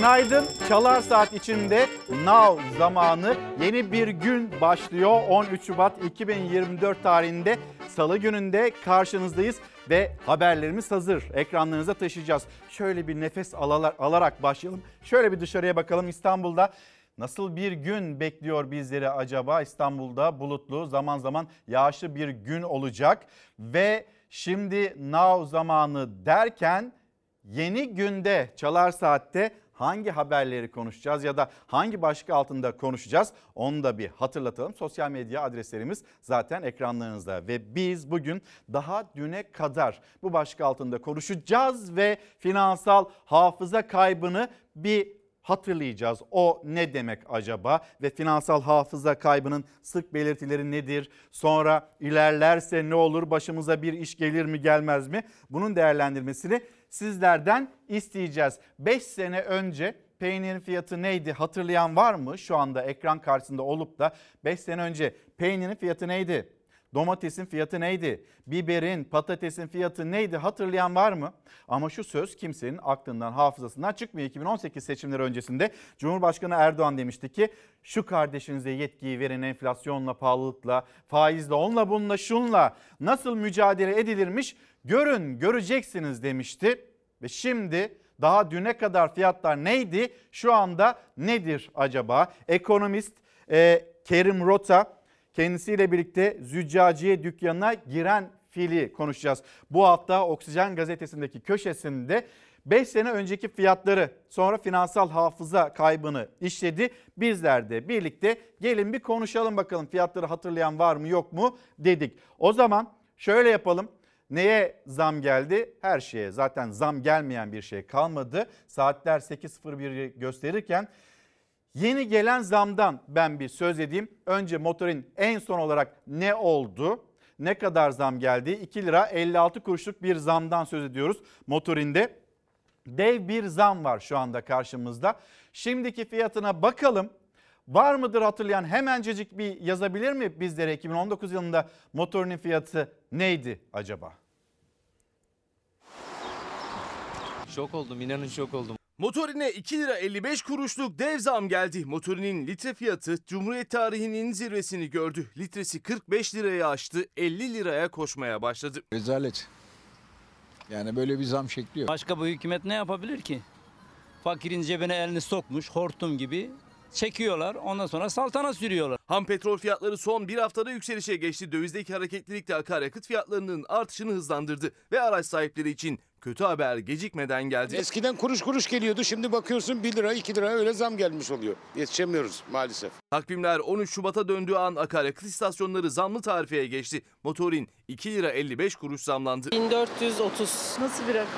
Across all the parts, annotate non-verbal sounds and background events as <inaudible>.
Günaydın. Çalar Saat içinde Now zamanı yeni bir gün başlıyor. 13 Şubat 2024 tarihinde Salı gününde karşınızdayız ve haberlerimiz hazır. Ekranlarınıza taşıyacağız. Şöyle bir nefes alarak başlayalım. Şöyle bir dışarıya bakalım İstanbul'da. Nasıl bir gün bekliyor bizleri acaba? İstanbul'da bulutlu, zaman zaman yağışlı bir gün olacak ve şimdi now zamanı derken yeni günde Çalar Saat'te hangi haberleri konuşacağız ya da hangi başlık altında konuşacağız onu da bir hatırlatalım. Sosyal medya adreslerimiz zaten ekranlarınızda ve biz bugün daha düne kadar bu başlık altında konuşacağız ve finansal hafıza kaybını bir hatırlayacağız. O ne demek acaba ve finansal hafıza kaybının sık belirtileri nedir? Sonra ilerlerse ne olur? Başımıza bir iş gelir mi gelmez mi? Bunun değerlendirmesini sizlerden isteyeceğiz. 5 sene önce peynirin fiyatı neydi hatırlayan var mı? Şu anda ekran karşısında olup da 5 sene önce peynirin fiyatı neydi? Domatesin fiyatı neydi? Biberin, patatesin fiyatı neydi hatırlayan var mı? Ama şu söz kimsenin aklından, hafızasından çıkmıyor. 2018 seçimleri öncesinde Cumhurbaşkanı Erdoğan demişti ki şu kardeşinize yetkiyi verin enflasyonla, pahalılıkla, faizle, onunla bununla, şunla nasıl mücadele edilirmiş görün, göreceksiniz demişti. Ve şimdi daha düne kadar fiyatlar neydi? Şu anda nedir acaba? Ekonomist e, Kerim Rota Kendisiyle birlikte züccaciye dükkanına giren fili konuşacağız. Bu hafta Oksijen gazetesindeki köşesinde 5 sene önceki fiyatları sonra finansal hafıza kaybını işledi. Bizler de birlikte gelin bir konuşalım bakalım fiyatları hatırlayan var mı yok mu dedik. O zaman şöyle yapalım. Neye zam geldi? Her şeye zaten zam gelmeyen bir şey kalmadı. Saatler 8.01'i gösterirken Yeni gelen zamdan ben bir söz edeyim. Önce motorin en son olarak ne oldu? Ne kadar zam geldi? 2 lira 56 kuruşluk bir zamdan söz ediyoruz motorinde. Dev bir zam var şu anda karşımızda. Şimdiki fiyatına bakalım. Var mıdır hatırlayan hemencecik bir yazabilir mi bizlere 2019 yılında motorinin fiyatı neydi acaba? Şok oldum inanın şok oldum. Motorine 2 lira 55 kuruşluk dev zam geldi. Motorinin litre fiyatı Cumhuriyet tarihinin zirvesini gördü. Litresi 45 liraya aştı, 50 liraya koşmaya başladı. Rezalet. Yani böyle bir zam şekli yok. Başka bu hükümet ne yapabilir ki? Fakirin cebine elini sokmuş hortum gibi çekiyorlar ondan sonra saltana sürüyorlar. Ham petrol fiyatları son bir haftada yükselişe geçti. Dövizdeki hareketlilik de akaryakıt fiyatlarının artışını hızlandırdı ve araç sahipleri için kötü haber gecikmeden geldi. Eskiden kuruş kuruş geliyordu. Şimdi bakıyorsun 1 lira 2 lira öyle zam gelmiş oluyor. Yetişemiyoruz maalesef. Takvimler 13 Şubat'a döndüğü an akaryakıt istasyonları zamlı tarifeye geçti. Motorin 2 lira 55 kuruş zamlandı. 1430. Nasıl bir rakam?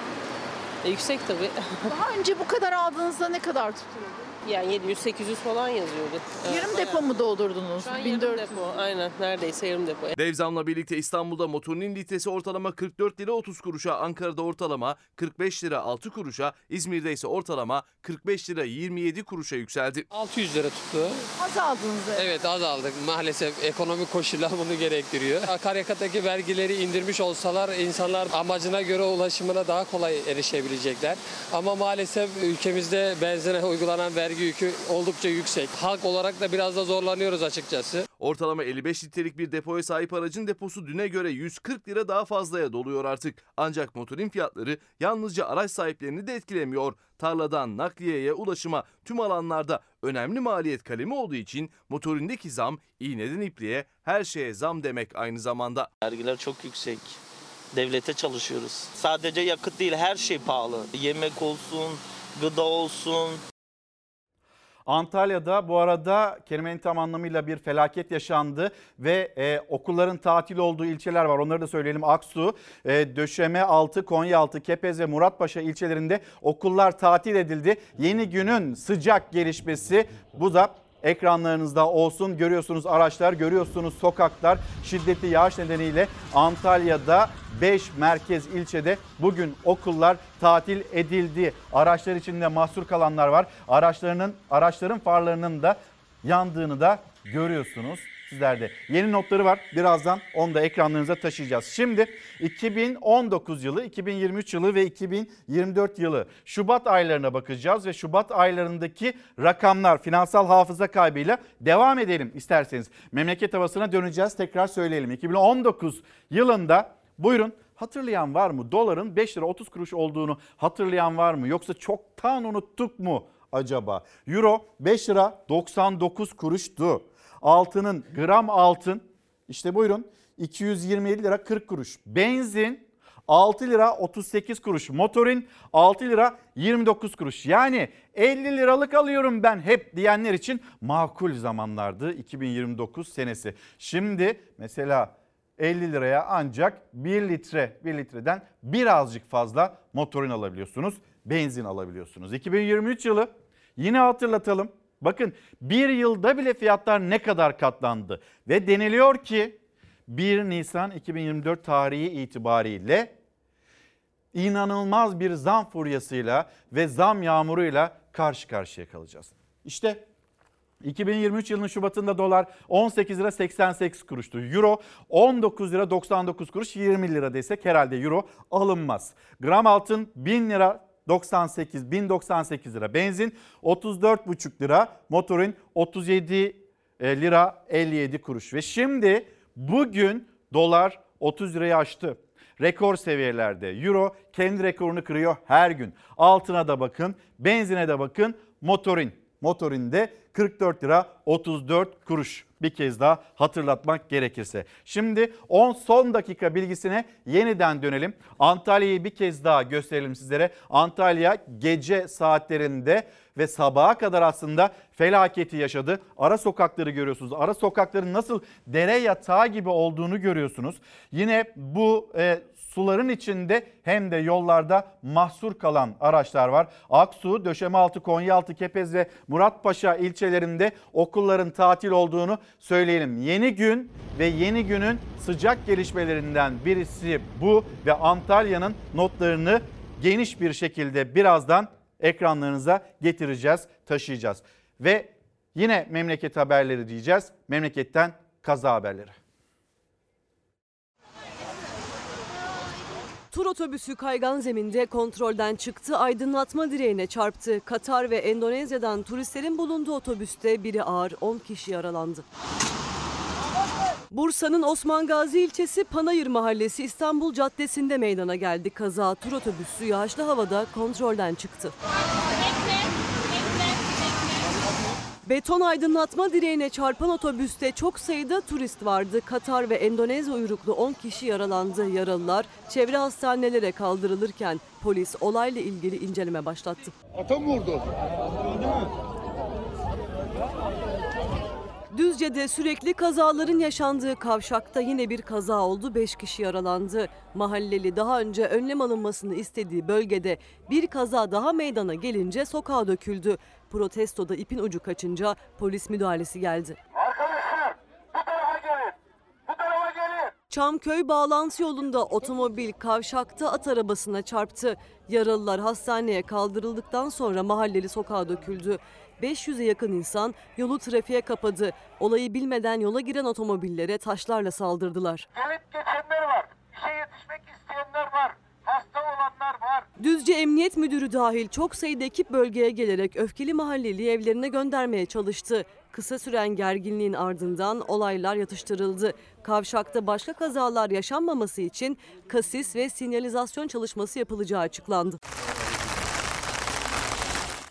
E, yüksek tabii. Daha önce bu kadar aldığınızda ne kadar tutuyordu? Yani 700-800 falan yazıyordu. Yarım Evet, depo mu doldurdunuz? Şu an yarım 1400. depo. Aynen neredeyse yarım depo. Dev zamla birlikte İstanbul'da motorinin litresi ortalama 44 lira 30 kuruşa, Ankara'da ortalama 45 lira 6 kuruşa, İzmir'de ise ortalama 45 lira 27 kuruşa yükseldi. 600 lira tuttu. Az aldınız. da. Evet az aldık. Maalesef ekonomik koşullar bunu gerektiriyor. <laughs> Akaryakıttaki vergileri indirmiş olsalar insanlar amacına göre ulaşımına daha kolay erişebilecekler. Ama maalesef ülkemizde benzine uygulanan vergi yükü oldukça yüksek. Halk olarak da biraz da zorlanıyoruz açıkçası. Ortalama 55 litrelik bir depoya sahip aracın deposu düne göre 140 lira daha fazlaya doluyor artık. Ancak motorin fiyatları yalnızca araç sahiplerini de etkilemiyor. Tarladan nakliyeye, ulaşıma tüm alanlarda önemli maliyet kalemi olduğu için motorindeki zam iğneden ipliğe her şeye zam demek aynı zamanda. Vergiler çok yüksek. Devlete çalışıyoruz. Sadece yakıt değil her şey pahalı. Yemek olsun, gıda olsun, Antalya'da bu arada kelimenin tam anlamıyla bir felaket yaşandı ve e, okulların tatil olduğu ilçeler var. Onları da söyleyelim. Aksu, e, Döşeme Altı, Konyaaltı, Kepez ve Muratpaşa ilçelerinde okullar tatil edildi. Yeni günün sıcak gelişmesi bu da ekranlarınızda olsun. Görüyorsunuz araçlar, görüyorsunuz sokaklar. Şiddetli yağış nedeniyle Antalya'da 5 merkez ilçede bugün okullar tatil edildi. Araçlar içinde mahsur kalanlar var. Araçlarının araçların farlarının da yandığını da görüyorsunuz sizlerde. Yeni notları var. Birazdan onu da ekranlarınıza taşıyacağız. Şimdi 2019 yılı, 2023 yılı ve 2024 yılı Şubat aylarına bakacağız ve Şubat aylarındaki rakamlar finansal hafıza kaybıyla devam edelim isterseniz. Memleket havasına döneceğiz. Tekrar söyleyelim. 2019 yılında buyurun Hatırlayan var mı? Doların 5 lira 30 kuruş olduğunu hatırlayan var mı? Yoksa çoktan unuttuk mu acaba? Euro 5 lira 99 kuruştu. Altının gram altın işte buyurun 227 lira 40 kuruş. Benzin 6 lira 38 kuruş. Motorin 6 lira 29 kuruş. Yani 50 liralık alıyorum ben hep diyenler için makul zamanlardı 2029 senesi. Şimdi mesela 50 liraya ancak 1 litre 1 litreden birazcık fazla motorin alabiliyorsunuz. Benzin alabiliyorsunuz. 2023 yılı yine hatırlatalım. Bakın bir yılda bile fiyatlar ne kadar katlandı ve deniliyor ki 1 Nisan 2024 tarihi itibariyle inanılmaz bir zam furyasıyla ve zam yağmuruyla karşı karşıya kalacağız. İşte 2023 yılının Şubat'ında dolar 18 lira 88 kuruştu. Euro 19 lira 99 kuruş 20 lira desek herhalde euro alınmaz. Gram altın 1000 lira 98 1098 lira. Benzin 34,5 lira. Motorin 37 e, lira 57 kuruş. Ve şimdi bugün dolar 30 lirayı aştı. Rekor seviyelerde. Euro kendi rekorunu kırıyor her gün. Altına da bakın, benzine de bakın. Motorin, motorinde 44 lira 34 kuruş. Bir kez daha hatırlatmak gerekirse. Şimdi 10 son dakika bilgisine yeniden dönelim. Antalya'yı bir kez daha gösterelim sizlere. Antalya gece saatlerinde ve sabaha kadar aslında felaketi yaşadı. Ara sokakları görüyorsunuz. Ara sokakların nasıl dere yatağı gibi olduğunu görüyorsunuz. Yine bu e, suların içinde hem de yollarda mahsur kalan araçlar var. Aksu, Döşemealtı, Konyaaltı, Kepez ve Muratpaşa ilçelerinde okulların tatil olduğunu söyleyelim. Yeni gün ve yeni günün sıcak gelişmelerinden birisi bu ve Antalya'nın notlarını geniş bir şekilde birazdan ekranlarınıza getireceğiz, taşıyacağız. Ve yine memleket haberleri diyeceğiz. Memleketten kaza haberleri. Tur otobüsü kaygan zeminde kontrolden çıktı, aydınlatma direğine çarptı. Katar ve Endonezya'dan turistlerin bulunduğu otobüste biri ağır 10 kişi yaralandı. Bursa'nın Osman Gazi ilçesi Panayır Mahallesi İstanbul Caddesi'nde meydana geldi. Kaza tur otobüsü yağışlı havada kontrolden çıktı. Beton aydınlatma direğine çarpan otobüste çok sayıda turist vardı. Katar ve Endonezya uyruklu 10 kişi yaralandı. Yaralılar çevre hastanelere kaldırılırken polis olayla ilgili inceleme başlattı. Atom vurdu. Düzce'de sürekli kazaların yaşandığı kavşakta yine bir kaza oldu. 5 kişi yaralandı. Mahalleli daha önce önlem alınmasını istediği bölgede bir kaza daha meydana gelince sokağa döküldü. Protestoda ipin ucu kaçınca polis müdahalesi geldi. Arkadaşlar bu tarafa gelin. Bu tarafa gelin. Çamköy bağlantı yolunda otomobil kavşakta at arabasına çarptı. Yaralılar hastaneye kaldırıldıktan sonra mahalleli sokağa döküldü. 500'e yakın insan yolu trafiğe kapadı. Olayı bilmeden yola giren otomobillere taşlarla saldırdılar. Gelip geçenler var. İşe yetişmek isteyenler var. Hasta olanlar var. Düzce Emniyet Müdürü dahil çok sayıda ekip bölgeye gelerek öfkeli mahalleli evlerine göndermeye çalıştı. Kısa süren gerginliğin ardından olaylar yatıştırıldı. Kavşakta başka kazalar yaşanmaması için kasis ve sinyalizasyon çalışması yapılacağı açıklandı.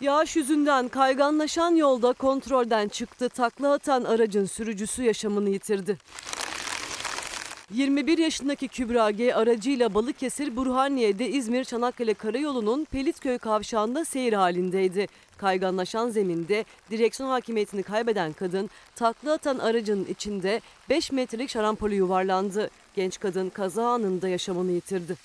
Yağış yüzünden kayganlaşan yolda kontrolden çıktı. Takla atan aracın sürücüsü yaşamını yitirdi. 21 yaşındaki Kübra G aracıyla Balıkesir Burhaniye'de İzmir Çanakkale Karayolu'nun Pelitköy kavşağında seyir halindeydi. Kayganlaşan zeminde direksiyon hakimiyetini kaybeden kadın takla atan aracın içinde 5 metrelik şarampole yuvarlandı. Genç kadın kaza anında yaşamını yitirdi.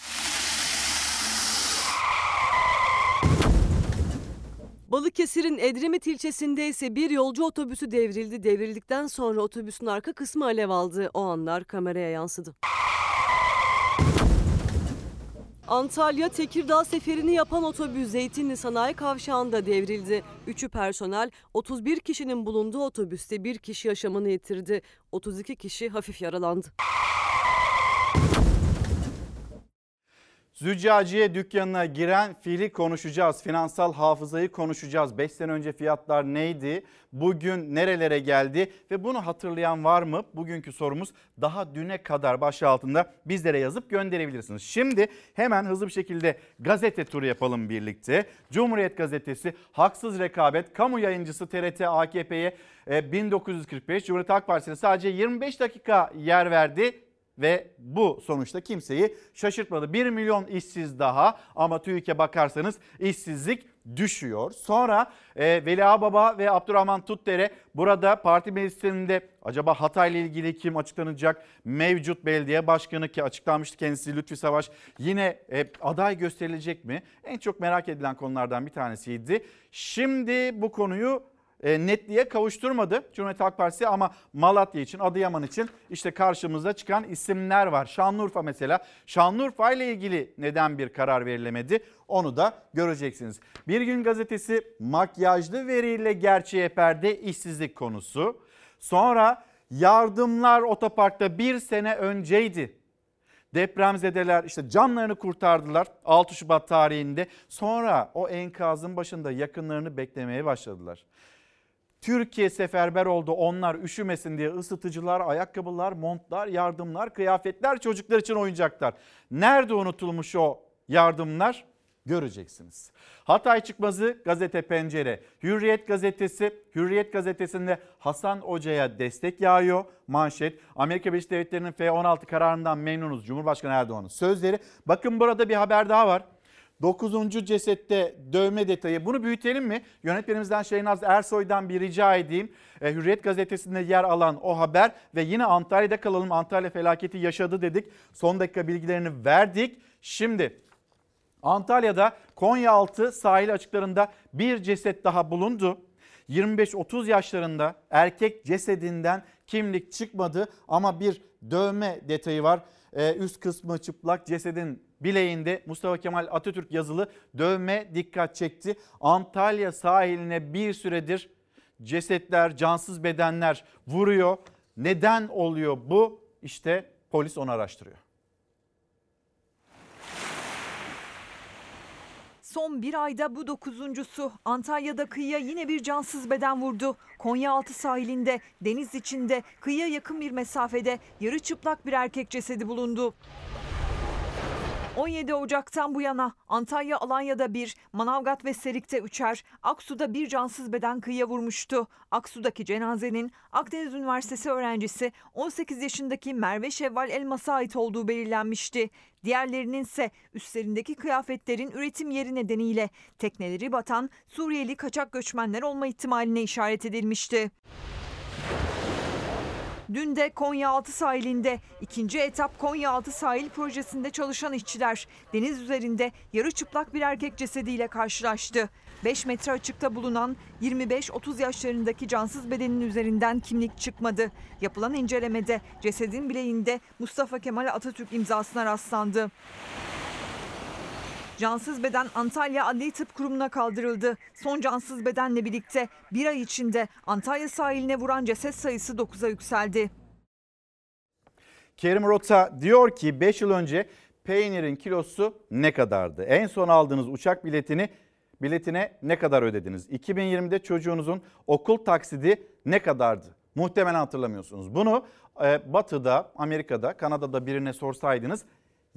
Balıkesir'in Edremit ilçesinde ise bir yolcu otobüsü devrildi. Devrildikten sonra otobüsün arka kısmı alev aldı. O anlar kameraya yansıdı. Antalya Tekirdağ seferini yapan otobüs Zeytinli Sanayi Kavşağı'nda devrildi. Üçü personel, 31 kişinin bulunduğu otobüste bir kişi yaşamını yitirdi. 32 kişi hafif yaralandı. Züccaciye dükkanına giren fili konuşacağız. Finansal hafızayı konuşacağız. 5 sene önce fiyatlar neydi? Bugün nerelere geldi? Ve bunu hatırlayan var mı? Bugünkü sorumuz daha düne kadar başlığı altında bizlere yazıp gönderebilirsiniz. Şimdi hemen hızlı bir şekilde gazete turu yapalım birlikte. Cumhuriyet Gazetesi haksız rekabet kamu yayıncısı TRT AKP'ye 1945 Cumhuriyet Halk Partisi'ne sadece 25 dakika yer verdi ve bu sonuçta kimseyi şaşırtmadı. 1 milyon işsiz daha ama TÜİK'e bakarsanız işsizlik düşüyor. Sonra e, Veli Ağbaba ve Abdurrahman Tutdere burada parti meclisinde acaba Hatay'la ilgili kim açıklanacak? Mevcut belediye başkanı ki açıklanmıştı kendisi Lütfi Savaş yine e, aday gösterilecek mi? En çok merak edilen konulardan bir tanesiydi. Şimdi bu konuyu netliğe kavuşturmadı Cumhuriyet Halk Partisi ama Malatya için, Adıyaman için işte karşımıza çıkan isimler var. Şanlıurfa mesela. Şanlıurfa ile ilgili neden bir karar verilemedi? Onu da göreceksiniz. Bir gün gazetesi makyajlı veriyle gerçeğe perde işsizlik konusu. Sonra yardımlar otoparkta bir sene önceydi. Depremzedeler işte canlarını kurtardılar 6 Şubat tarihinde. Sonra o enkazın başında yakınlarını beklemeye başladılar. Türkiye seferber oldu. Onlar üşümesin diye ısıtıcılar, ayakkabılar, montlar, yardımlar, kıyafetler, çocuklar için oyuncaklar. Nerede unutulmuş o yardımlar? Göreceksiniz. Hatay çıkmazı gazete pencere. Hürriyet gazetesi, Hürriyet gazetesinde Hasan Hoca'ya destek yağıyor. Manşet. Amerika Birleşik Devletleri'nin F-16 kararından memnunuz. Cumhurbaşkanı Erdoğan'ın sözleri. Bakın burada bir haber daha var. 9. cesette dövme detayı. Bunu büyütelim mi? Yönetmenimizden Şeynaz Ersoy'dan bir rica edeyim. E, Hürriyet gazetesinde yer alan o haber ve yine Antalya'da kalalım. Antalya felaketi yaşadı dedik. Son dakika bilgilerini verdik. Şimdi Antalya'da Konyaaltı sahil açıklarında bir ceset daha bulundu. 25-30 yaşlarında erkek cesedinden kimlik çıkmadı ama bir dövme detayı var. Ee, üst kısmı çıplak cesedin bileğinde Mustafa Kemal Atatürk yazılı dövme dikkat çekti. Antalya sahiline bir süredir cesetler, cansız bedenler vuruyor. Neden oluyor bu? İşte polis onu araştırıyor. Son bir ayda bu dokuzuncusu Antalya'da kıyıya yine bir cansız beden vurdu. Konyaaltı sahilinde, deniz içinde, kıyıya yakın bir mesafede yarı çıplak bir erkek cesedi bulundu. 17 Ocak'tan bu yana Antalya Alanya'da bir, Manavgat ve Serik'te üçer, Aksu'da bir cansız beden kıyıya vurmuştu. Aksu'daki cenazenin Akdeniz Üniversitesi öğrencisi 18 yaşındaki Merve Şevval Elmas'a ait olduğu belirlenmişti. Diğerlerinin ise üstlerindeki kıyafetlerin üretim yeri nedeniyle tekneleri batan Suriyeli kaçak göçmenler olma ihtimaline işaret edilmişti. Dün de Konyaaltı sahilinde ikinci etap Konyaaltı sahil projesinde çalışan işçiler deniz üzerinde yarı çıplak bir erkek cesediyle karşılaştı. 5 metre açıkta bulunan 25-30 yaşlarındaki cansız bedenin üzerinden kimlik çıkmadı. Yapılan incelemede cesedin bileğinde Mustafa Kemal Atatürk imzasına rastlandı. Cansız beden Antalya Adli Tıp Kurumu'na kaldırıldı. Son cansız bedenle birlikte bir ay içinde Antalya sahiline vuran ceset sayısı 9'a yükseldi. Kerim Rota diyor ki 5 yıl önce peynirin kilosu ne kadardı? En son aldığınız uçak biletini biletine ne kadar ödediniz? 2020'de çocuğunuzun okul taksidi ne kadardı? Muhtemelen hatırlamıyorsunuz. Bunu e, Batı'da, Amerika'da, Kanada'da birine sorsaydınız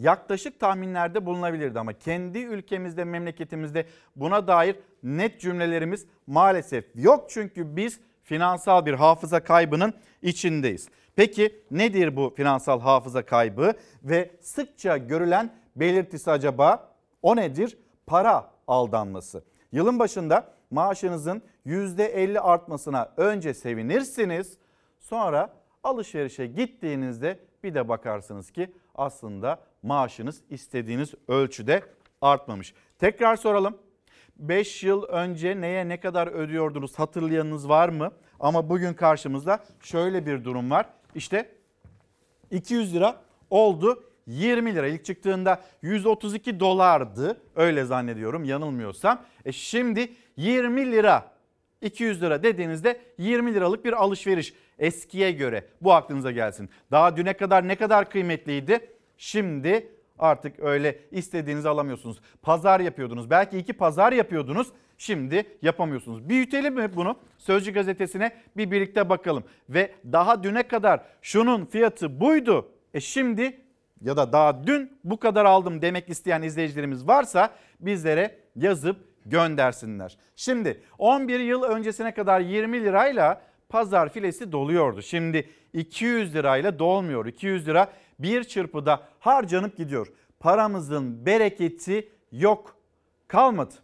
yaklaşık tahminlerde bulunabilirdi ama kendi ülkemizde, memleketimizde buna dair net cümlelerimiz maalesef yok. Çünkü biz finansal bir hafıza kaybının içindeyiz. Peki nedir bu finansal hafıza kaybı ve sıkça görülen belirtisi acaba? O nedir? Para aldanması. Yılın başında maaşınızın %50 artmasına önce sevinirsiniz. Sonra alışverişe gittiğinizde bir de bakarsınız ki aslında maaşınız istediğiniz ölçüde artmamış. Tekrar soralım. 5 yıl önce neye ne kadar ödüyordunuz hatırlayanınız var mı? Ama bugün karşımızda şöyle bir durum var. İşte 200 lira oldu 20 lira. İlk çıktığında 132 dolardı. Öyle zannediyorum yanılmıyorsam. E şimdi 20 lira. 200 lira dediğinizde 20 liralık bir alışveriş eskiye göre. Bu aklınıza gelsin. Daha düne kadar ne kadar kıymetliydi? Şimdi artık öyle istediğinizi alamıyorsunuz. Pazar yapıyordunuz. Belki iki pazar yapıyordunuz. Şimdi yapamıyorsunuz. Büyütelim mi bunu? Sözcü gazetesine bir birlikte bakalım. Ve daha düne kadar şunun fiyatı buydu. E şimdi ya da daha dün bu kadar aldım demek isteyen izleyicilerimiz varsa bizlere yazıp göndersinler. Şimdi 11 yıl öncesine kadar 20 lirayla pazar filesi doluyordu. Şimdi 200 lirayla dolmuyor. 200 lira bir çırpıda harcanıp gidiyor. Paramızın bereketi yok kalmadı.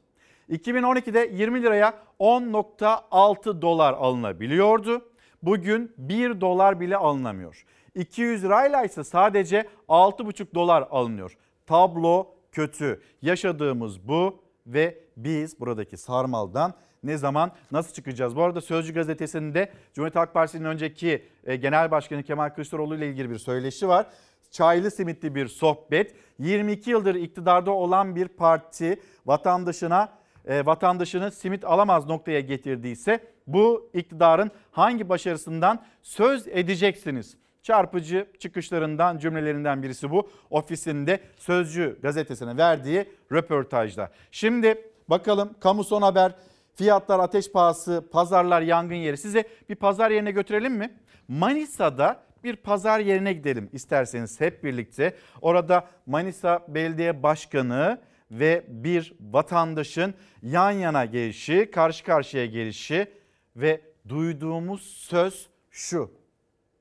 2012'de 20 liraya 10.6 dolar alınabiliyordu. Bugün 1 dolar bile alınamıyor. 200 lirayla ise sadece 6,5 dolar alınıyor. Tablo kötü. Yaşadığımız bu ve biz buradaki sarmaldan ne zaman nasıl çıkacağız? Bu arada Sözcü gazetesinde Cumhuriyet Halk Partisi'nin önceki e, Genel Başkanı Kemal Kılıçdaroğlu ile ilgili bir söyleşi var. Çaylı simitli bir sohbet. 22 yıldır iktidarda olan bir parti vatandaşına e, vatandaşını simit alamaz noktaya getirdiyse bu iktidarın hangi başarısından söz edeceksiniz? Çarpıcı çıkışlarından cümlelerinden birisi bu. Ofisinde Sözcü gazetesine verdiği röportajda. Şimdi bakalım kamu son haber fiyatlar ateş pahası pazarlar yangın yeri. Size bir pazar yerine götürelim mi? Manisa'da bir pazar yerine gidelim isterseniz hep birlikte. Orada Manisa Belediye Başkanı ve bir vatandaşın yan yana gelişi, karşı karşıya gelişi ve duyduğumuz söz şu.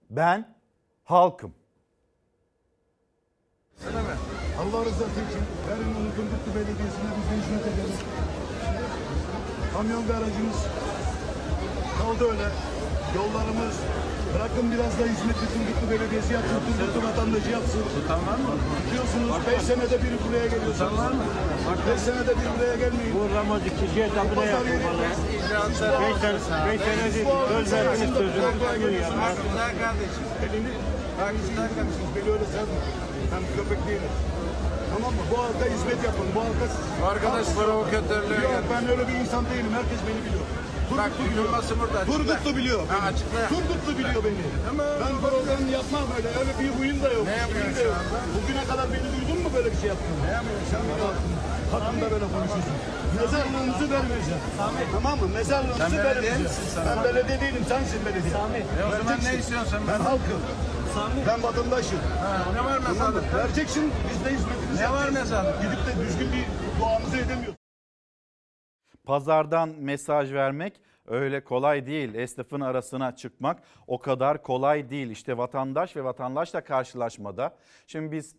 Ben halkım. Allah rızası için yarın Unutulmuşlu Belediyesi'ne biz hizmet ederiz. Kamyon garajımız kaldı öyle. Yollarımız bırakın biraz da hizmet Turgutlu Belediyesi yapsın, Turgutlu vatandaşı yapsın. Tamam mı? Biliyorsunuz 5 senede bir buraya geliyorsunuz. Tamam mı? 5 senede bir buraya gelmeyin. Bu Ramazan kişiye tabi de yapılmalı. 5 senedir söz verdiniz sözünü tutmuyor. Güzel kardeşim. Elini, güzel kardeşim. Beni öyle sevme. Ben köpek değilim. Tamam mı? Bu halka hizmet yapın. Bu halka... Arkadaş provokatörlüğe Yok ben öyle bir insan değilim. Herkes beni biliyor. Turgutlu biliyor. burada. Turgutlu biliyor. Ha, açıkla. Turgutlu biliyor beni. Tamam. Ben program yapmam öyle. Öyle bir huyum da yok. Ne yapıyorsun şu anda? Bugüne kadar beni duydun mu böyle bir şey yaptın? Ne yapıyorsun anda? Hakkında böyle konuşuyorsun. Mezarlığınızı vermeyeceğim. Tamam mı? Mezarlığınızı vermeyeceğim. Ben belediye değilim. Sensin belediye. Sami. O zaman ne istiyorsun sen? Ben halkım. Ben vatandaşım. ne var mezarlık? Vereceksin. Biz de hizmetimizi Ne var mezarlık? Gidip de düzgün bir duamızı edemiyoruz. Pazardan mesaj vermek öyle kolay değil. Esnafın arasına çıkmak o kadar kolay değil. İşte vatandaş ve vatandaşla karşılaşmada. Şimdi biz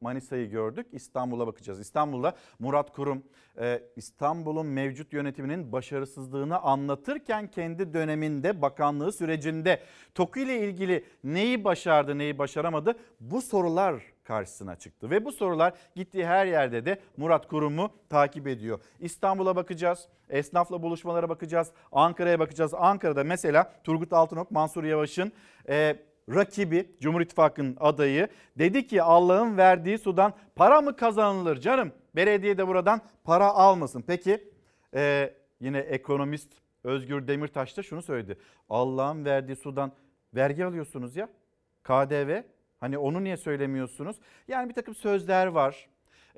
Manisa'yı gördük. İstanbul'a bakacağız. İstanbul'da Murat Kurum e, İstanbul'un mevcut yönetiminin başarısızlığını anlatırken kendi döneminde bakanlığı sürecinde TOKİ ile ilgili neyi başardı neyi başaramadı bu sorular karşısına çıktı. Ve bu sorular gittiği her yerde de Murat Kurum'u takip ediyor. İstanbul'a bakacağız, esnafla buluşmalara bakacağız, Ankara'ya bakacağız. Ankara'da mesela Turgut Altınok, Mansur Yavaş'ın e, rakibi Cumhur İttifakı'nın adayı dedi ki Allah'ın verdiği sudan para mı kazanılır canım? Belediye de buradan para almasın. Peki e, yine ekonomist Özgür Demirtaş da şunu söyledi. Allah'ın verdiği sudan vergi alıyorsunuz ya KDV hani onu niye söylemiyorsunuz? Yani bir takım sözler var.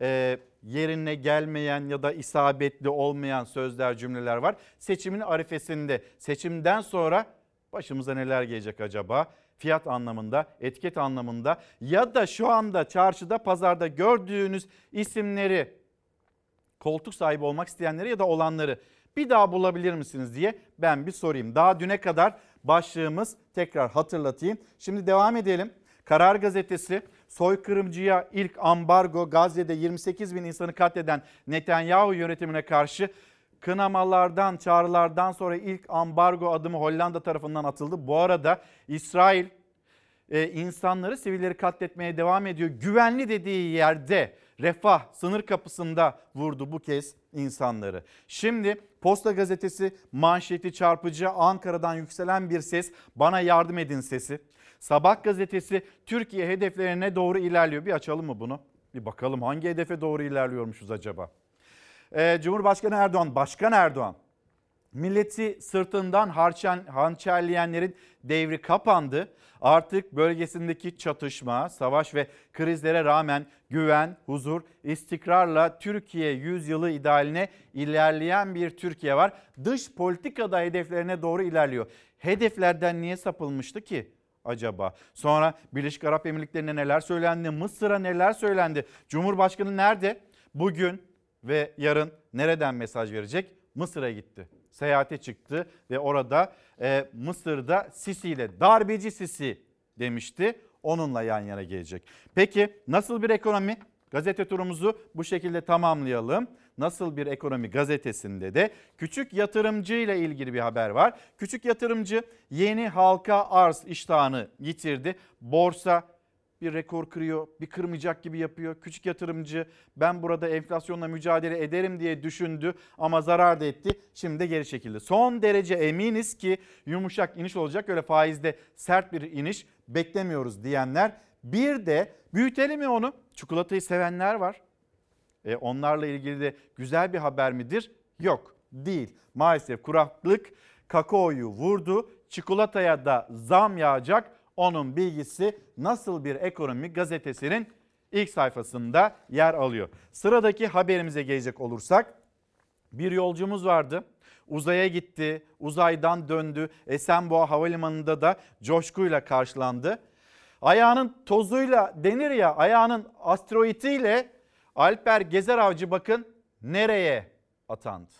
E, yerine gelmeyen ya da isabetli olmayan sözler cümleler var. Seçimin arifesinde seçimden sonra başımıza neler gelecek acaba? Fiyat anlamında, etiket anlamında ya da şu anda çarşıda, pazarda gördüğünüz isimleri koltuk sahibi olmak isteyenleri ya da olanları bir daha bulabilir misiniz diye ben bir sorayım. Daha düne kadar başlığımız tekrar hatırlatayım. Şimdi devam edelim. Karar Gazetesi soykırımcıya ilk ambargo Gazze'de 28 bin insanı katleden Netanyahu yönetimine karşı kınamalardan, çağrılardan sonra ilk ambargo adımı Hollanda tarafından atıldı. Bu arada İsrail e, insanları, sivilleri katletmeye devam ediyor. Güvenli dediği yerde refah sınır kapısında vurdu bu kez insanları. Şimdi Posta Gazetesi manşeti çarpıcı Ankara'dan yükselen bir ses bana yardım edin sesi. Sabah gazetesi Türkiye hedeflerine doğru ilerliyor. Bir açalım mı bunu? Bir bakalım hangi hedefe doğru ilerliyormuşuz acaba? Ee, Cumhurbaşkanı Erdoğan, Başkan Erdoğan Milleti sırtından harçan, hançerleyenlerin devri kapandı. Artık bölgesindeki çatışma, savaş ve krizlere rağmen güven, huzur, istikrarla Türkiye yüzyılı idealine ilerleyen bir Türkiye var. Dış politikada hedeflerine doğru ilerliyor. Hedeflerden niye sapılmıştı ki? acaba? Sonra Birleşik Arap Emirlikleri'ne neler söylendi? Mısır'a neler söylendi? Cumhurbaşkanı nerede? Bugün ve yarın nereden mesaj verecek? Mısır'a gitti seyahate çıktı ve orada e, Mısır'da Sisi ile darbeci Sisi demişti. Onunla yan yana gelecek. Peki nasıl bir ekonomi? Gazete turumuzu bu şekilde tamamlayalım. Nasıl bir ekonomi gazetesinde de küçük yatırımcı ile ilgili bir haber var. Küçük yatırımcı yeni halka arz iştahını yitirdi. Borsa bir rekor kırıyor, bir kırmayacak gibi yapıyor. Küçük yatırımcı ben burada enflasyonla mücadele ederim diye düşündü ama zarar da etti. Şimdi de geri çekildi. Son derece eminiz ki yumuşak iniş olacak. Öyle faizde sert bir iniş beklemiyoruz diyenler. Bir de büyütelim mi onu? Çikolatayı sevenler var. E, onlarla ilgili de güzel bir haber midir? Yok değil. Maalesef kuraklık kakaoyu vurdu. Çikolataya da zam yağacak onun bilgisi nasıl bir ekonomi gazetesinin ilk sayfasında yer alıyor. Sıradaki haberimize gelecek olursak bir yolcumuz vardı. Uzaya gitti, uzaydan döndü. Esenboğa Havalimanı'nda da coşkuyla karşılandı. Ayağının tozuyla denir ya, ayağının asteroidiyle Alper Gezer Avcı bakın nereye atandı.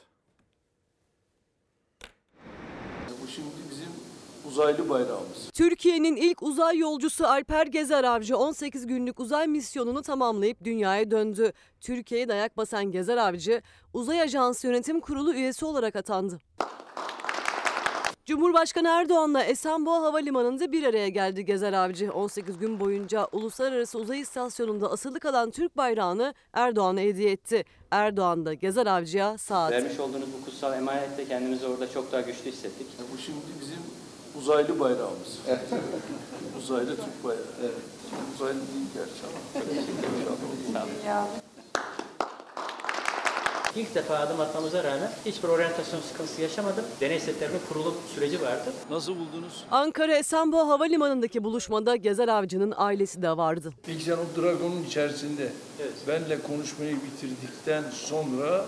Bu şimdi bizim uzaylı bayrağımız. Türkiye'nin ilk uzay yolcusu Alper Gezer Avcı 18 günlük uzay misyonunu tamamlayıp dünyaya döndü. Türkiye'ye dayak basan Gezer Avcı, Uzay Ajansı Yönetim Kurulu üyesi olarak atandı. Cumhurbaşkanı Erdoğan'la Esenboğa Havalimanı'nda bir araya geldi Gezer Avcı. 18 gün boyunca Uluslararası Uzay İstasyonu'nda asılı kalan Türk bayrağını Erdoğan'a hediye etti. Erdoğan da Gezer Avcı'ya saat. Vermiş olduğunuz bu kutsal emanette kendimizi orada çok daha güçlü hissettik. Bu şimdi bizim uzaylı bayrağımız. Evet. uzaylı Türk bayrağı. Evet. Uzaylı değil gerçi ama. İlk defa adım atmamıza rağmen hiçbir oryantasyon sıkıntısı yaşamadım. Deney setlerinin kurulum süreci vardı. Nasıl buldunuz? Ankara Esenboğa Havalimanı'ndaki buluşmada Gezer Avcı'nın ailesi de vardı. Peki sen o Dragon'un içerisinde benle konuşmayı bitirdikten sonra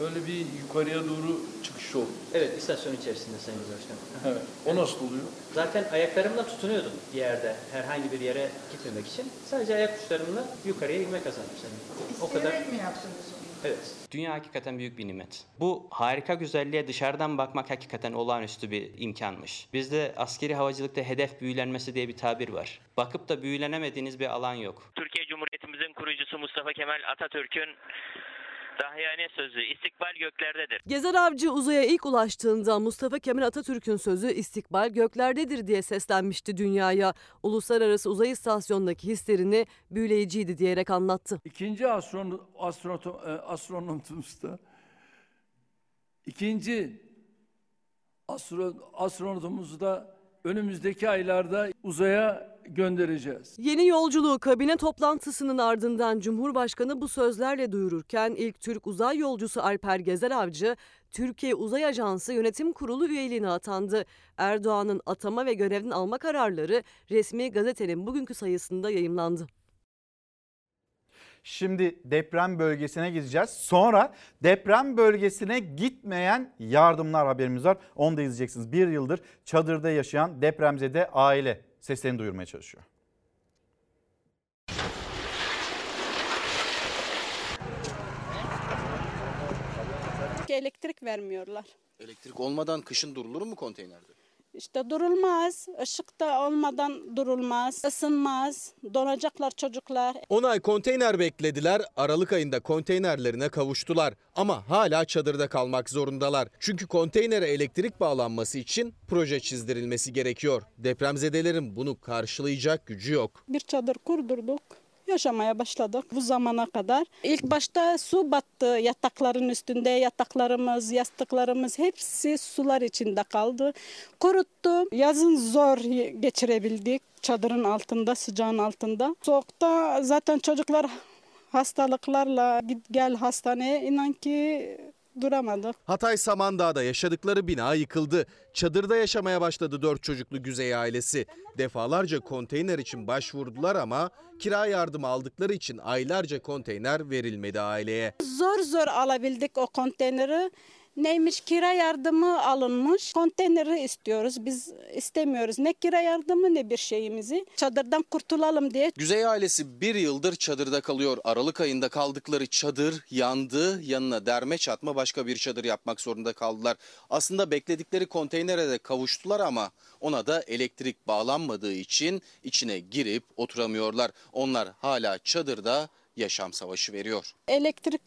öyle bir yukarıya doğru çıkış oldu. Evet, istasyon içerisinde Sayın Başkanım. <laughs> Evet. O nasıl oluyor? Zaten ayaklarımla tutunuyordum bir yerde, herhangi bir yere gitmemek için. Sadece ayak uçlarımla yukarıya inme kazandım senin. O kadar. mi yaptınız Evet. Dünya hakikaten büyük bir nimet. Bu harika güzelliğe dışarıdan bakmak hakikaten olağanüstü bir imkanmış. Bizde askeri havacılıkta hedef büyülenmesi diye bir tabir var. Bakıp da büyülenemediğiniz bir alan yok. Türkiye Cumhuriyetimizin kurucusu Mustafa Kemal Atatürk'ün dahiyane sözü istikbal göklerdedir. Gezer Avcı uzaya ilk ulaştığında Mustafa Kemal Atatürk'ün sözü istikbal göklerdedir diye seslenmişti dünyaya. Uluslararası Uzay İstasyonu'ndaki hislerini büyüleyiciydi diyerek anlattı. İkinci astron, astronot, e, astronotumuz da ikinci astro, astronotumuzu da önümüzdeki aylarda uzaya göndereceğiz. Yeni yolculuğu kabine toplantısının ardından Cumhurbaşkanı bu sözlerle duyururken ilk Türk uzay yolcusu Alper Gezer Avcı, Türkiye Uzay Ajansı Yönetim Kurulu üyeliğine atandı. Erdoğan'ın atama ve görevden alma kararları resmi gazetenin bugünkü sayısında yayımlandı. Şimdi deprem bölgesine gideceğiz. Sonra deprem bölgesine gitmeyen yardımlar haberimiz var. Onu da izleyeceksiniz. Bir yıldır çadırda yaşayan depremzede aile seslerini duyurmaya çalışıyor. Elektrik vermiyorlar. Elektrik olmadan kışın durulur mu konteynerde? İşte durulmaz, ışık da olmadan durulmaz, ısınmaz, donacaklar çocuklar. 10 ay konteyner beklediler, Aralık ayında konteynerlerine kavuştular. Ama hala çadırda kalmak zorundalar. Çünkü konteynere elektrik bağlanması için proje çizdirilmesi gerekiyor. Depremzedelerin bunu karşılayacak gücü yok. Bir çadır kurdurduk. Yaşamaya başladık bu zamana kadar. İlk başta su battı yatakların üstünde yataklarımız, yastıklarımız hepsi sular içinde kaldı. Kuruttu. Yazın zor geçirebildik çadırın altında, sıcağın altında. Soğukta zaten çocuklar hastalıklarla git gel hastaneye inan ki duramadık. Hatay Samandağ'da yaşadıkları bina yıkıldı. Çadırda yaşamaya başladı dört çocuklu Güzey ailesi. Defalarca konteyner için başvurdular ama kira yardımı aldıkları için aylarca konteyner verilmedi aileye. Zor zor alabildik o konteyneri. Neymiş kira yardımı alınmış. Konteyneri istiyoruz. Biz istemiyoruz. Ne kira yardımı ne bir şeyimizi. Çadırdan kurtulalım diye. Güzey ailesi bir yıldır çadırda kalıyor. Aralık ayında kaldıkları çadır yandı. Yanına derme çatma başka bir çadır yapmak zorunda kaldılar. Aslında bekledikleri konteynere de kavuştular ama ona da elektrik bağlanmadığı için içine girip oturamıyorlar. Onlar hala çadırda yaşam savaşı veriyor. Elektrik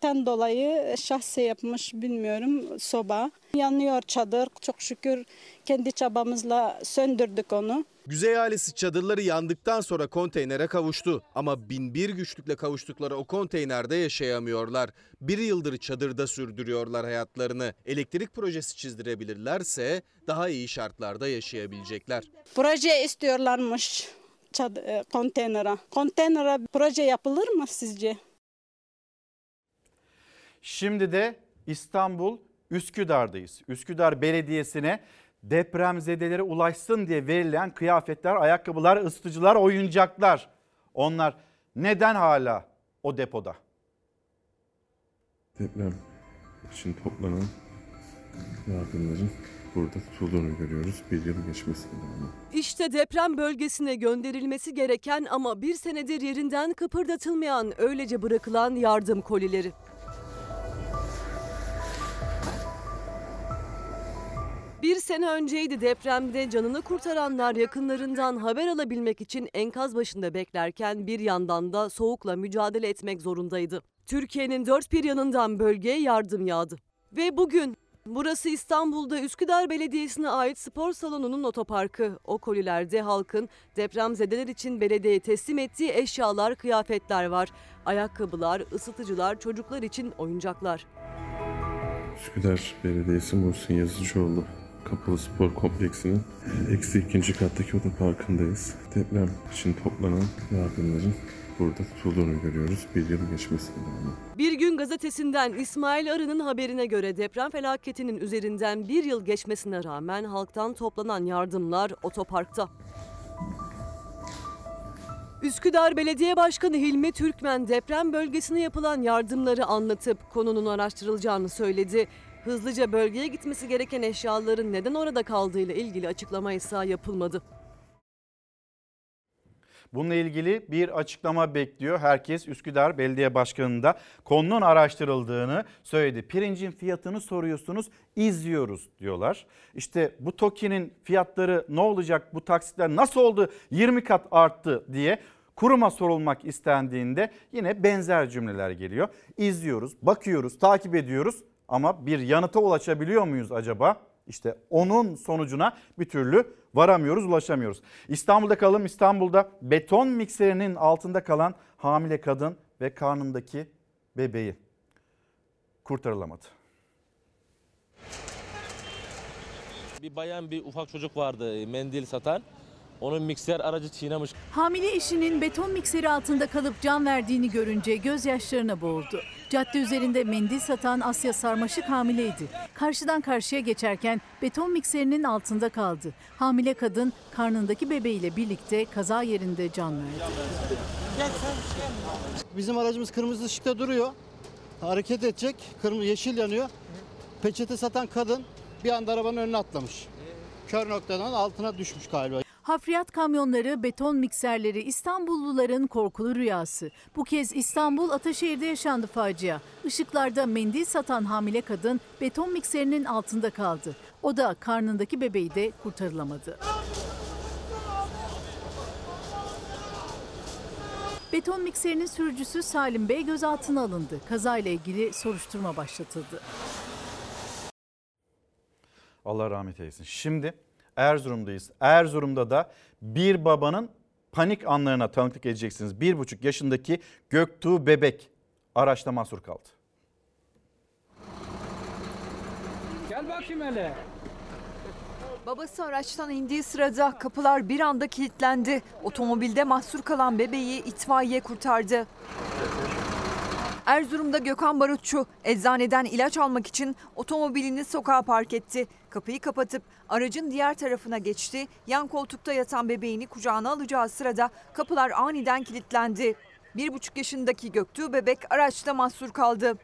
ten dolayı şahse yapmış bilmiyorum soba. Yanıyor çadır çok şükür kendi çabamızla söndürdük onu. Güzey ailesi çadırları yandıktan sonra konteynere kavuştu. Ama binbir güçlükle kavuştukları o konteynerde yaşayamıyorlar. Bir yıldır çadırda sürdürüyorlar hayatlarını. Elektrik projesi çizdirebilirlerse daha iyi şartlarda yaşayabilecekler. Proje istiyorlarmış konteynere. Konteynere proje yapılır mı sizce? Şimdi de İstanbul Üsküdar'dayız. Üsküdar Belediyesi'ne depremzedelere ulaşsın diye verilen kıyafetler, ayakkabılar, ısıtıcılar, oyuncaklar. Onlar neden hala o depoda? Deprem için toplanan yardımların burada tutulduğunu görüyoruz. Bir yıl geçmesine rağmen. İşte deprem bölgesine gönderilmesi gereken ama bir senedir yerinden kıpırdatılmayan öylece bırakılan yardım kolileri. Bir sene önceydi depremde canını kurtaranlar yakınlarından haber alabilmek için enkaz başında beklerken bir yandan da soğukla mücadele etmek zorundaydı. Türkiye'nin dört bir yanından bölgeye yardım yağdı. Ve bugün burası İstanbul'da Üsküdar Belediyesi'ne ait spor salonunun otoparkı. O kolilerde halkın depremzedeler için belediyeye teslim ettiği eşyalar, kıyafetler var. Ayakkabılar, ısıtıcılar, çocuklar için oyuncaklar. Üsküdar Belediyesi Muhsin Yazıcıoğlu Kapalı Spor Kompleksi'nin eksi ikinci kattaki otoparkındayız. Deprem için toplanan yardımların burada tutulduğunu görüyoruz. Bir yıl geçmesine rağmen. Bir gün gazetesinden İsmail Arı'nın haberine göre deprem felaketinin üzerinden bir yıl geçmesine rağmen halktan toplanan yardımlar otoparkta. Üsküdar Belediye Başkanı Hilmi Türkmen deprem bölgesine yapılan yardımları anlatıp konunun araştırılacağını söyledi. Hızlıca bölgeye gitmesi gereken eşyaların neden orada kaldığıyla ilgili açıklama ise yapılmadı. Bununla ilgili bir açıklama bekliyor. Herkes Üsküdar Belediye Başkanı'nda konunun araştırıldığını söyledi. Pirincin fiyatını soruyorsunuz, izliyoruz diyorlar. İşte bu TOKİ'nin fiyatları ne olacak, bu taksitler nasıl oldu 20 kat arttı diye kuruma sorulmak istendiğinde yine benzer cümleler geliyor. İzliyoruz, bakıyoruz, takip ediyoruz ama bir yanıta ulaşabiliyor muyuz acaba? İşte onun sonucuna bir türlü varamıyoruz, ulaşamıyoruz. İstanbul'da kalalım. İstanbul'da beton mikserinin altında kalan hamile kadın ve karnındaki bebeği kurtarılamadı. Bir bayan bir ufak çocuk vardı mendil satan. Onun mikser aracı çiğnemiş. Hamile eşinin beton mikseri altında kalıp can verdiğini görünce gözyaşlarına boğuldu. Cadde üzerinde mendil satan Asya Sarmaşık hamileydi. Karşıdan karşıya geçerken beton mikserinin altında kaldı. Hamile kadın karnındaki bebeğiyle birlikte kaza yerinde can verdi. Bizim aracımız kırmızı ışıkta duruyor. Hareket edecek. Kırmızı yeşil yanıyor. Peçete satan kadın bir anda arabanın önüne atlamış. Kör noktadan altına düşmüş galiba. Hafriyat kamyonları, beton mikserleri İstanbulluların korkulu rüyası. Bu kez İstanbul Ataşehir'de yaşandı facia. Işıklarda mendil satan hamile kadın beton mikserinin altında kaldı. O da karnındaki bebeği de kurtarılamadı. Beton mikserinin sürücüsü Salim Bey gözaltına alındı. Kazayla ilgili soruşturma başlatıldı. Allah rahmet eylesin. Şimdi Erzurum'dayız. Erzurum'da da bir babanın panik anlarına tanıklık edeceksiniz. Bir buçuk yaşındaki Göktuğ bebek araçta mahsur kaldı. Gel bakayım hele. Babası araçtan indiği sırada kapılar bir anda kilitlendi. Otomobilde mahsur kalan bebeği itfaiye kurtardı. Erzurum'da Gökhan Barutçu eczaneden ilaç almak için otomobilini sokağa park etti. Kapıyı kapatıp aracın diğer tarafına geçti. Yan koltukta yatan bebeğini kucağına alacağı sırada kapılar aniden kilitlendi. Bir buçuk yaşındaki Göktuğ bebek araçta mahsur kaldı.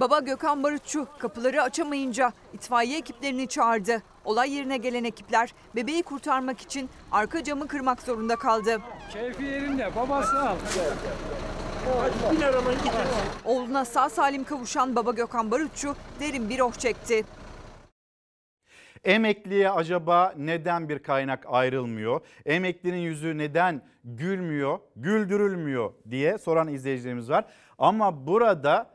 Baba Gökhan Barutçu kapıları açamayınca itfaiye ekiplerini çağırdı. Olay yerine gelen ekipler bebeği kurtarmak için arka camı kırmak zorunda kaldı. Keyfi yerinde babası al. Oğluna sağ salim kavuşan baba Gökhan Barutçu derin bir oh çekti. Emekliye acaba neden bir kaynak ayrılmıyor? Emeklinin yüzü neden gülmüyor, güldürülmüyor diye soran izleyicilerimiz var. Ama burada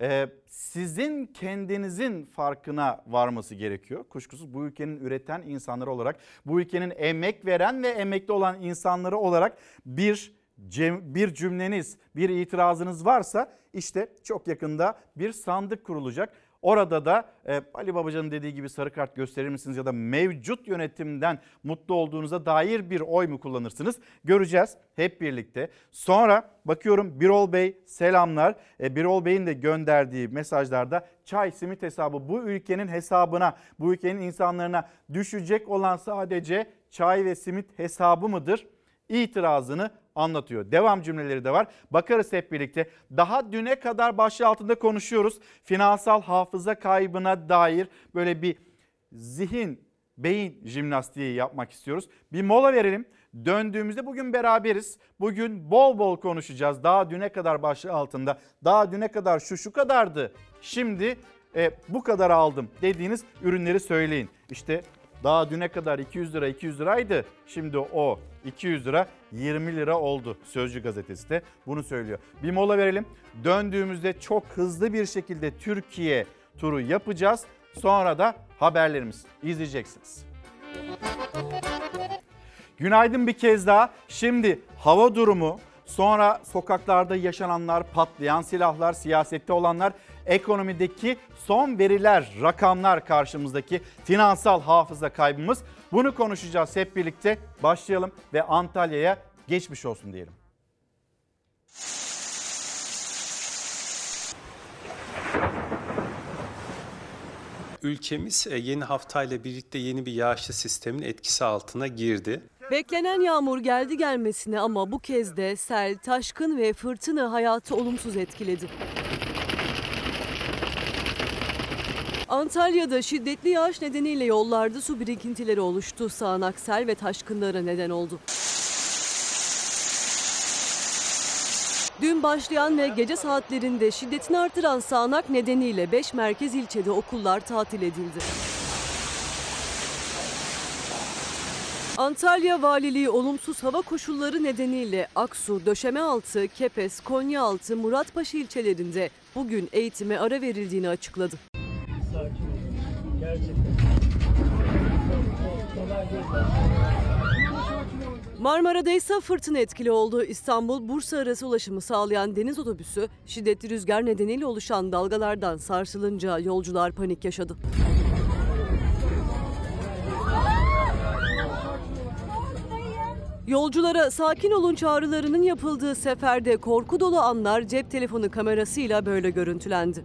e, sizin kendinizin farkına varması gerekiyor. Kuşkusuz bu ülkenin üreten insanları olarak, bu ülkenin emek veren ve emekli olan insanları olarak bir bir cümleniz, bir itirazınız varsa işte çok yakında bir sandık kurulacak. Orada da e, Ali Babacan'ın dediği gibi sarı kart gösterir misiniz ya da mevcut yönetimden mutlu olduğunuza dair bir oy mu kullanırsınız? Göreceğiz hep birlikte. Sonra bakıyorum Birol Bey selamlar. E, Birol Bey'in de gönderdiği mesajlarda çay simit hesabı bu ülkenin hesabına, bu ülkenin insanlarına düşecek olan sadece çay ve simit hesabı mıdır? itirazını anlatıyor. Devam cümleleri de var. Bakarız hep birlikte. Daha düne kadar başlığı altında konuşuyoruz. Finansal hafıza kaybına dair böyle bir zihin, beyin jimnastiği yapmak istiyoruz. Bir mola verelim. Döndüğümüzde bugün beraberiz. Bugün bol bol konuşacağız. Daha düne kadar başlığı altında. Daha düne kadar şu şu kadardı. Şimdi e, bu kadar aldım dediğiniz ürünleri söyleyin. İşte daha düne kadar 200 lira 200 liraydı. Şimdi o 200 lira 20 lira oldu. Sözcü gazetesi de bunu söylüyor. Bir mola verelim. Döndüğümüzde çok hızlı bir şekilde Türkiye turu yapacağız. Sonra da haberlerimiz izleyeceksiniz. Günaydın bir kez daha. Şimdi hava durumu, sonra sokaklarda yaşananlar, patlayan silahlar, siyasette olanlar, ekonomideki son veriler, rakamlar karşımızdaki finansal hafıza kaybımız. Bunu konuşacağız hep birlikte. Başlayalım ve Antalya'ya geçmiş olsun diyelim. Ülkemiz e, yeni haftayla birlikte yeni bir yağışlı sistemin etkisi altına girdi. Beklenen yağmur geldi gelmesine ama bu kez de sel, taşkın ve fırtına hayatı olumsuz etkiledi. Antalya'da şiddetli yağış nedeniyle yollarda su birikintileri oluştu. Sağanak sel ve taşkınlara neden oldu. Dün başlayan ve gece saatlerinde şiddetini artıran sağanak nedeniyle 5 merkez ilçede okullar tatil edildi. Antalya Valiliği olumsuz hava koşulları nedeniyle Aksu, Döşemealtı, Kepes, Konyaaltı, Muratpaşa ilçelerinde bugün eğitime ara verildiğini açıkladı. Marmara'da ise fırtına etkili oldu. İstanbul-Bursa arası ulaşımı sağlayan deniz otobüsü şiddetli rüzgar nedeniyle oluşan dalgalardan sarsılınca yolcular panik yaşadı. Yolculara sakin olun çağrılarının yapıldığı seferde korku dolu anlar cep telefonu kamerasıyla böyle görüntülendi.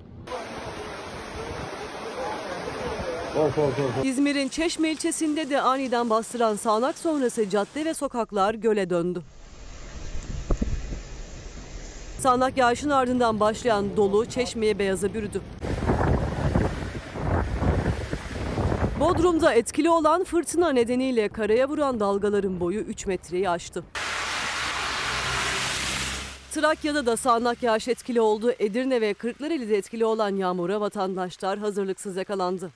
İzmir'in Çeşme ilçesinde de aniden bastıran sağanak sonrası cadde ve sokaklar göle döndü. Sağanak yağışın ardından başlayan dolu Çeşme'ye beyaza bürüdü. Bodrum'da etkili olan fırtına nedeniyle karaya vuran dalgaların boyu 3 metreyi aştı. Trakya'da da sağanak yağış etkili oldu. Edirne ve Kırklareli'de etkili olan yağmura vatandaşlar hazırlıksız yakalandı.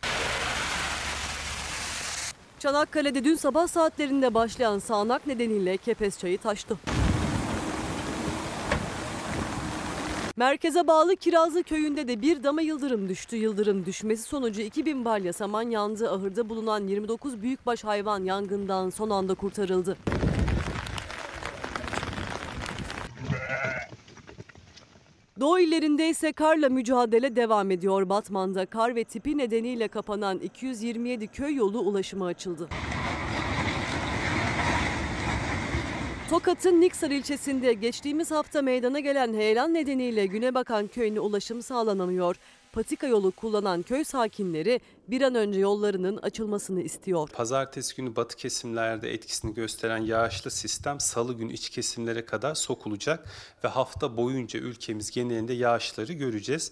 Çanakkale'de dün sabah saatlerinde başlayan sağanak nedeniyle Kepes çayı taştı. Merkeze bağlı Kirazlı köyünde de bir dama yıldırım düştü. Yıldırım düşmesi sonucu 2000 balya saman yandı. Ahırda bulunan 29 büyükbaş hayvan yangından son anda kurtarıldı. Doğu illerinde ise karla mücadele devam ediyor. Batman'da kar ve tipi nedeniyle kapanan 227 köy yolu ulaşıma açıldı. Tokat'ın Niksar ilçesinde geçtiğimiz hafta meydana gelen heyelan nedeniyle Günebakan köyüne ulaşım sağlanamıyor. Patika yolu kullanan köy sakinleri bir an önce yollarının açılmasını istiyor. Pazartesi günü batı kesimlerde etkisini gösteren yağışlı sistem salı günü iç kesimlere kadar sokulacak ve hafta boyunca ülkemiz genelinde yağışları göreceğiz.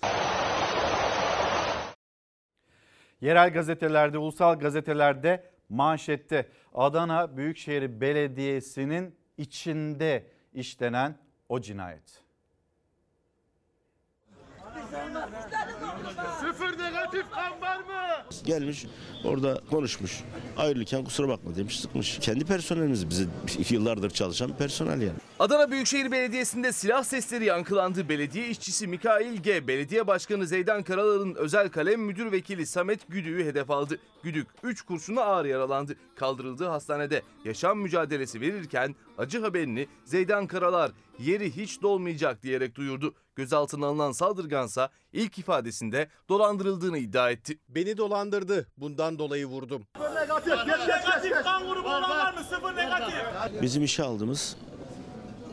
Yerel gazetelerde, ulusal gazetelerde manşette Adana Büyükşehir Belediyesi'nin içinde işlenen o cinayet. Sıfır negatif kan var mı? Gelmiş orada konuşmuş. Ayrılırken kusura bakma demiş sıkmış. Kendi personelimiz bizi yıllardır çalışan personel yani. Adana Büyükşehir Belediyesi'nde silah sesleri yankılandı. Belediye işçisi Mikail G. Belediye Başkanı Zeydan Karalar'ın özel kalem müdür vekili Samet Güdük'ü hedef aldı. Güdük 3 kurşuna ağır yaralandı. Kaldırıldığı hastanede yaşam mücadelesi verirken acı haberini Zeydan Karalar yeri hiç dolmayacak diyerek duyurdu. Gözaltına alınan saldırgansa ilk ifadesinde dolandırıldığını iddia etti. Beni dolandırdı. Bundan dolayı vurdum. Bizim işe aldığımız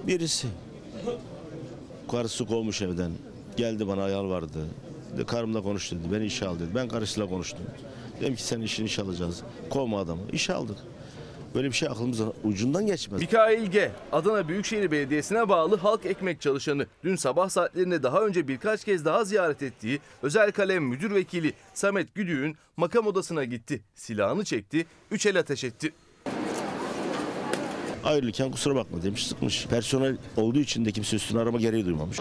birisi. Karısı kovmuş evden. Geldi bana yalvardı. De karımla konuş dedi. Beni işe al dedi. Ben karısıyla konuştum. Dedim ki sen işini işe alacağız. Kovma adamı. İşe aldık. Böyle bir şey aklımızdan ucundan geçmez. Mikail G. Adana Büyükşehir Belediyesi'ne bağlı halk ekmek çalışanı. Dün sabah saatlerinde daha önce birkaç kez daha ziyaret ettiği özel kalem müdür vekili Samet Güdük'ün makam odasına gitti. Silahını çekti, üç el ateş etti. Ayrılırken kusura bakma demiş sıkmış. Personel olduğu için de kimse üstüne arama gereği duymamış.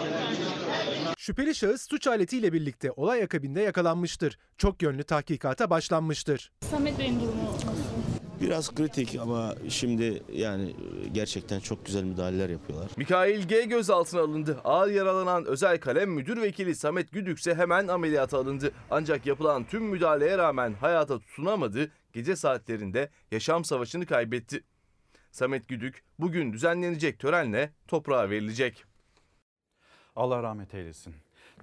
Şüpheli şahıs suç aletiyle birlikte olay akabinde yakalanmıştır. Çok yönlü tahkikata başlanmıştır. Samet Bey'in durumu nasıl? Biraz kritik ama şimdi yani gerçekten çok güzel müdahaleler yapıyorlar. Mikail G. gözaltına alındı. Ağır yaralanan özel kalem müdür vekili Samet Güdük ise hemen ameliyata alındı. Ancak yapılan tüm müdahaleye rağmen hayata tutunamadı. Gece saatlerinde yaşam savaşını kaybetti. Samet Güdük bugün düzenlenecek törenle toprağa verilecek. Allah rahmet eylesin.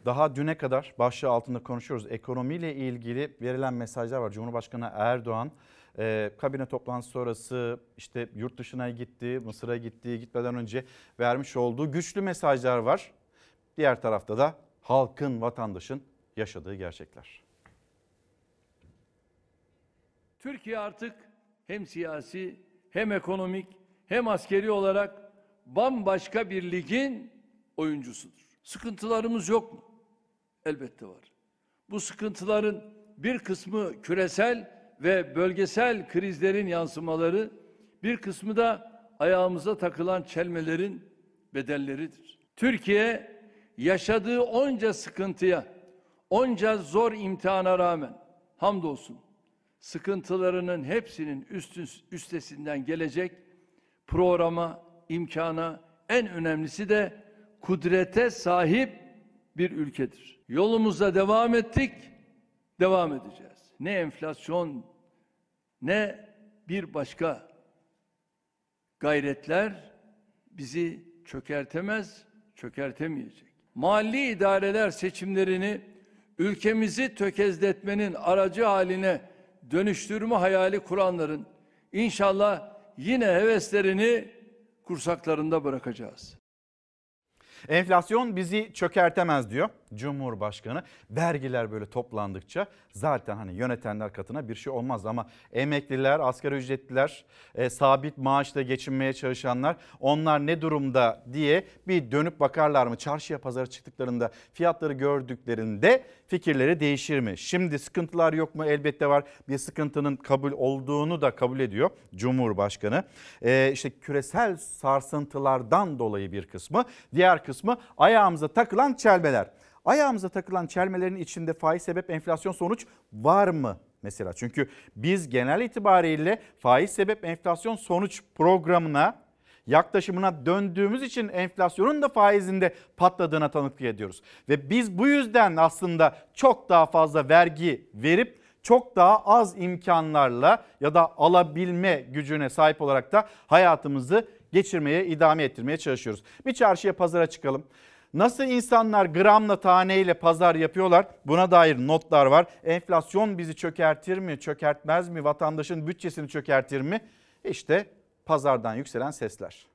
Daha düne kadar başlığı altında konuşuyoruz. Ekonomiyle ilgili verilen mesajlar var. Cumhurbaşkanı Erdoğan e, kabine toplantısı sonrası işte yurt dışına gitti, Mısır'a gitti, gitmeden önce vermiş olduğu güçlü mesajlar var. Diğer tarafta da halkın, vatandaşın yaşadığı gerçekler. Türkiye artık hem siyasi hem ekonomik hem askeri olarak bambaşka bir ligin oyuncusudur. Sıkıntılarımız yok mu? Elbette var. Bu sıkıntıların bir kısmı küresel ve bölgesel krizlerin yansımaları, bir kısmı da ayağımıza takılan çelmelerin bedelleridir. Türkiye yaşadığı onca sıkıntıya, onca zor imtihana rağmen hamdolsun sıkıntılarının hepsinin üstün, üstesinden gelecek programa, imkana, en önemlisi de kudrete sahip bir ülkedir. Yolumuza devam ettik, devam edeceğiz. Ne enflasyon ne bir başka gayretler bizi çökertemez, çökertemeyecek. Mahalli idareler seçimlerini ülkemizi tökezletmenin aracı haline dönüştürme hayali kuranların inşallah yine heveslerini kursaklarında bırakacağız. Enflasyon bizi çökertemez diyor Cumhurbaşkanı. Vergiler böyle toplandıkça zaten hani yönetenler katına bir şey olmaz ama emekliler, asgari ücretliler, e, sabit maaşla geçinmeye çalışanlar onlar ne durumda diye bir dönüp bakarlar mı? Çarşıya pazara çıktıklarında fiyatları gördüklerinde fikirleri değişir mi? Şimdi sıkıntılar yok mu? Elbette var. Bir sıkıntının kabul olduğunu da kabul ediyor Cumhurbaşkanı. E, işte küresel sarsıntılardan dolayı bir kısmı, diğer kısmı ayağımıza takılan çelmeler. Ayağımıza takılan çelmelerin içinde faiz sebep enflasyon sonuç var mı? Mesela çünkü biz genel itibariyle faiz sebep enflasyon sonuç programına yaklaşımına döndüğümüz için enflasyonun da faizinde patladığına tanıklık ediyoruz. Ve biz bu yüzden aslında çok daha fazla vergi verip çok daha az imkanlarla ya da alabilme gücüne sahip olarak da hayatımızı geçirmeye, idame ettirmeye çalışıyoruz. Bir çarşıya pazara çıkalım. Nasıl insanlar gramla taneyle pazar yapıyorlar buna dair notlar var. Enflasyon bizi çökertir mi, çökertmez mi, vatandaşın bütçesini çökertir mi? İşte pazardan yükselen sesler.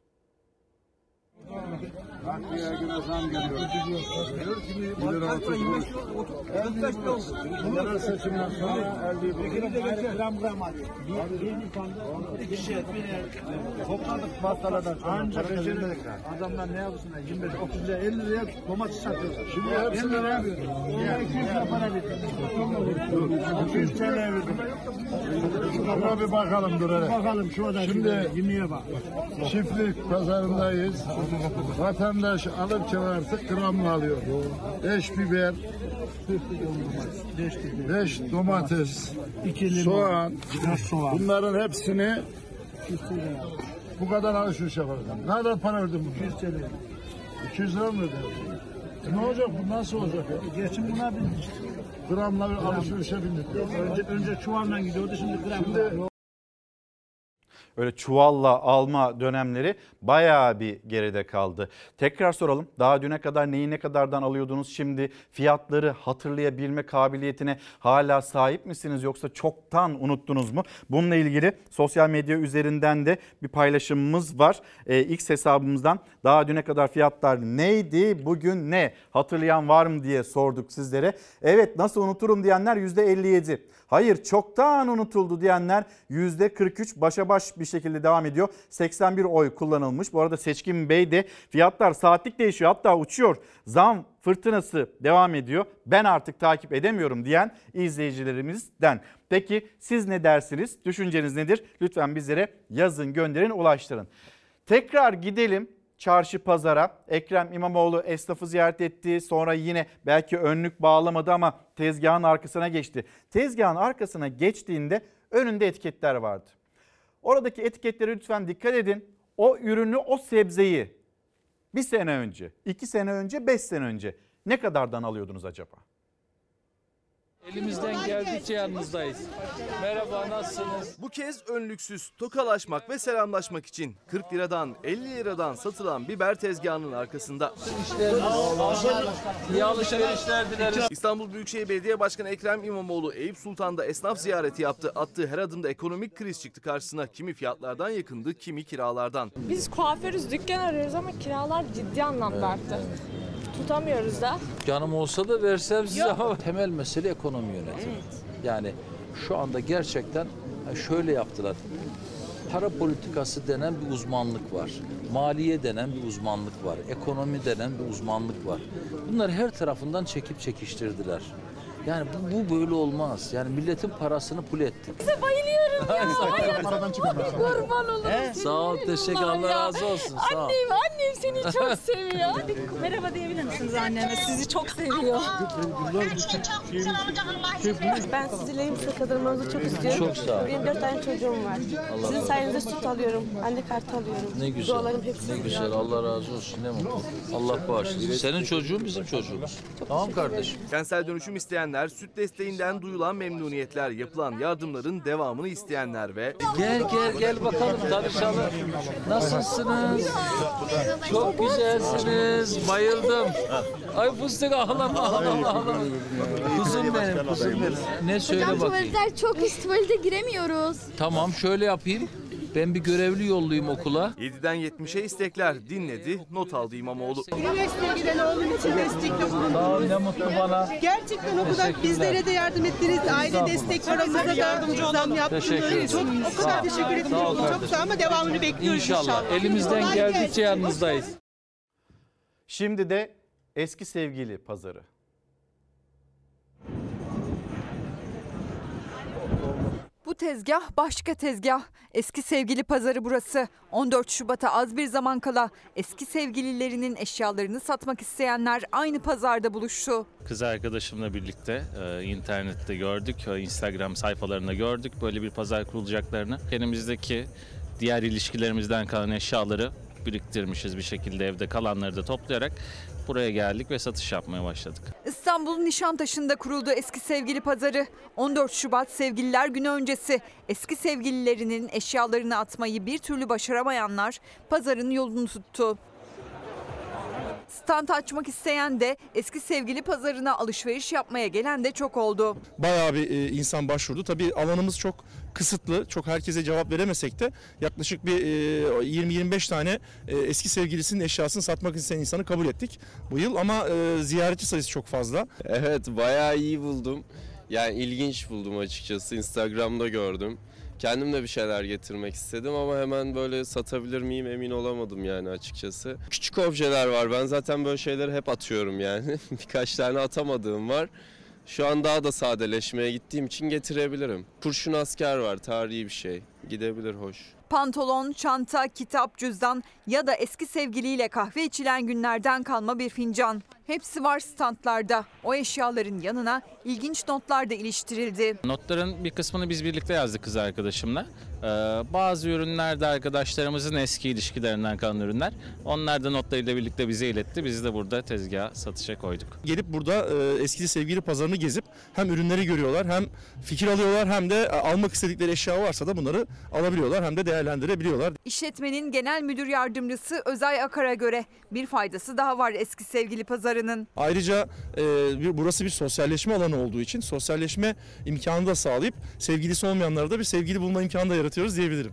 Nakliye göre zam geliyor. Bir lira otuz kuruş. Yerel seçimden sonra elde ediyoruz. Gram gram hadi. Bir, bir Nisan'da iki şey topladık pastalardan sonra. Ancak beceremedik. Adamlar ne yapsınlar? 25, 30 lira, 50 liraya domates satıyorlar. Şimdi hepsini 50 liraya veriyor. Ona 200 lira para verdim. 200 TL verdim. Şuna bir bakalım dur hele. Bakalım şurada Şimdi yemeğe bak. çiftlik pazarındayız. Vatandaş alırken artık gramla alıyor. Beş biber, beş domates, soğan, bunların hepsini bu kadar alışveriş yaparız. Ne kadar para verdin bu? 200 TL. 200 lira mı verdin? E ne olacak bu nasıl olacak ya? Geçin buna bindik. Gramla alışverişe bindik. Önce, önce çuvalla gidiyordu şimdi gramla. Öyle çuvalla alma dönemleri bayağı bir geride kaldı. Tekrar soralım. Daha düne kadar neyi ne kadardan alıyordunuz? Şimdi fiyatları hatırlayabilme kabiliyetine hala sahip misiniz yoksa çoktan unuttunuz mu? Bununla ilgili sosyal medya üzerinden de bir paylaşımımız var. Ee, X hesabımızdan daha düne kadar fiyatlar neydi? Bugün ne? Hatırlayan var mı diye sorduk sizlere. Evet nasıl unuturum diyenler %57. Hayır çoktan unutuldu diyenler %43 başa baş bir şekilde devam ediyor. 81 oy kullanılmış. Bu arada Seçkin Bey de fiyatlar saatlik değişiyor hatta uçuyor. Zam fırtınası devam ediyor. Ben artık takip edemiyorum diyen izleyicilerimizden. Peki siz ne dersiniz? Düşünceniz nedir? Lütfen bizlere yazın, gönderin, ulaştırın. Tekrar gidelim çarşı pazara. Ekrem İmamoğlu esnafı ziyaret etti. Sonra yine belki önlük bağlamadı ama tezgahın arkasına geçti. Tezgahın arkasına geçtiğinde önünde etiketler vardı. Oradaki etiketlere lütfen dikkat edin. O ürünü, o sebzeyi bir sene önce, iki sene önce, beş sene önce ne kadardan alıyordunuz acaba? Elimizden geldikçe yanınızdayız. Merhaba nasılsınız? Bu kez önlüksüz tokalaşmak ve selamlaşmak için 40 liradan 50 liradan satılan biber tezgahının arkasında. İyi alışverişler dileriz. İstanbul Büyükşehir Belediye Başkanı Ekrem İmamoğlu Eyüp Sultan'da esnaf ziyareti yaptı. Attığı her adımda ekonomik kriz çıktı karşısına. Kimi fiyatlardan yakındı, kimi kiralardan. Biz kuaförüz, dükkan arıyoruz ama kiralar ciddi anlamda arttı. Tutamıyoruz da. Canım olsa da versem size ama temel mesele ekonomi yönetimi. Yani şu anda gerçekten şöyle yaptılar. Para politikası denen bir uzmanlık var. Maliye denen bir uzmanlık var. Ekonomi denen bir uzmanlık var. Bunları her tarafından çekip çekiştirdiler. Yani bu, bu böyle olmaz. Yani milletin parasını pul ettik. Size bayılıyorum ya. Ay, Paradan Kurban olurum. Sağ ol, teşekkür Allah razı olsun. Sağ ol. Annem, annem seni çok <laughs> seviyor. Merhaba diyebilir misiniz anneme? Sizi çok seviyor. Ben sizinle elbise kazanmanızı çok istiyorum. Çok sağ ol. Benim dört tane çocuğum var. Allah Sizin sayenizde süt alıyorum. Anne kartı alıyorum. Ne güzel. Dualarım hepsi Ne güzel. Allah razı olsun. Ne mutlu. Allah bağışlasın. Senin çocuğun bizim çocuğumuz. Tamam kardeşim. Kentsel dönüşüm isteyenler, süt desteğinden duyulan memnuniyetler, yapılan yardımların devamını isteyenler ve Gel gel gel bakalım tanışalım. Nasılsınız? Çok güzelsiniz. Bayıldım. Ay fıstık ağlama ağlama ağlama. Kuzum benim kuzum benim. Ne söyle Hocam bakayım. tuvaletler çok pis tuvalete giremiyoruz. Tamam şöyle yapayım. Ben bir görevli yollayayım okula. 7'den 70'e istekler dinledi, not aldı İmamoğlu. Üniversiteye giden oğlum için destekte bulundunuz. Sağ ol, ne mutlu bana. Gerçekten o kadar bizlere de yardım ettiniz. Aile destek paramıza da yardımcı zam yaptınız. Çok, o kadar teşekkür ederim. Çok kardeşim. sağ ama devamını bekliyoruz inşallah. İnşallah. Elimizden geldikçe yanınızdayız. Şimdi de eski sevgili pazarı. Bu tezgah başka tezgah. Eski sevgili pazarı burası. 14 Şubat'a az bir zaman kala eski sevgililerinin eşyalarını satmak isteyenler aynı pazarda buluştu. Kız arkadaşımla birlikte e, internette gördük, e, Instagram sayfalarında gördük böyle bir pazar kurulacaklarını. Kendimizdeki diğer ilişkilerimizden kalan eşyaları biriktirmişiz bir şekilde evde kalanları da toplayarak buraya geldik ve satış yapmaya başladık. İstanbul Nişantaşı'nda kuruldu eski sevgili pazarı. 14 Şubat Sevgililer Günü öncesi eski sevgililerinin eşyalarını atmayı bir türlü başaramayanlar pazarın yolunu tuttu. Stand açmak isteyen de eski sevgili pazarına alışveriş yapmaya gelen de çok oldu. Bayağı bir e, insan başvurdu. Tabii alanımız çok kısıtlı. Çok herkese cevap veremesek de yaklaşık bir e, 20-25 tane e, eski sevgilisinin eşyasını satmak isteyen insanı kabul ettik bu yıl ama e, ziyaretçi sayısı çok fazla. Evet bayağı iyi buldum. Yani ilginç buldum açıkçası. Instagram'da gördüm. Kendim de bir şeyler getirmek istedim ama hemen böyle satabilir miyim emin olamadım yani açıkçası. Küçük objeler var. Ben zaten böyle şeyleri hep atıyorum yani. <laughs> Birkaç tane atamadığım var. Şu an daha da sadeleşmeye gittiğim için getirebilirim. Kurşun asker var, tarihi bir şey. Gidebilir hoş. Pantolon, çanta, kitap, cüzdan ya da eski sevgiliyle kahve içilen günlerden kalma bir fincan. Hepsi var standlarda. O eşyaların yanına ilginç notlar da iliştirildi. Notların bir kısmını biz birlikte yazdık kız arkadaşımla. Ee, bazı ürünler de arkadaşlarımızın eski ilişkilerinden kalan ürünler. Onlar da notlarıyla birlikte bize iletti. Biz de burada tezgaha satışa koyduk. Gelip burada e, eski sevgili pazarını gezip hem ürünleri görüyorlar hem fikir alıyorlar hem de e, almak istedikleri eşya varsa da bunları alabiliyorlar hem de değerlendirebiliyorlar. İşletmenin genel müdür yardımcısı Özay Akar'a göre bir faydası daha var eski sevgili pazarının. Ayrıca e, bir, burası bir sosyalleşme alanı olduğu için sosyalleşme imkanı da sağlayıp sevgilisi olmayanlara da bir sevgili bulma imkanı da yaratıyoruz diyebilirim.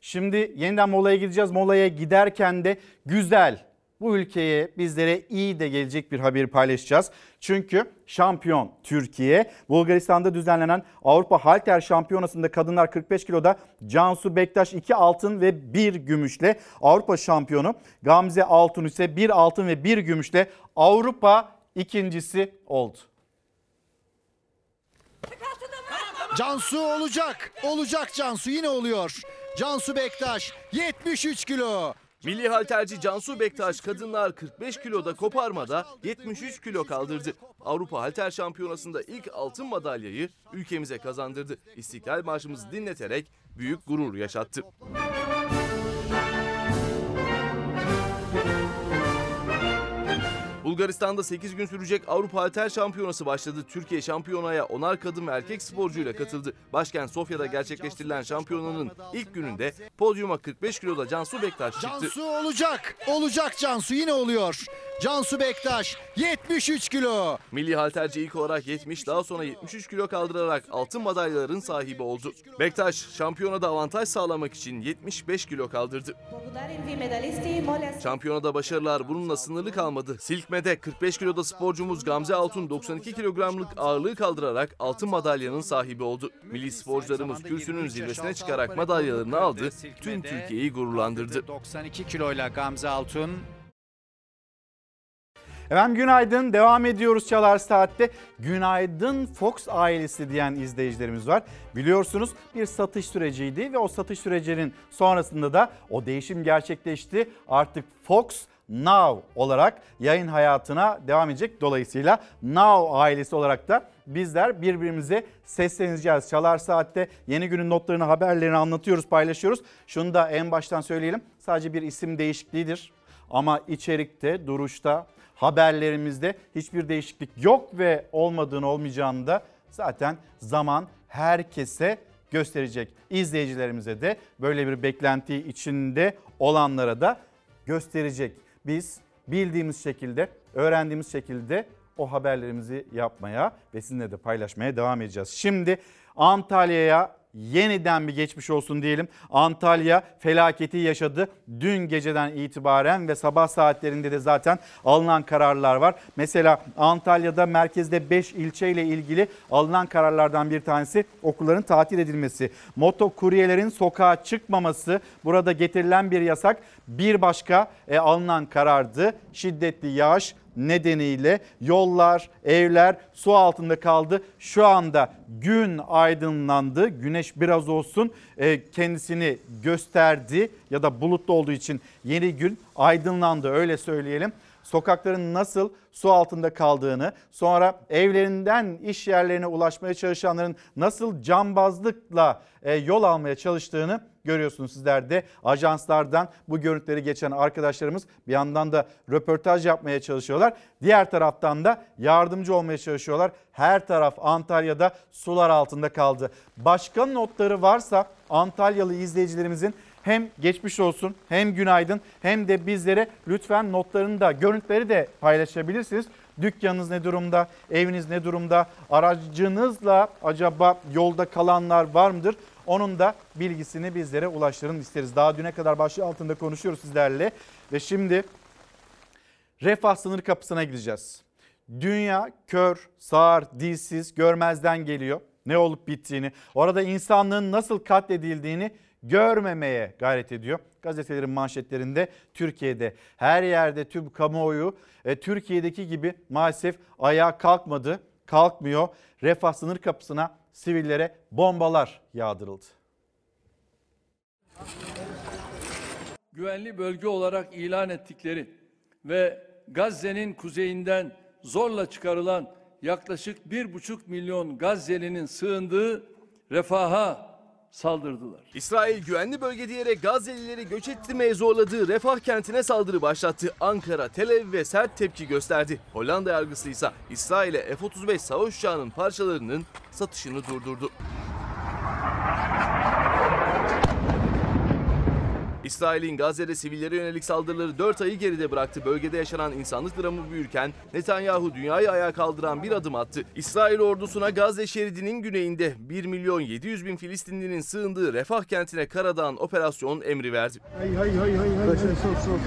Şimdi yeniden molaya gideceğiz. Molaya giderken de güzel bu ülkeye bizlere iyi de gelecek bir haberi paylaşacağız. Çünkü şampiyon Türkiye Bulgaristan'da düzenlenen Avrupa Halter Şampiyonası'nda kadınlar 45 kiloda Cansu Bektaş 2 altın ve 1 gümüşle Avrupa şampiyonu Gamze Altun ise 1 altın ve 1 gümüşle Avrupa ikincisi oldu. Cansu olacak. Olacak Cansu yine oluyor. Cansu Bektaş 73 kilo. Milli halterci Cansu Bektaş kadınlar 45 kiloda koparmada 73 kilo kaldırdı. Avrupa Halter Şampiyonası'nda ilk altın madalyayı ülkemize kazandırdı. İstiklal Marşımızı dinleterek büyük gurur yaşattı. Bulgaristan'da 8 gün sürecek Avrupa Halter Şampiyonası başladı. Türkiye şampiyonaya onar kadın ve erkek sporcuyla katıldı. Başkent Sofya'da gerçekleştirilen şampiyonanın ilk gününde podyuma 45 kiloda Cansu Bektaş çıktı. Cansu olacak. Olacak Cansu yine oluyor. Cansu Bektaş 73 kilo. Milli halterci ilk olarak 70 daha sonra 73 kilo kaldırarak altın madalyaların sahibi oldu. Bektaş şampiyonada avantaj sağlamak için 75 kilo kaldırdı. Şampiyonada başarılar bununla sınırlı kalmadı. Silkmede 45 kiloda sporcumuz Gamze Altun 92 kilogramlık ağırlığı kaldırarak altın madalyanın sahibi oldu. Milli sporcularımız kürsünün zirvesine çıkarak madalyalarını aldı. Tüm Türkiye'yi gururlandırdı. 92 kiloyla Gamze Altun Efendim günaydın. Devam ediyoruz Çalar Saat'te. Günaydın Fox ailesi diyen izleyicilerimiz var. Biliyorsunuz bir satış süreciydi ve o satış sürecinin sonrasında da o değişim gerçekleşti. Artık Fox Now olarak yayın hayatına devam edecek. Dolayısıyla Now ailesi olarak da bizler birbirimize sesleneceğiz. Çalar Saat'te yeni günün notlarını, haberlerini anlatıyoruz, paylaşıyoruz. Şunu da en baştan söyleyelim. Sadece bir isim değişikliğidir. Ama içerikte, duruşta, haberlerimizde hiçbir değişiklik yok ve olmadığını olmayacağını da zaten zaman herkese gösterecek. İzleyicilerimize de böyle bir beklenti içinde olanlara da gösterecek. Biz bildiğimiz şekilde, öğrendiğimiz şekilde o haberlerimizi yapmaya ve sizinle de paylaşmaya devam edeceğiz. Şimdi Antalya'ya yeniden bir geçmiş olsun diyelim. Antalya felaketi yaşadı. Dün geceden itibaren ve sabah saatlerinde de zaten alınan kararlar var. Mesela Antalya'da merkezde 5 ilçeyle ilgili alınan kararlardan bir tanesi okulların tatil edilmesi. Moto kuryelerin sokağa çıkmaması burada getirilen bir yasak. Bir başka e, alınan karardı. Şiddetli yağış nedeniyle yollar, evler su altında kaldı. Şu anda gün aydınlandı. Güneş biraz olsun e, kendisini gösterdi ya da bulutlu olduğu için yeni gün aydınlandı öyle söyleyelim. Sokakların nasıl su altında kaldığını, sonra evlerinden iş yerlerine ulaşmaya çalışanların nasıl cambazlıkla e, yol almaya çalıştığını görüyorsunuz sizler de. Ajanslardan bu görüntüleri geçen arkadaşlarımız bir yandan da röportaj yapmaya çalışıyorlar. Diğer taraftan da yardımcı olmaya çalışıyorlar. Her taraf Antalya'da sular altında kaldı. Başka notları varsa Antalyalı izleyicilerimizin hem geçmiş olsun hem günaydın hem de bizlere lütfen notlarını da görüntüleri de paylaşabilirsiniz. Dükkanınız ne durumda? Eviniz ne durumda? Aracınızla acaba yolda kalanlar var mıdır? Onun da bilgisini bizlere ulaştırın isteriz. Daha düne kadar başlığı altında konuşuyoruz sizlerle. Ve şimdi refah sınır kapısına gideceğiz. Dünya kör, sağır, dilsiz, görmezden geliyor ne olup bittiğini. Orada insanlığın nasıl katledildiğini görmemeye gayret ediyor. Gazetelerin manşetlerinde Türkiye'de her yerde tüm kamuoyu e, Türkiye'deki gibi maalesef ayağa kalkmadı, kalkmıyor. Refah sınır kapısına sivillere bombalar yağdırıldı. Güvenli bölge olarak ilan ettikleri ve Gazze'nin kuzeyinden zorla çıkarılan yaklaşık bir buçuk milyon Gazze'linin sığındığı refaha saldırdılar. İsrail güvenli bölge diyerek Gazze'lileri göç ettirmeye zorladığı Refah kentine saldırı başlattı. Ankara, Tel Aviv ve sert tepki gösterdi. Hollanda yargısı ise İsrail'e F-35 savaş uçağının parçalarının satışını durdurdu. İsrail'in Gazze'de sivillere yönelik saldırıları 4 ayı geride bıraktı. Bölgede yaşanan insanlık dramı büyürken Netanyahu dünyayı ayağa kaldıran bir adım attı. İsrail ordusuna Gazze şeridinin güneyinde 1 milyon 700 bin Filistinlinin sığındığı Refah kentine karadan operasyon emri verdi. Hay hay hay hay hay. Sok sok sok.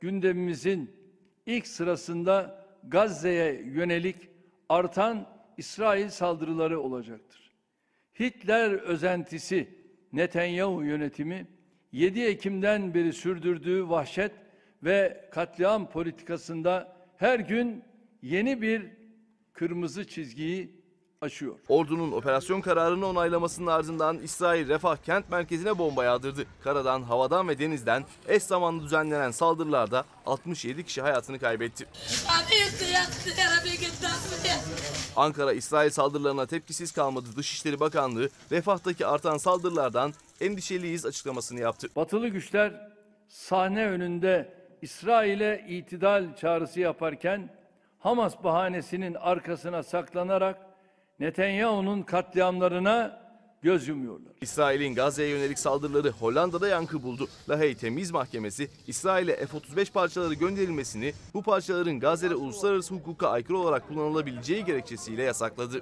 Gündemimizin ilk sırasında Gazze'ye yönelik artan İsrail saldırıları olacaktır. Hitler özentisi Netanyahu yönetimi 7 Ekim'den beri sürdürdüğü vahşet ve katliam politikasında her gün yeni bir kırmızı çizgiyi aşıyor. Ordunun operasyon kararını onaylamasının ardından İsrail Refah kent merkezine bomba yağdırdı. Karadan, havadan ve denizden eş zamanlı düzenlenen saldırılarda 67 kişi hayatını kaybetti. Ankara İsrail saldırılarına tepkisiz kalmadı. Dışişleri Bakanlığı Refah'taki artan saldırılardan endişeliyiz açıklamasını yaptı. Batılı güçler sahne önünde İsrail'e itidal çağrısı yaparken Hamas bahanesinin arkasına saklanarak Netanyahu'nun katliamlarına göz yumuyorlar. İsrail'in Gazze'ye yönelik saldırıları Hollanda'da yankı buldu. Lahey Temiz Mahkemesi İsrail'e F-35 parçaları gönderilmesini bu parçaların Gazze'de uluslararası hukuka aykırı olarak kullanılabileceği gerekçesiyle yasakladı.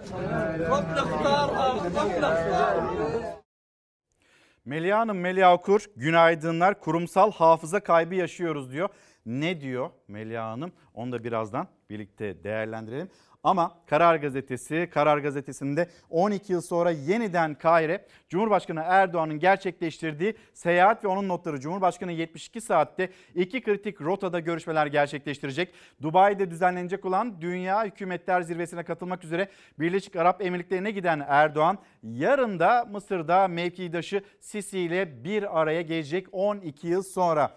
Melih Hanım, Melih Okur, günaydınlar. Kurumsal hafıza kaybı yaşıyoruz diyor. Ne diyor Melih Hanım? Onu da birazdan birlikte değerlendirelim. Ama Karar Gazetesi, Karar Gazetesi'nde 12 yıl sonra yeniden Kahire, Cumhurbaşkanı Erdoğan'ın gerçekleştirdiği seyahat ve onun notları Cumhurbaşkanı 72 saatte iki kritik rotada görüşmeler gerçekleştirecek. Dubai'de düzenlenecek olan Dünya Hükümetler Zirvesi'ne katılmak üzere Birleşik Arap Emirlikleri'ne giden Erdoğan, yarın da Mısır'da mevkidaşı Sisi ile bir araya gelecek 12 yıl sonra.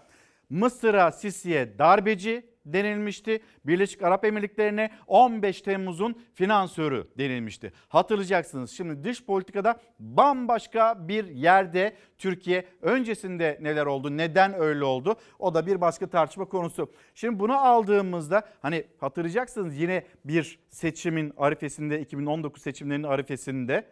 Mısır'a Sisi'ye darbeci denilmişti. Birleşik Arap Emirlikleri'ne 15 Temmuz'un finansörü denilmişti. Hatırlayacaksınız şimdi dış politikada bambaşka bir yerde Türkiye öncesinde neler oldu, neden öyle oldu o da bir başka tartışma konusu. Şimdi bunu aldığımızda hani hatırlayacaksınız yine bir seçimin arifesinde 2019 seçimlerinin arifesinde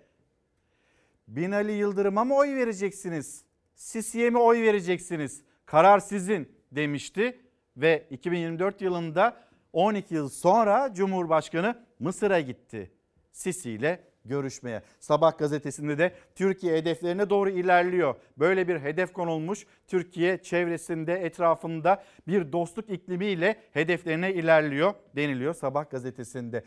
Binali Yıldırım'a mı oy vereceksiniz? Sisi'ye mi oy vereceksiniz? Karar sizin demişti ve 2024 yılında 12 yıl sonra Cumhurbaşkanı Mısır'a gitti. Sisi ile görüşmeye. Sabah gazetesinde de Türkiye hedeflerine doğru ilerliyor. Böyle bir hedef konulmuş. Türkiye çevresinde, etrafında bir dostluk iklimiyle hedeflerine ilerliyor deniliyor Sabah gazetesinde.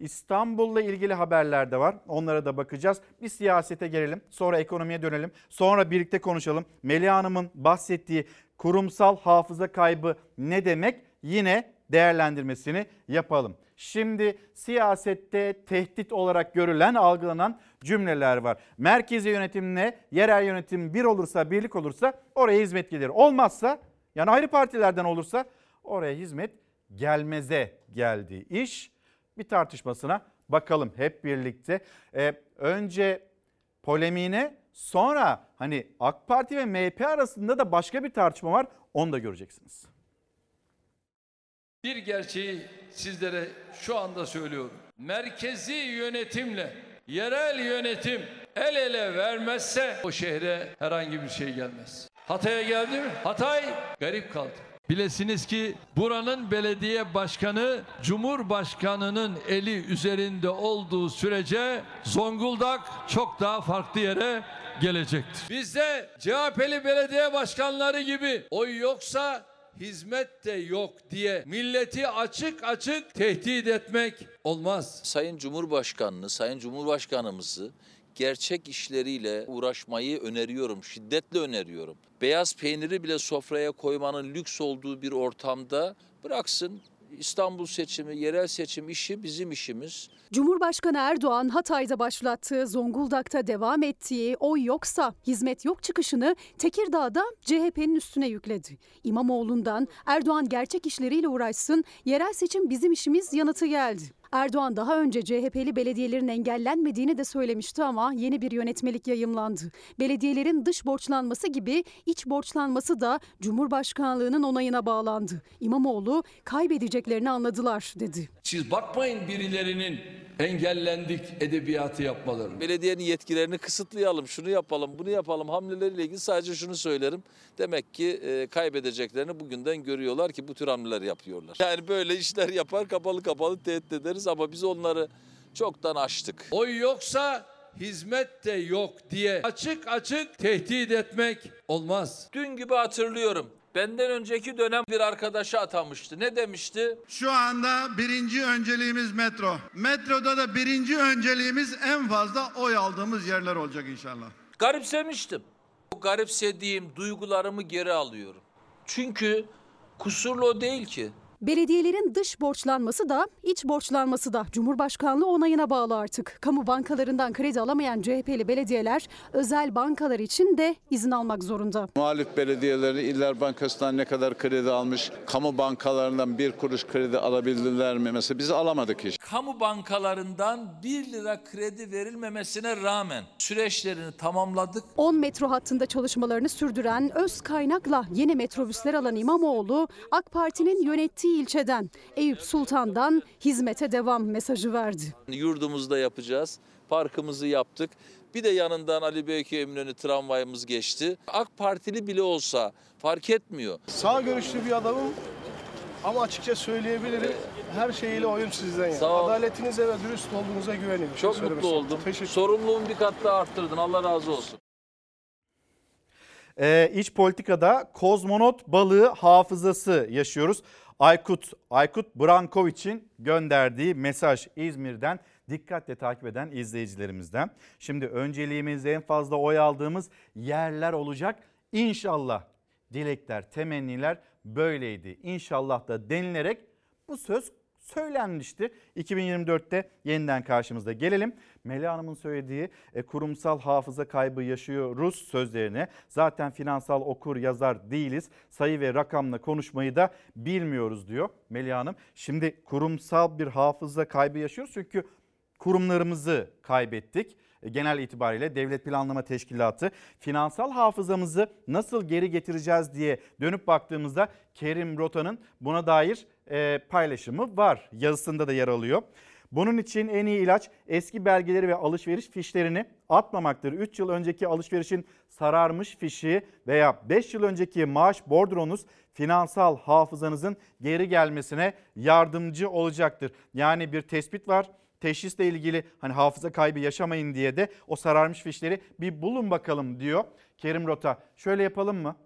İstanbul'la ilgili haberler de var. Onlara da bakacağız. Bir siyasete gelelim. Sonra ekonomiye dönelim. Sonra birlikte konuşalım. Melih Hanım'ın bahsettiği kurumsal hafıza kaybı ne demek? Yine değerlendirmesini yapalım. Şimdi siyasette tehdit olarak görülen, algılanan cümleler var. Merkezi yönetimle yerel yönetim bir olursa, birlik olursa oraya hizmet gelir. Olmazsa yani ayrı partilerden olursa oraya hizmet gelmeze geldi iş. Bir tartışmasına bakalım hep birlikte. Ee, önce polemiğine sonra hani AK Parti ve MHP arasında da başka bir tartışma var. Onu da göreceksiniz. Bir gerçeği sizlere şu anda söylüyorum. Merkezi yönetimle yerel yönetim el ele vermezse o şehre herhangi bir şey gelmez. Hatay'a geldi mi? Hatay garip kaldı. Bilesiniz ki buranın belediye başkanı Cumhurbaşkanı'nın eli üzerinde olduğu sürece Zonguldak çok daha farklı yere gelecektir. Bizde CHP'li belediye başkanları gibi oy yoksa hizmet de yok diye milleti açık açık tehdit etmek olmaz. Sayın Cumhurbaşkanını, Sayın Cumhurbaşkanımızı gerçek işleriyle uğraşmayı öneriyorum, şiddetle öneriyorum. Beyaz peyniri bile sofraya koymanın lüks olduğu bir ortamda bıraksın İstanbul seçimi, yerel seçim işi bizim işimiz. Cumhurbaşkanı Erdoğan Hatay'da başlattığı, Zonguldak'ta devam ettiği oy yoksa hizmet yok çıkışını Tekirdağ'da CHP'nin üstüne yükledi. İmamoğlu'ndan Erdoğan gerçek işleriyle uğraşsın, yerel seçim bizim işimiz yanıtı geldi. Erdoğan daha önce CHP'li belediyelerin engellenmediğini de söylemişti ama yeni bir yönetmelik yayımlandı. Belediyelerin dış borçlanması gibi iç borçlanması da Cumhurbaşkanlığının onayına bağlandı. İmamoğlu kaybedeceklerini anladılar dedi. Siz bakmayın birilerinin engellendik edebiyatı yapmalarını. Belediyenin yetkilerini kısıtlayalım, şunu yapalım, bunu yapalım hamleleriyle ilgili sadece şunu söylerim. Demek ki e, kaybedeceklerini bugünden görüyorlar ki bu tür hamleler yapıyorlar. Yani böyle işler yapar kapalı kapalı tehdit ederiz ama biz onları çoktan aştık. Oy yoksa hizmet de yok diye açık açık tehdit etmek olmaz. Dün gibi hatırlıyorum. Benden önceki dönem bir arkadaşa atamıştı. Ne demişti? Şu anda birinci önceliğimiz metro. Metroda da birinci önceliğimiz en fazla oy aldığımız yerler olacak inşallah. Garipsemiştim. O garipsediğim duygularımı geri alıyorum. Çünkü kusurlu o değil ki. Belediyelerin dış borçlanması da iç borçlanması da Cumhurbaşkanlığı onayına bağlı artık. Kamu bankalarından kredi alamayan CHP'li belediyeler özel bankalar için de izin almak zorunda. Muhalif belediyeleri İller Bankası'ndan ne kadar kredi almış, kamu bankalarından bir kuruş kredi alabildiler mi? Mesela biz alamadık hiç. Kamu bankalarından 1 lira kredi verilmemesine rağmen süreçlerini tamamladık. 10 metro hattında çalışmalarını sürdüren öz kaynakla yeni metrobüsler alan İmamoğlu AK Parti'nin yönettiği ilçeden Eyüp Sultan'dan hizmete devam mesajı verdi. Yurdumuzda yapacağız. Parkımızı yaptık. Bir de yanından Ali Beyköy Eminönü tramvayımız geçti. AK Partili bile olsa fark etmiyor. Sağ görüşlü bir adamım ama açıkça söyleyebilirim. Her şeyiyle oyum sizden yani. Sağ ol. Adaletinize ve dürüst olduğunuza güveniyorum. Çok Söylemek mutlu oldum. Teşekkür Sorumluluğumu bir kat daha arttırdın. Allah razı olsun. Ee, iç politikada kozmonot balığı hafızası yaşıyoruz. Aykut, Aykut Brankoviç'in gönderdiği mesaj İzmir'den dikkatle takip eden izleyicilerimizden. Şimdi önceliğimizde en fazla oy aldığımız yerler olacak. İnşallah dilekler, temenniler böyleydi. İnşallah da denilerek bu söz söylenmişti. 2024'te yeniden karşımızda gelelim. Melih Hanım'ın söylediği e, kurumsal hafıza kaybı yaşıyoruz sözlerine. Zaten finansal okur yazar değiliz. Sayı ve rakamla konuşmayı da bilmiyoruz diyor Melih Hanım. Şimdi kurumsal bir hafıza kaybı yaşıyoruz çünkü kurumlarımızı kaybettik. E, Genel itibariyle Devlet Planlama Teşkilatı finansal hafızamızı nasıl geri getireceğiz diye dönüp baktığımızda Kerim Rota'nın buna dair e, paylaşımı var. Yazısında da yer alıyor. Bunun için en iyi ilaç eski belgeleri ve alışveriş fişlerini atmamaktır. 3 yıl önceki alışverişin sararmış fişi veya 5 yıl önceki maaş bordronuz finansal hafızanızın geri gelmesine yardımcı olacaktır. Yani bir tespit var teşhisle ilgili hani hafıza kaybı yaşamayın diye de o sararmış fişleri bir bulun bakalım diyor Kerim Rota. Şöyle yapalım mı?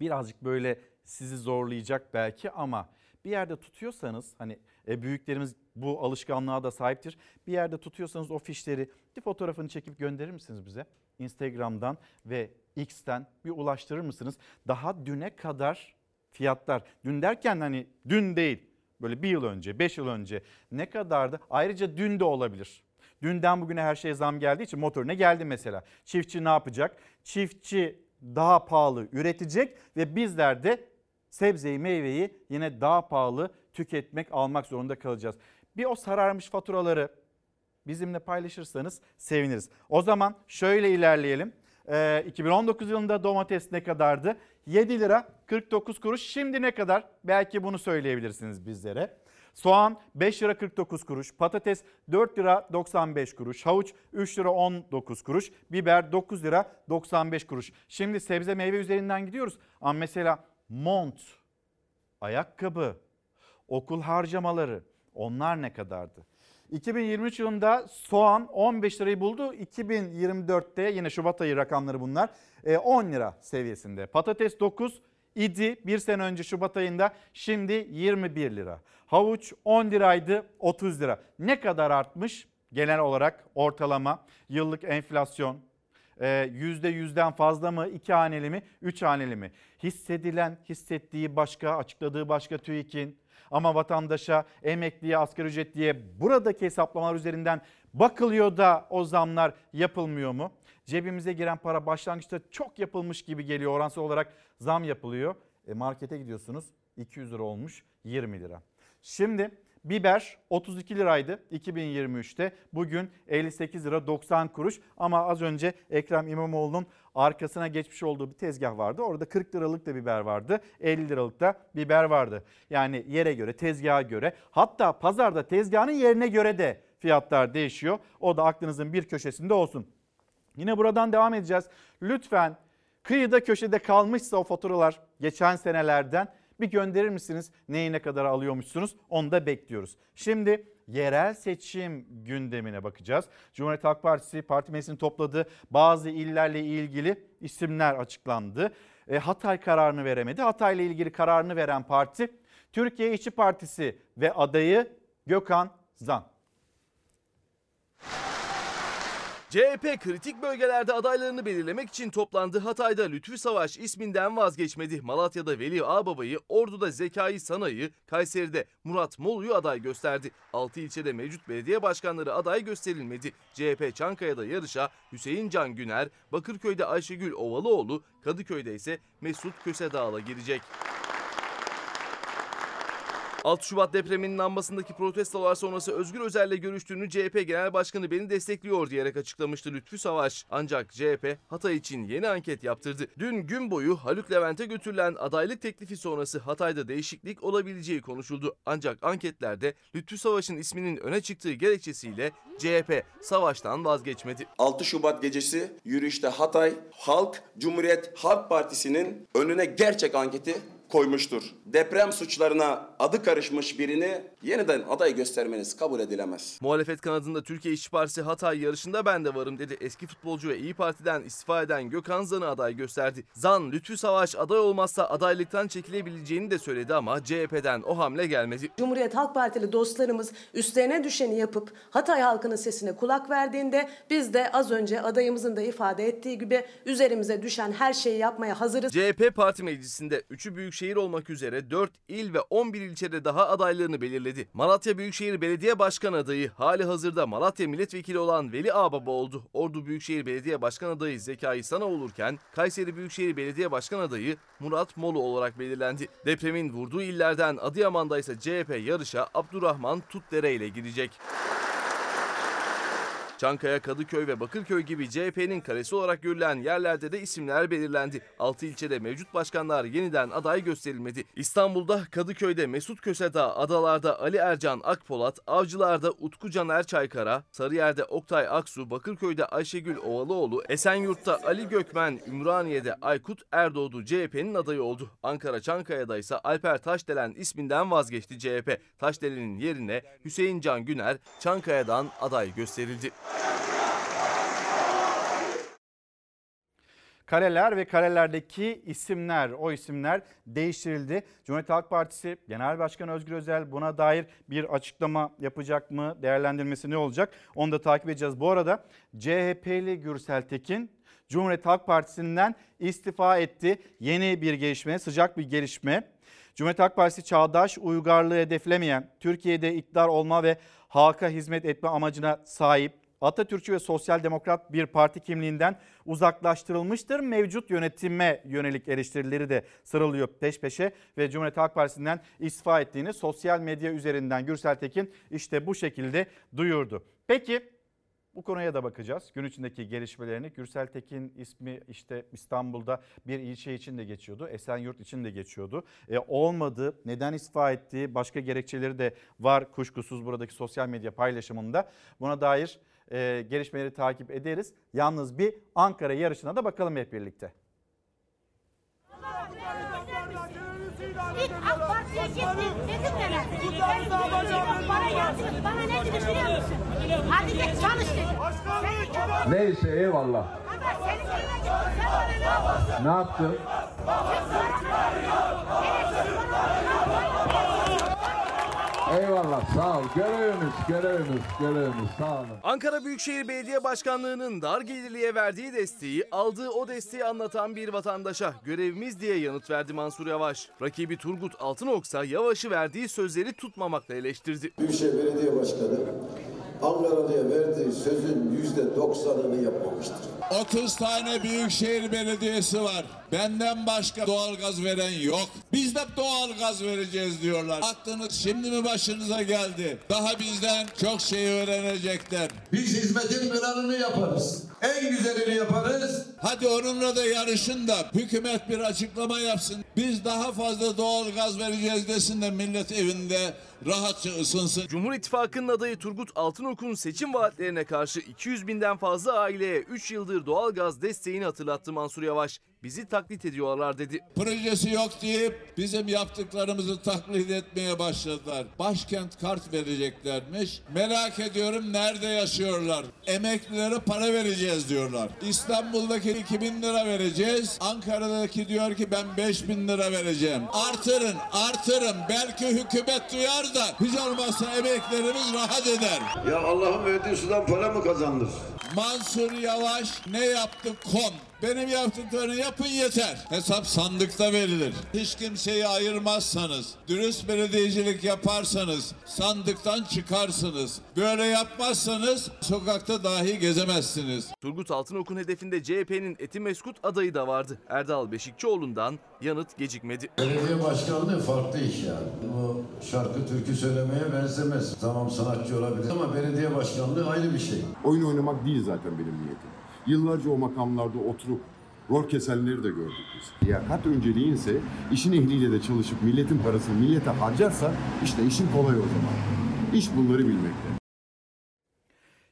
Birazcık böyle sizi zorlayacak belki ama bir yerde tutuyorsanız hani e, büyüklerimiz bu alışkanlığa da sahiptir. Bir yerde tutuyorsanız o fişleri bir fotoğrafını çekip gönderir misiniz bize? Instagram'dan ve X'ten bir ulaştırır mısınız? Daha düne kadar fiyatlar, dün derken hani dün değil böyle bir yıl önce, beş yıl önce ne kadardı? Ayrıca dün de olabilir. Dünden bugüne her şeye zam geldiği için motorine geldi mesela. Çiftçi ne yapacak? Çiftçi daha pahalı üretecek ve bizler de sebzeyi meyveyi yine daha pahalı tüketmek almak zorunda kalacağız. Bir o sararmış faturaları bizimle paylaşırsanız seviniriz. O zaman şöyle ilerleyelim. Ee, 2019 yılında domates ne kadardı? 7 lira 49 kuruş. Şimdi ne kadar? Belki bunu söyleyebilirsiniz bizlere. Soğan 5 lira 49 kuruş, patates 4 lira 95 kuruş, havuç 3 lira 19 kuruş, biber 9 lira 95 kuruş. Şimdi sebze meyve üzerinden gidiyoruz. Ama mesela mont, ayakkabı, okul harcamaları onlar ne kadardı? 2023 yılında soğan 15 lirayı buldu. 2024'te yine Şubat ayı rakamları bunlar. e, 10 lira seviyesinde. Patates 9 idi bir sene önce Şubat ayında şimdi 21 lira. Havuç 10 liraydı 30 lira. Ne kadar artmış genel olarak ortalama yıllık enflasyon %100'den fazla mı, 2 haneli mi, 3 haneli mi? Hissedilen, hissettiği başka, açıkladığı başka TÜİK'in ama vatandaşa, emekliye, asgari ücretliye buradaki hesaplamalar üzerinden bakılıyor da o zamlar yapılmıyor mu? Cebimize giren para başlangıçta çok yapılmış gibi geliyor oransal olarak zam yapılıyor. E markete gidiyorsunuz 200 lira olmuş 20 lira. Şimdi biber 32 liraydı 2023'te bugün 58 lira 90 kuruş ama az önce Ekrem İmamoğlu'nun arkasına geçmiş olduğu bir tezgah vardı. Orada 40 liralık da biber vardı 50 liralık da biber vardı. Yani yere göre tezgaha göre hatta pazarda tezgahın yerine göre de fiyatlar değişiyor. O da aklınızın bir köşesinde olsun. Yine buradan devam edeceğiz. Lütfen kıyıda köşede kalmışsa o faturalar geçen senelerden bir gönderir misiniz? Neyi ne kadar alıyormuşsunuz? Onu da bekliyoruz. Şimdi yerel seçim gündemine bakacağız. Cumhuriyet Halk Partisi parti meclisini topladı. Bazı illerle ilgili isimler açıklandı. E, Hatay kararını veremedi. Hatay ile ilgili kararını veren parti Türkiye İşçi Partisi ve adayı Gökhan Zan. CHP kritik bölgelerde adaylarını belirlemek için toplandı. Hatay'da Lütfü Savaş isminden vazgeçmedi. Malatya'da Veli Ağbaba'yı, Ordu'da Zekai Sanay'ı, Kayseri'de Murat Molu'yu aday gösterdi. 6 ilçede mevcut belediye başkanları aday gösterilmedi. CHP Çankaya'da yarışa Hüseyin Can Güner, Bakırköy'de Ayşegül Ovalıoğlu, Kadıköy'de ise Mesut Kösedağ'la girecek. 6 Şubat depreminin lambasındaki protestolar sonrası Özgür Özel'le görüştüğünü CHP Genel Başkanı beni destekliyor diyerek açıklamıştı Lütfü Savaş. Ancak CHP Hatay için yeni anket yaptırdı. Dün gün boyu Haluk Levent'e götürülen adaylık teklifi sonrası Hatay'da değişiklik olabileceği konuşuldu. Ancak anketlerde Lütfü Savaş'ın isminin öne çıktığı gerekçesiyle CHP Savaş'tan vazgeçmedi. 6 Şubat gecesi yürüyüşte Hatay Halk Cumhuriyet Halk Partisi'nin önüne gerçek anketi koymuştur. Deprem suçlarına adı karışmış birini yeniden aday göstermeniz kabul edilemez. Muhalefet kanadında Türkiye İşçi Partisi Hatay yarışında ben de varım dedi. Eski futbolcu ve İyi Parti'den istifa eden Gökhan Zan'ı aday gösterdi. Zan, Lütfü Savaş aday olmazsa adaylıktan çekilebileceğini de söyledi ama CHP'den o hamle gelmedi. Cumhuriyet Halk Partili dostlarımız üstlerine düşeni yapıp Hatay halkının sesine kulak verdiğinde biz de az önce adayımızın da ifade ettiği gibi üzerimize düşen her şeyi yapmaya hazırız. CHP Parti Meclisi'nde 3'ü büyükşehir olmak üzere 4 il ve 11 ilçede daha adaylarını belirledi. Malatya Büyükşehir Belediye Başkan adayı hali hazırda Malatya Milletvekili olan Veli Ağbaba oldu. Ordu Büyükşehir Belediye Başkan adayı Zekai Sana olurken Kayseri Büyükşehir Belediye Başkan adayı Murat Molu olarak belirlendi. Depremin vurduğu illerden Adıyaman'da ise CHP yarışa Abdurrahman Tutdere ile girecek. Çankaya, Kadıköy ve Bakırköy gibi CHP'nin kalesi olarak görülen yerlerde de isimler belirlendi. 6 ilçede mevcut başkanlar yeniden aday gösterilmedi. İstanbul'da Kadıköy'de Mesut Kösedağ, Adalar'da Ali Ercan Akpolat, Avcılar'da Utku Caner Çaykara, Sarıyer'de Oktay Aksu, Bakırköy'de Ayşegül Ovalıoğlu, Esenyurt'ta Ali Gökmen, Ümraniye'de Aykut Erdoğdu CHP'nin adayı oldu. Ankara Çankaya'da ise Alper Taşdelen isminden vazgeçti CHP. Taşdelen'in yerine Hüseyin Can Güner Çankaya'dan aday gösterildi. Kareler ve karelerdeki isimler, o isimler değiştirildi. Cumhuriyet Halk Partisi Genel Başkanı Özgür Özel buna dair bir açıklama yapacak mı? Değerlendirmesi ne olacak? Onu da takip edeceğiz. Bu arada CHP'li Gürsel Tekin Cumhuriyet Halk Partisi'nden istifa etti. Yeni bir gelişme, sıcak bir gelişme. Cumhuriyet Halk Partisi çağdaş uygarlığı hedeflemeyen, Türkiye'de iktidar olma ve halka hizmet etme amacına sahip Atatürkçü ve sosyal demokrat bir parti kimliğinden uzaklaştırılmıştır. Mevcut yönetime yönelik eleştirileri de sıralıyor peş peşe ve Cumhuriyet Halk Partisi'nden istifa ettiğini sosyal medya üzerinden Gürsel Tekin işte bu şekilde duyurdu. Peki bu konuya da bakacağız. Gün içindeki gelişmelerini Gürsel Tekin ismi işte İstanbul'da bir ilçe için de geçiyordu. Esenyurt için de geçiyordu. E, olmadı. Neden istifa ettiği başka gerekçeleri de var kuşkusuz buradaki sosyal medya paylaşımında. Buna dair e, gelişmeleri takip ederiz. Yalnız bir Ankara yarışına da bakalım hep birlikte. İlk AK Parti'ye gittim. Dedim neler? Bana yazdınız. Bana ne dedi biliyor musun? Hadi git çalış dedi. Neyse eyvallah. Ama senin yerine gittim. Sen bana ne yapıyorsun? Ne yaptın? Eyvallah sağ ol. Görevimiz, görevimiz, görevimiz sağ olun. Ankara Büyükşehir Belediye Başkanlığı'nın dar gelirliye verdiği desteği aldığı o desteği anlatan bir vatandaşa görevimiz diye yanıt verdi Mansur Yavaş. Rakibi Turgut Altınoksa Yavaş'ı verdiği sözleri tutmamakla eleştirdi. Büyükşehir Belediye Başkanı Ankaralı'ya verdiği sözün yüzde doksanını yapmamıştır. 30 tane büyükşehir belediyesi var. Benden başka doğalgaz veren yok. Biz de doğalgaz vereceğiz diyorlar. Aklınız şimdi mi başınıza geldi? Daha bizden çok şey öğrenecekler. Biz hizmetin planını yaparız. En güzelini yaparız. Hadi onunla da yarışın da hükümet bir açıklama yapsın. Biz daha fazla doğalgaz vereceğiz desin de millet evinde rahatça ısınsın. Cumhur İttifakı'nın adayı Turgut Altınok'un seçim vaatlerine karşı 200 binden fazla aileye 3 yıldır doğalgaz desteğini hatırlattı Mansur Yavaş. Bizi taklit ediyorlar dedi. Projesi yok deyip bizim yaptıklarımızı taklit etmeye başladılar. Başkent kart vereceklermiş. Merak ediyorum nerede yaşıyorlar? Emeklilere para vereceğiz diyorlar. İstanbul'daki 2000 lira vereceğiz. Ankara'daki diyor ki ben 5000 lira vereceğim. Artırın, artırın. Belki hükümet duyar da hiç olmazsa emeklerimiz rahat eder. Ya Allah'ın verdiği sudan para mı kazanılır? Mansur Yavaş ne yaptı kon? Benim yaptıklarını yapın yeter. Hesap sandıkta verilir. Hiç kimseyi ayırmazsanız, dürüst belediyecilik yaparsanız, sandıktan çıkarsınız. Böyle yapmazsanız sokakta dahi gezemezsiniz. Turgut Altınok'un hedefinde CHP'nin Etimeskut adayı da vardı. Erdal Beşikçioğlu'ndan yanıt gecikmedi. Belediye başkanlığı farklı iş yani. Bu şarkı türkü söylemeye benzemez. Tamam sanatçı olabilir ama belediye başkanlığı ayrı bir şey. Oyun oynamak değil zaten benim niyetim. Yıllarca o makamlarda oturup rol kesenleri de gördük biz. Liyakat önceliğin ise işin ehliyle de çalışıp milletin parasını millete harcarsa işte işin kolay o zaman. İş bunları bilmekte.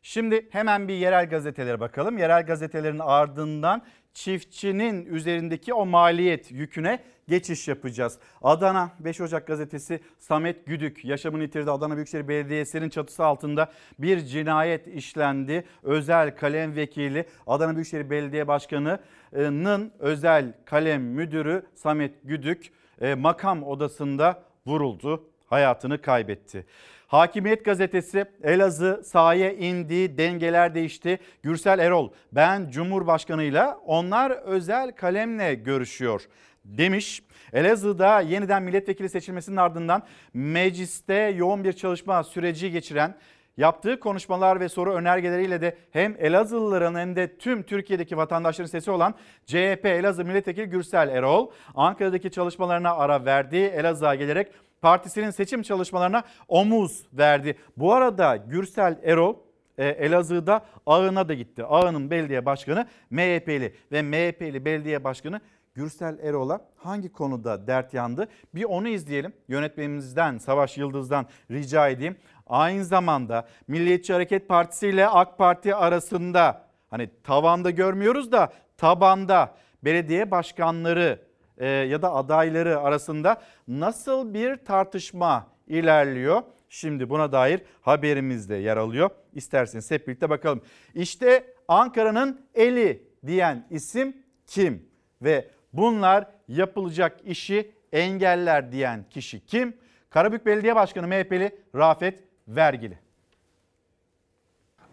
Şimdi hemen bir yerel gazetelere bakalım. Yerel gazetelerin ardından çiftçinin üzerindeki o maliyet yüküne geçiş yapacağız. Adana 5 Ocak gazetesi Samet Güdük yaşamını yitirdi. Adana Büyükşehir Belediyesi'nin çatısı altında bir cinayet işlendi. Özel kalem vekili Adana Büyükşehir Belediye Başkanı'nın özel kalem müdürü Samet Güdük e, makam odasında vuruldu. Hayatını kaybetti. Hakimiyet gazetesi Elazığ sahaya indi, dengeler değişti. Gürsel Erol ben Cumhurbaşkanıyla onlar özel kalemle görüşüyor demiş. Elazığ'da yeniden milletvekili seçilmesinin ardından mecliste yoğun bir çalışma süreci geçiren Yaptığı konuşmalar ve soru önergeleriyle de hem Elazığlıların hem de tüm Türkiye'deki vatandaşların sesi olan CHP Elazığ Milletvekili Gürsel Erol, Ankara'daki çalışmalarına ara verdi. Elazığ'a gelerek partisinin seçim çalışmalarına omuz verdi. Bu arada Gürsel Erol e, Elazığ'da Ağın'a da gitti. Ağın'ın belediye başkanı MHP'li ve MHP'li belediye başkanı Gürsel Erol'a hangi konuda dert yandı? Bir onu izleyelim. Yönetmenimizden Savaş Yıldız'dan rica edeyim. Aynı zamanda Milliyetçi Hareket Partisi ile AK Parti arasında hani tavanda görmüyoruz da tabanda belediye başkanları e, ya da adayları arasında nasıl bir tartışma ilerliyor? Şimdi buna dair haberimizde yer alıyor. İsterseniz hep birlikte bakalım. İşte Ankara'nın eli diyen isim kim? Ve bunlar yapılacak işi engeller diyen kişi kim? Karabük Belediye Başkanı MHP'li Rafet Vergili.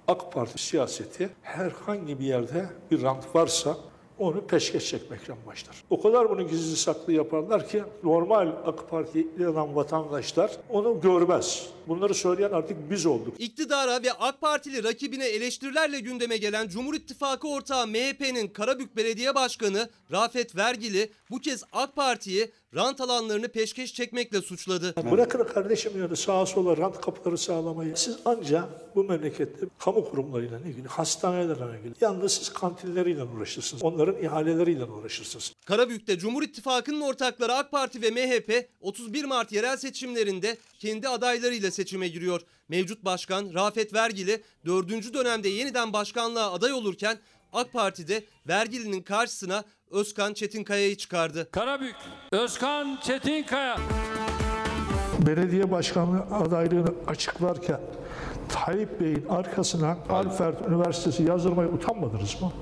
AK Parti siyaseti herhangi bir yerde bir rant varsa onu peşkeş çekmekle başlar. O kadar bunu gizli saklı yaparlar ki normal AK Parti'ye inanan vatandaşlar onu görmez. Bunları söyleyen artık biz olduk. İktidara ve AK Partili rakibine eleştirilerle gündeme gelen Cumhur İttifakı ortağı MHP'nin Karabük Belediye Başkanı Rafet Vergili bu kez AK Parti'yi rant alanlarını peşkeş çekmekle suçladı. Bırakın kardeşim yani sağa sola rant kapıları sağlamayı. Siz anca bu memlekette kamu kurumlarıyla ilgili, hastanelerle ilgili, yalnız siz kantinleriyle uğraşırsınız. Onların ihaleleriyle uğraşırsınız. Karabük'te Cumhur İttifakı'nın ortakları AK Parti ve MHP 31 Mart yerel seçimlerinde kendi adaylarıyla seçime giriyor. Mevcut başkan Rafet Vergili 4. dönemde yeniden başkanlığa aday olurken AK Parti'de Vergili'nin karşısına Özkan Çetinkaya'yı çıkardı. Karabük, Özkan Çetinkaya. Belediye başkanlığı adaylığını açıklarken Tayyip Bey'in arkasına Alfred Üniversitesi yazdırmaya utanmadınız mı?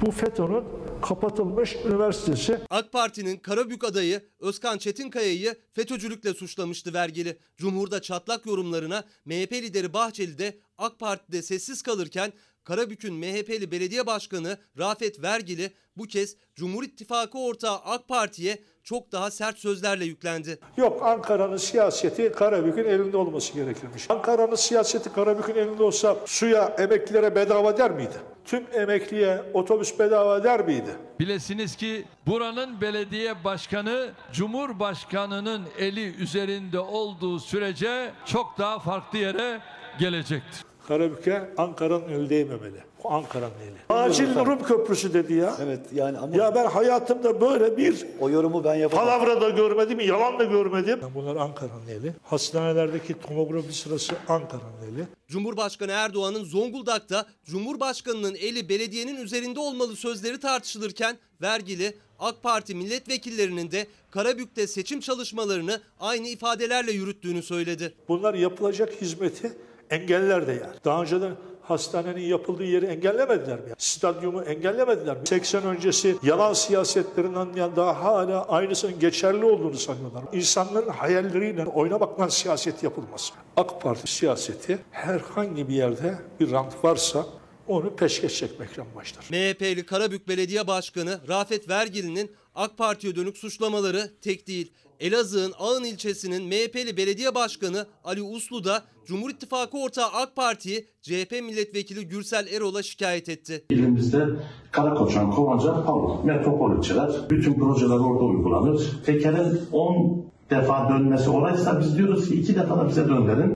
Bu FETÖ'nün kapatılmış üniversitesi. AK Parti'nin Karabük adayı Özkan Çetinkaya'yı FETÖ'cülükle suçlamıştı vergili. Cumhur'da çatlak yorumlarına MHP lideri Bahçeli de AK Parti'de sessiz kalırken Karabük'ün MHP'li belediye başkanı Rafet Vergili bu kez Cumhur İttifakı ortağı AK Parti'ye çok daha sert sözlerle yüklendi. Yok Ankara'nın siyaseti Karabük'ün elinde olması gerekirmiş. Ankara'nın siyaseti Karabük'ün elinde olsa suya emeklilere bedava der miydi? Tüm emekliye otobüs bedava der miydi? Bilesiniz ki buranın belediye başkanı Cumhurbaşkanı'nın eli üzerinde olduğu sürece çok daha farklı yere gelecektir. Karabük'e Ankara'nın eli değmemeli. O Ankara'nın eli. Acil Rum Köprüsü dedi ya. Evet yani ama Ya ben hayatımda böyle bir o yorumu ben yapamam. palavra da görmedim, yalan da görmedim. Bunlar Ankara'nın eli. Hastanelerdeki tomografi sırası Ankara'nın eli. Cumhurbaşkanı Erdoğan'ın Zonguldak'ta Cumhurbaşkanı'nın eli belediyenin üzerinde olmalı sözleri tartışılırken vergili AK Parti milletvekillerinin de Karabük'te seçim çalışmalarını aynı ifadelerle yürüttüğünü söyledi. Bunlar yapılacak hizmeti engeller de yani. Daha önceden hastanenin yapıldığı yeri engellemediler mi? Stadyumu engellemediler mi? 80 öncesi yalan siyasetlerinden yani daha hala aynısının geçerli olduğunu sanıyorlar. İnsanların hayalleriyle oynamakla siyaset yapılmaz. AK Parti siyaseti herhangi bir yerde bir rant varsa onu peşkeş çekmekle başlar. MHP'li Karabük Belediye Başkanı Rafet Vergili'nin AK Parti'ye dönük suçlamaları tek değil. Elazığ'ın Ağın ilçesinin MHP'li belediye başkanı Ali Uslu da Cumhur İttifakı ortağı AK Parti'yi CHP milletvekili Gürsel Erol'a şikayet etti. İlimizde Karakoçan, Kovaca, Havlu, metropol ilçeler. Bütün projeler orada uygulanır. Tekerin 10 defa dönmesi oraysa biz diyoruz ki 2 defa da bize döndürün.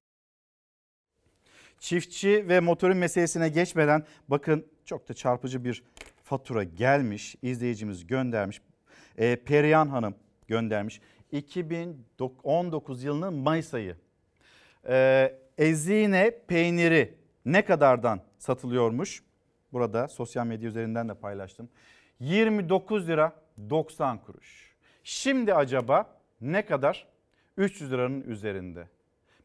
Çiftçi ve motorun meselesine geçmeden bakın çok da çarpıcı bir fatura gelmiş. İzleyicimiz göndermiş. Ee, Perihan Hanım göndermiş. 2019 yılının Mayıs ayı. Ee, ezine peyniri ne kadardan satılıyormuş? Burada sosyal medya üzerinden de paylaştım. 29 lira 90 kuruş. Şimdi acaba ne kadar? 300 liranın üzerinde.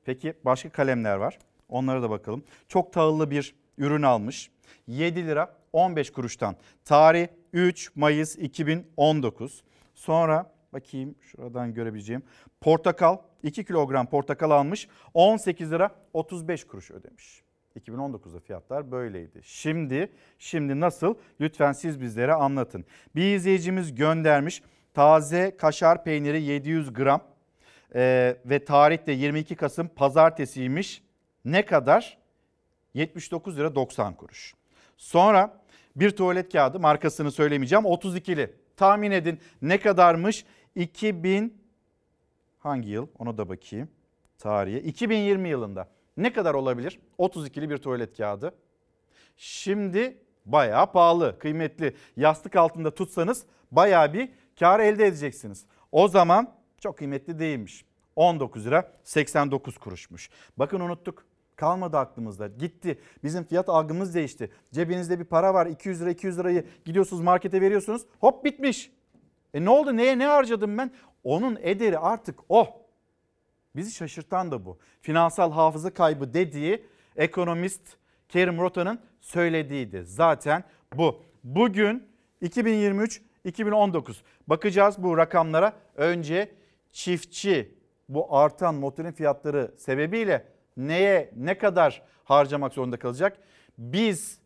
Peki başka kalemler var. Onlara da bakalım. Çok tahıllı bir ürün almış. 7 lira 15 kuruştan. Tarih 3 Mayıs 2019. Sonra bakayım şuradan görebileceğim. Portakal 2 kilogram portakal almış. 18 lira 35 kuruş ödemiş. 2019'da fiyatlar böyleydi. Şimdi şimdi nasıl? Lütfen siz bizlere anlatın. Bir izleyicimiz göndermiş. Taze kaşar peyniri 700 gram ee, ve tarih de 22 Kasım pazartesiymiş. Ne kadar? 79 lira 90 kuruş. Sonra bir tuvalet kağıdı markasını söylemeyeceğim 32'li. Tahmin edin ne kadarmış? 2000 hangi yıl? Ona da bakayım. Tarihe. 2020 yılında. Ne kadar olabilir? 32'li bir tuvalet kağıdı. Şimdi bayağı pahalı, kıymetli. Yastık altında tutsanız bayağı bir kar elde edeceksiniz. O zaman çok kıymetli değilmiş. 19 lira 89 kuruşmuş. Bakın unuttuk. Kalmadı aklımızda. Gitti. Bizim fiyat algımız değişti. Cebinizde bir para var. 200 lira 200 lirayı gidiyorsunuz markete veriyorsunuz. Hop bitmiş. E ne oldu? Neye ne harcadım ben? Onun ederi artık o. Bizi şaşırtan da bu. Finansal hafıza kaybı dediği ekonomist Kerim Rota'nın söylediğiydi. Zaten bu. Bugün 2023-2019 bakacağız bu rakamlara. Önce çiftçi bu artan motorin fiyatları sebebiyle neye ne kadar harcamak zorunda kalacak? Biz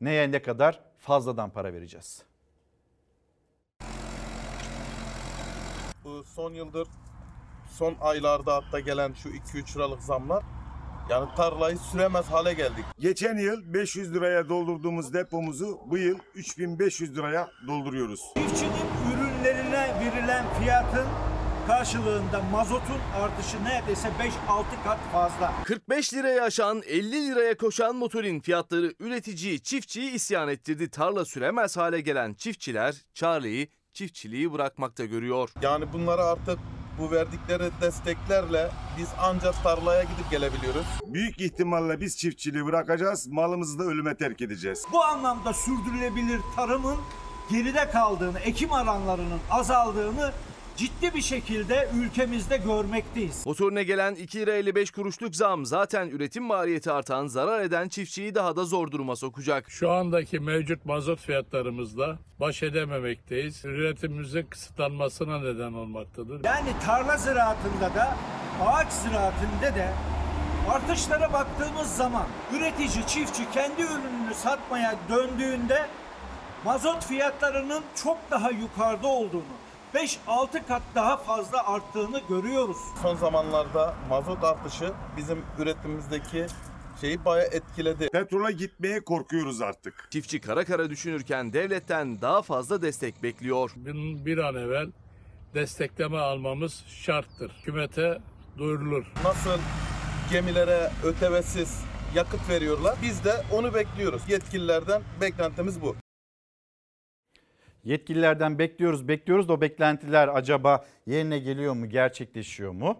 neye ne kadar fazladan para vereceğiz? Son yıldır son aylarda hatta gelen şu 2-3 liralık zamlar yani tarlayı süremez hale geldik. Geçen yıl 500 liraya doldurduğumuz depomuzu bu yıl 3500 liraya dolduruyoruz. Çiftçinin ürünlerine verilen fiyatın karşılığında mazotun artışı neredeyse 5-6 kat fazla. 45 liraya aşan 50 liraya koşan motorin fiyatları üreticiyi çiftçiyi isyan ettirdi. Tarla süremez hale gelen çiftçiler Charlie'yi çiftçiliği bırakmakta görüyor. Yani bunlara artık bu verdikleri desteklerle biz ancak tarlaya gidip gelebiliyoruz. Büyük ihtimalle biz çiftçiliği bırakacağız, malımızı da ölüme terk edeceğiz. Bu anlamda sürdürülebilir tarımın geride kaldığını, ekim alanlarının azaldığını ciddi bir şekilde ülkemizde görmekteyiz. Motorine gelen 2 lira 55 kuruşluk zam zaten üretim maliyeti artan zarar eden çiftçiyi daha da zor duruma sokacak. Şu andaki mevcut mazot fiyatlarımızla baş edememekteyiz. Üretimimizin kısıtlanmasına neden olmaktadır. Yani tarla ziraatında da ağaç ziraatinde de artışlara baktığımız zaman üretici, çiftçi kendi ürününü satmaya döndüğünde mazot fiyatlarının çok daha yukarıda olduğunu, 5-6 kat daha fazla arttığını görüyoruz. Son zamanlarda mazot artışı bizim üretimimizdeki şeyi bayağı etkiledi. Petrola gitmeye korkuyoruz artık. Çiftçi kara kara düşünürken devletten daha fazla destek bekliyor. Bir, bir an evvel destekleme almamız şarttır. Hükümete duyurulur. Nasıl gemilere ötevesiz yakıt veriyorlar biz de onu bekliyoruz. Yetkililerden beklentimiz bu. Yetkililerden bekliyoruz, bekliyoruz da o beklentiler acaba yerine geliyor mu, gerçekleşiyor mu?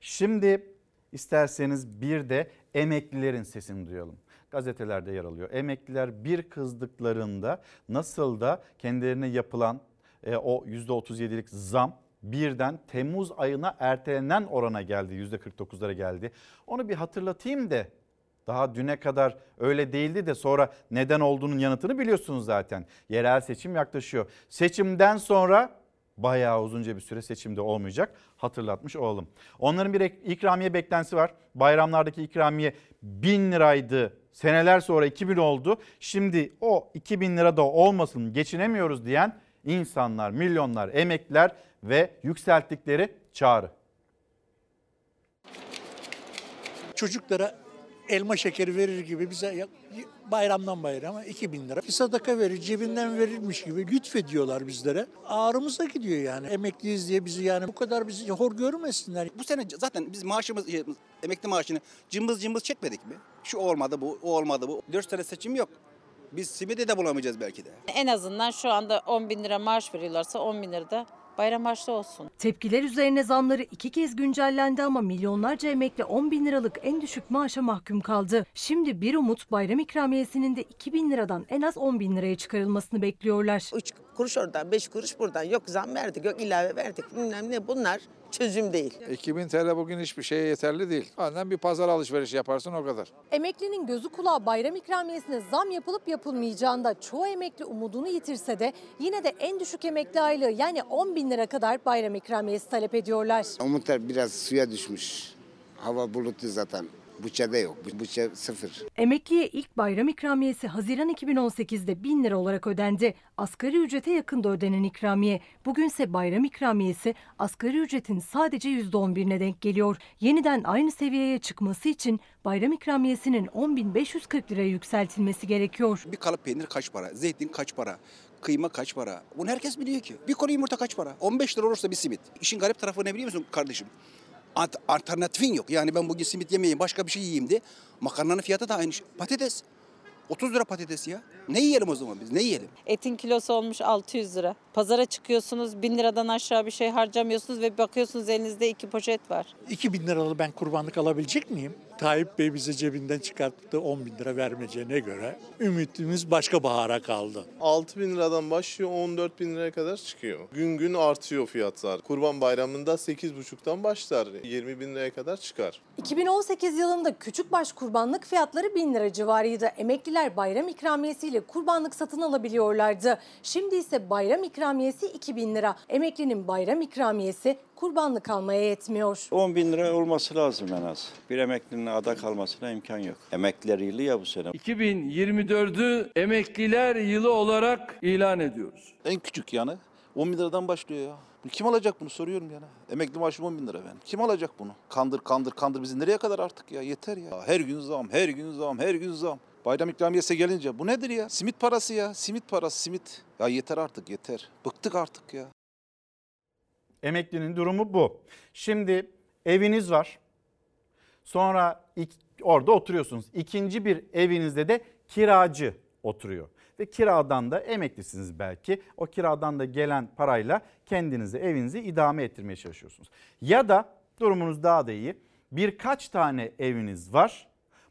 Şimdi isterseniz bir de emeklilerin sesini duyalım. Gazetelerde yer alıyor. Emekliler bir kızdıklarında nasıl da kendilerine yapılan e, o %37'lik zam birden Temmuz ayına ertelenen orana geldi. %49'lara geldi. Onu bir hatırlatayım da daha düne kadar öyle değildi de sonra neden olduğunun yanıtını biliyorsunuz zaten. Yerel seçim yaklaşıyor. Seçimden sonra bayağı uzunca bir süre seçimde olmayacak. Hatırlatmış olalım. Onların bir ikramiye beklentisi var. Bayramlardaki ikramiye 1000 liraydı. Seneler sonra 2000 oldu. Şimdi o 2000 lira da olmasın geçinemiyoruz diyen insanlar, milyonlar, emekliler ve yükselttikleri çağrı. Çocuklara elma şekeri verir gibi bize bayramdan bayrama 2000 lira. Bir sadaka verir, cebinden verilmiş gibi lütfediyorlar bizlere. Ağrımıza gidiyor yani. Emekliyiz diye bizi yani bu kadar bizi hor görmesinler. Bu sene zaten biz maaşımız, e, emekli maaşını cımbız cımbız çekmedik mi? Şu olmadı bu, o olmadı bu. 4 sene seçim yok. Biz simidi de bulamayacağız belki de. En azından şu anda 10 bin lira maaş veriyorlarsa 10 bin lira da bayram harçlı olsun. Tepkiler üzerine zamları iki kez güncellendi ama milyonlarca emekli 10 bin liralık en düşük maaşa mahkum kaldı. Şimdi bir umut bayram ikramiyesinin de 2 bin liradan en az 10 bin liraya çıkarılmasını bekliyorlar. 3 kuruş oradan 5 kuruş buradan yok zam verdik yok ilave verdik bilmem ne bunlar çözüm değil. 2000 TL bugün hiçbir şeye yeterli değil. Annem bir pazar alışverişi yaparsın o kadar. Emeklinin gözü kulağı bayram ikramiyesine zam yapılıp yapılmayacağında çoğu emekli umudunu yitirse de yine de en düşük emekli aylığı yani 10 bin lira kadar bayram ikramiyesi talep ediyorlar. Umutlar biraz suya düşmüş. Hava bulutlu zaten. Bütçede yok. Bütçe sıfır. Emekliye ilk bayram ikramiyesi Haziran 2018'de 1000 lira olarak ödendi. Asgari ücrete yakında ödenen ikramiye. Bugünse bayram ikramiyesi asgari ücretin sadece %11'ine denk geliyor. Yeniden aynı seviyeye çıkması için bayram ikramiyesinin 10.540 liraya yükseltilmesi gerekiyor. Bir kalıp peynir kaç para? Zeytin kaç para? Kıyma kaç para? Bunu herkes biliyor ki. Bir konu yumurta kaç para? 15 lira olursa bir simit. İşin garip tarafı ne biliyor musun kardeşim? Alternatifin yok. Yani ben bugün simit yemeyeyim başka bir şey yiyeyim de. Makarnanın fiyatı da aynı. şey. Patates. 30 lira patates ya. Ne yiyelim o zaman biz? Ne yiyelim? Etin kilosu olmuş 600 lira. Pazara çıkıyorsunuz 1000 liradan aşağı bir şey harcamıyorsunuz ve bakıyorsunuz elinizde iki poşet var. 2000 liralı ben kurbanlık alabilecek miyim? Tayyip Bey bize cebinden çıkarttı 10 bin lira vermeyeceğine göre ümitimiz başka bahara kaldı. 6 bin liradan başlıyor 14 bin liraya kadar çıkıyor. Gün gün artıyor fiyatlar. Kurban bayramında 8,5'tan başlar. 20 bin liraya kadar çıkar. 2018 yılında küçükbaş kurbanlık fiyatları 1000 lira civarıydı. Emekliler bayram ikramiyesiyle kurbanlık satın alabiliyorlardı. Şimdi ise bayram ikramiyesi 2000 lira. Emeklinin bayram ikramiyesi kurbanlık almaya yetmiyor. 10 bin lira olması lazım en az. Bir emeklinin ada kalmasına imkan yok. Emekliler yılı ya bu sene. 2024'ü emekliler yılı olarak ilan ediyoruz. En küçük yani 10 bin liradan başlıyor ya. Kim alacak bunu soruyorum yani. Emekli maaşım 10 bin lira ben. Kim alacak bunu? Kandır kandır kandır bizi nereye kadar artık ya yeter ya. Her gün zam, her gün zam, her gün zam. Bayram ikramiyesi gelince bu nedir ya? Simit parası ya, simit parası, simit. Ya yeter artık yeter. Bıktık artık ya. Emeklinin durumu bu. Şimdi eviniz var. Sonra ik- orada oturuyorsunuz. İkinci bir evinizde de kiracı oturuyor. Ve kiradan da emeklisiniz belki. O kiradan da gelen parayla kendinizi evinizi idame ettirmeye çalışıyorsunuz. Ya da durumunuz daha da iyi. Birkaç tane eviniz var.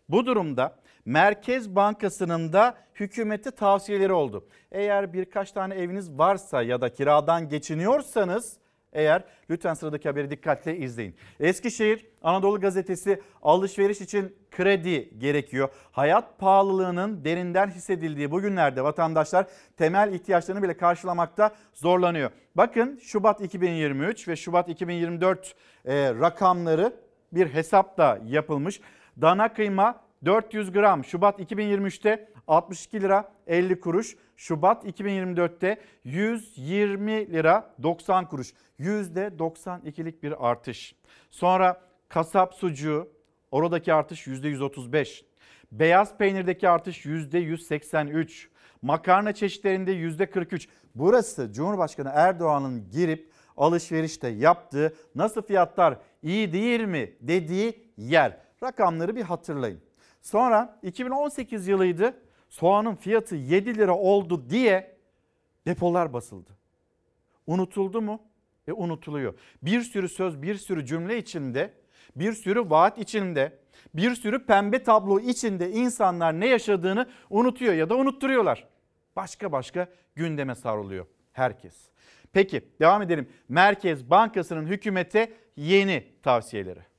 Bu durumda Merkez Bankası'nın da hükümete tavsiyeleri oldu. Eğer birkaç tane eviniz varsa ya da kiradan geçiniyorsanız eğer lütfen sıradaki haberi dikkatle izleyin. Eskişehir Anadolu Gazetesi alışveriş için kredi gerekiyor. Hayat pahalılığının derinden hissedildiği bu günlerde vatandaşlar temel ihtiyaçlarını bile karşılamakta zorlanıyor. Bakın Şubat 2023 ve Şubat 2024 e, rakamları bir hesap da yapılmış. Dana kıyma 400 gram Şubat 2023'te 62 lira 50 kuruş. Şubat 2024'te 120 lira 90 kuruş. %92'lik bir artış. Sonra kasap sucuğu oradaki artış %135. Beyaz peynirdeki artış %183. Makarna çeşitlerinde %43. Burası Cumhurbaşkanı Erdoğan'ın girip alışverişte yaptığı nasıl fiyatlar iyi değil mi dediği yer. Rakamları bir hatırlayın. Sonra 2018 yılıydı. Soğanın fiyatı 7 lira oldu diye depolar basıldı. Unutuldu mu? E unutuluyor. Bir sürü söz, bir sürü cümle içinde, bir sürü vaat içinde, bir sürü pembe tablo içinde insanlar ne yaşadığını unutuyor ya da unutturuyorlar. Başka başka gündeme sarılıyor herkes. Peki devam edelim. Merkez Bankası'nın hükümete yeni tavsiyeleri.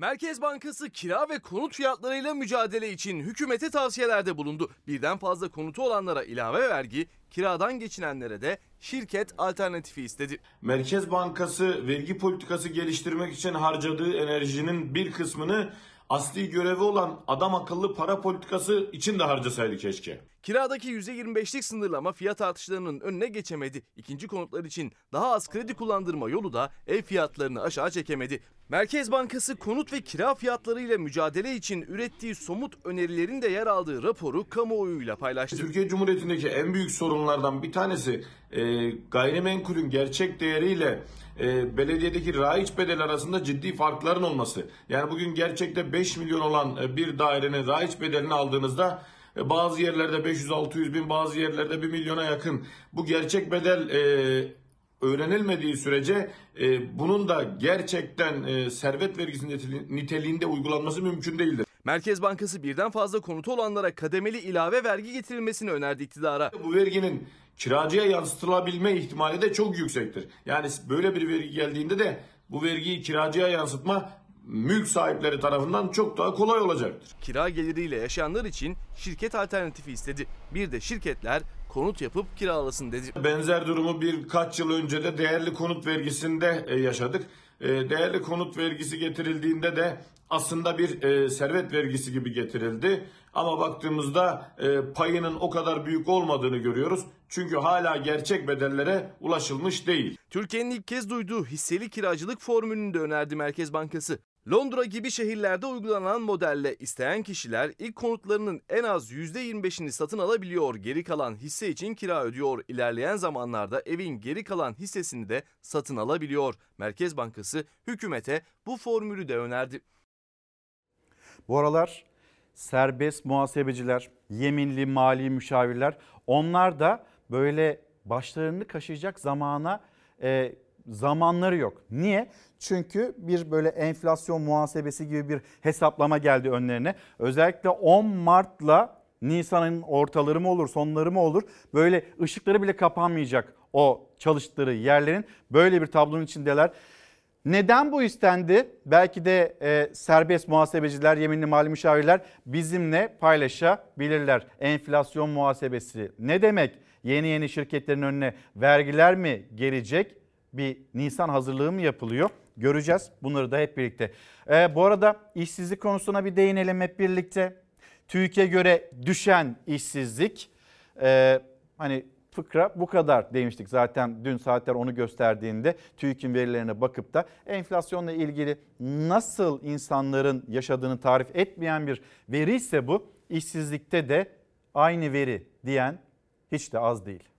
Merkez Bankası kira ve konut fiyatlarıyla mücadele için hükümete tavsiyelerde bulundu. Birden fazla konutu olanlara ilave vergi, kiradan geçinenlere de şirket alternatifi istedi. Merkez Bankası vergi politikası geliştirmek için harcadığı enerjinin bir kısmını asli görevi olan adam akıllı para politikası için de harcasaydı keşke. Kiradaki %25'lik sınırlama fiyat artışlarının önüne geçemedi. İkinci konutlar için daha az kredi kullandırma yolu da ev fiyatlarını aşağı çekemedi. Merkez Bankası konut ve kira fiyatlarıyla mücadele için ürettiği somut önerilerin de yer aldığı raporu kamuoyuyla paylaştı. Türkiye Cumhuriyeti'ndeki en büyük sorunlardan bir tanesi e, gayrimenkulün gerçek değeriyle e, belediyedeki raiç bedel arasında ciddi farkların olması. Yani bugün gerçekte 5 milyon olan e, bir dairenin raiç bedelini aldığınızda e, bazı yerlerde 500-600 bin bazı yerlerde 1 milyona yakın. Bu gerçek bedel e, öğrenilmediği sürece e, bunun da gerçekten e, servet vergisi niteli- niteliğinde uygulanması mümkün değildir. Merkez Bankası birden fazla konutu olanlara kademeli ilave vergi getirilmesini önerdi iktidara. Bu verginin kiracıya yansıtılabilme ihtimali de çok yüksektir. Yani böyle bir vergi geldiğinde de bu vergiyi kiracıya yansıtma mülk sahipleri tarafından çok daha kolay olacaktır. Kira geliriyle yaşayanlar için şirket alternatifi istedi. Bir de şirketler konut yapıp kiralasın dedi. Benzer durumu birkaç yıl önce de değerli konut vergisinde e, yaşadık. E, Değerli konut vergisi getirildiğinde de aslında bir e, servet vergisi gibi getirildi. Ama baktığımızda e, payının o kadar büyük olmadığını görüyoruz. Çünkü hala gerçek bedellere ulaşılmış değil. Türkiye'nin ilk kez duyduğu hisseli kiracılık formülünü de önerdi Merkez Bankası. Londra gibi şehirlerde uygulanan modelle isteyen kişiler ilk konutlarının en az %25'ini satın alabiliyor, geri kalan hisse için kira ödüyor. İlerleyen zamanlarda evin geri kalan hissesini de satın alabiliyor. Merkez Bankası hükümete bu formülü de önerdi. Bu aralar serbest muhasebeciler, yeminli mali müşavirler onlar da böyle başlarını kaşıyacak zamana e, zamanları yok. Niye? Çünkü bir böyle enflasyon muhasebesi gibi bir hesaplama geldi önlerine. Özellikle 10 Mart'la Nisan'ın ortaları mı olur, sonları mı olur? Böyle ışıkları bile kapanmayacak o çalıştıkları yerlerin. Böyle bir tablonun içindeler. Neden bu istendi? Belki de e, serbest muhasebeciler, yeminli mali müşavirler bizimle paylaşabilirler. Enflasyon muhasebesi ne demek? Yeni yeni şirketlerin önüne vergiler mi gelecek? Bir Nisan hazırlığı mı yapılıyor? Göreceğiz bunları da hep birlikte. E, bu arada işsizlik konusuna bir değinelim hep birlikte. TÜİK'e göre düşen işsizlik e, hani fıkra bu kadar demiştik zaten dün saatler onu gösterdiğinde TÜİK'in verilerine bakıp da enflasyonla ilgili nasıl insanların yaşadığını tarif etmeyen bir veri ise bu. İşsizlikte de aynı veri diyen hiç de az değil.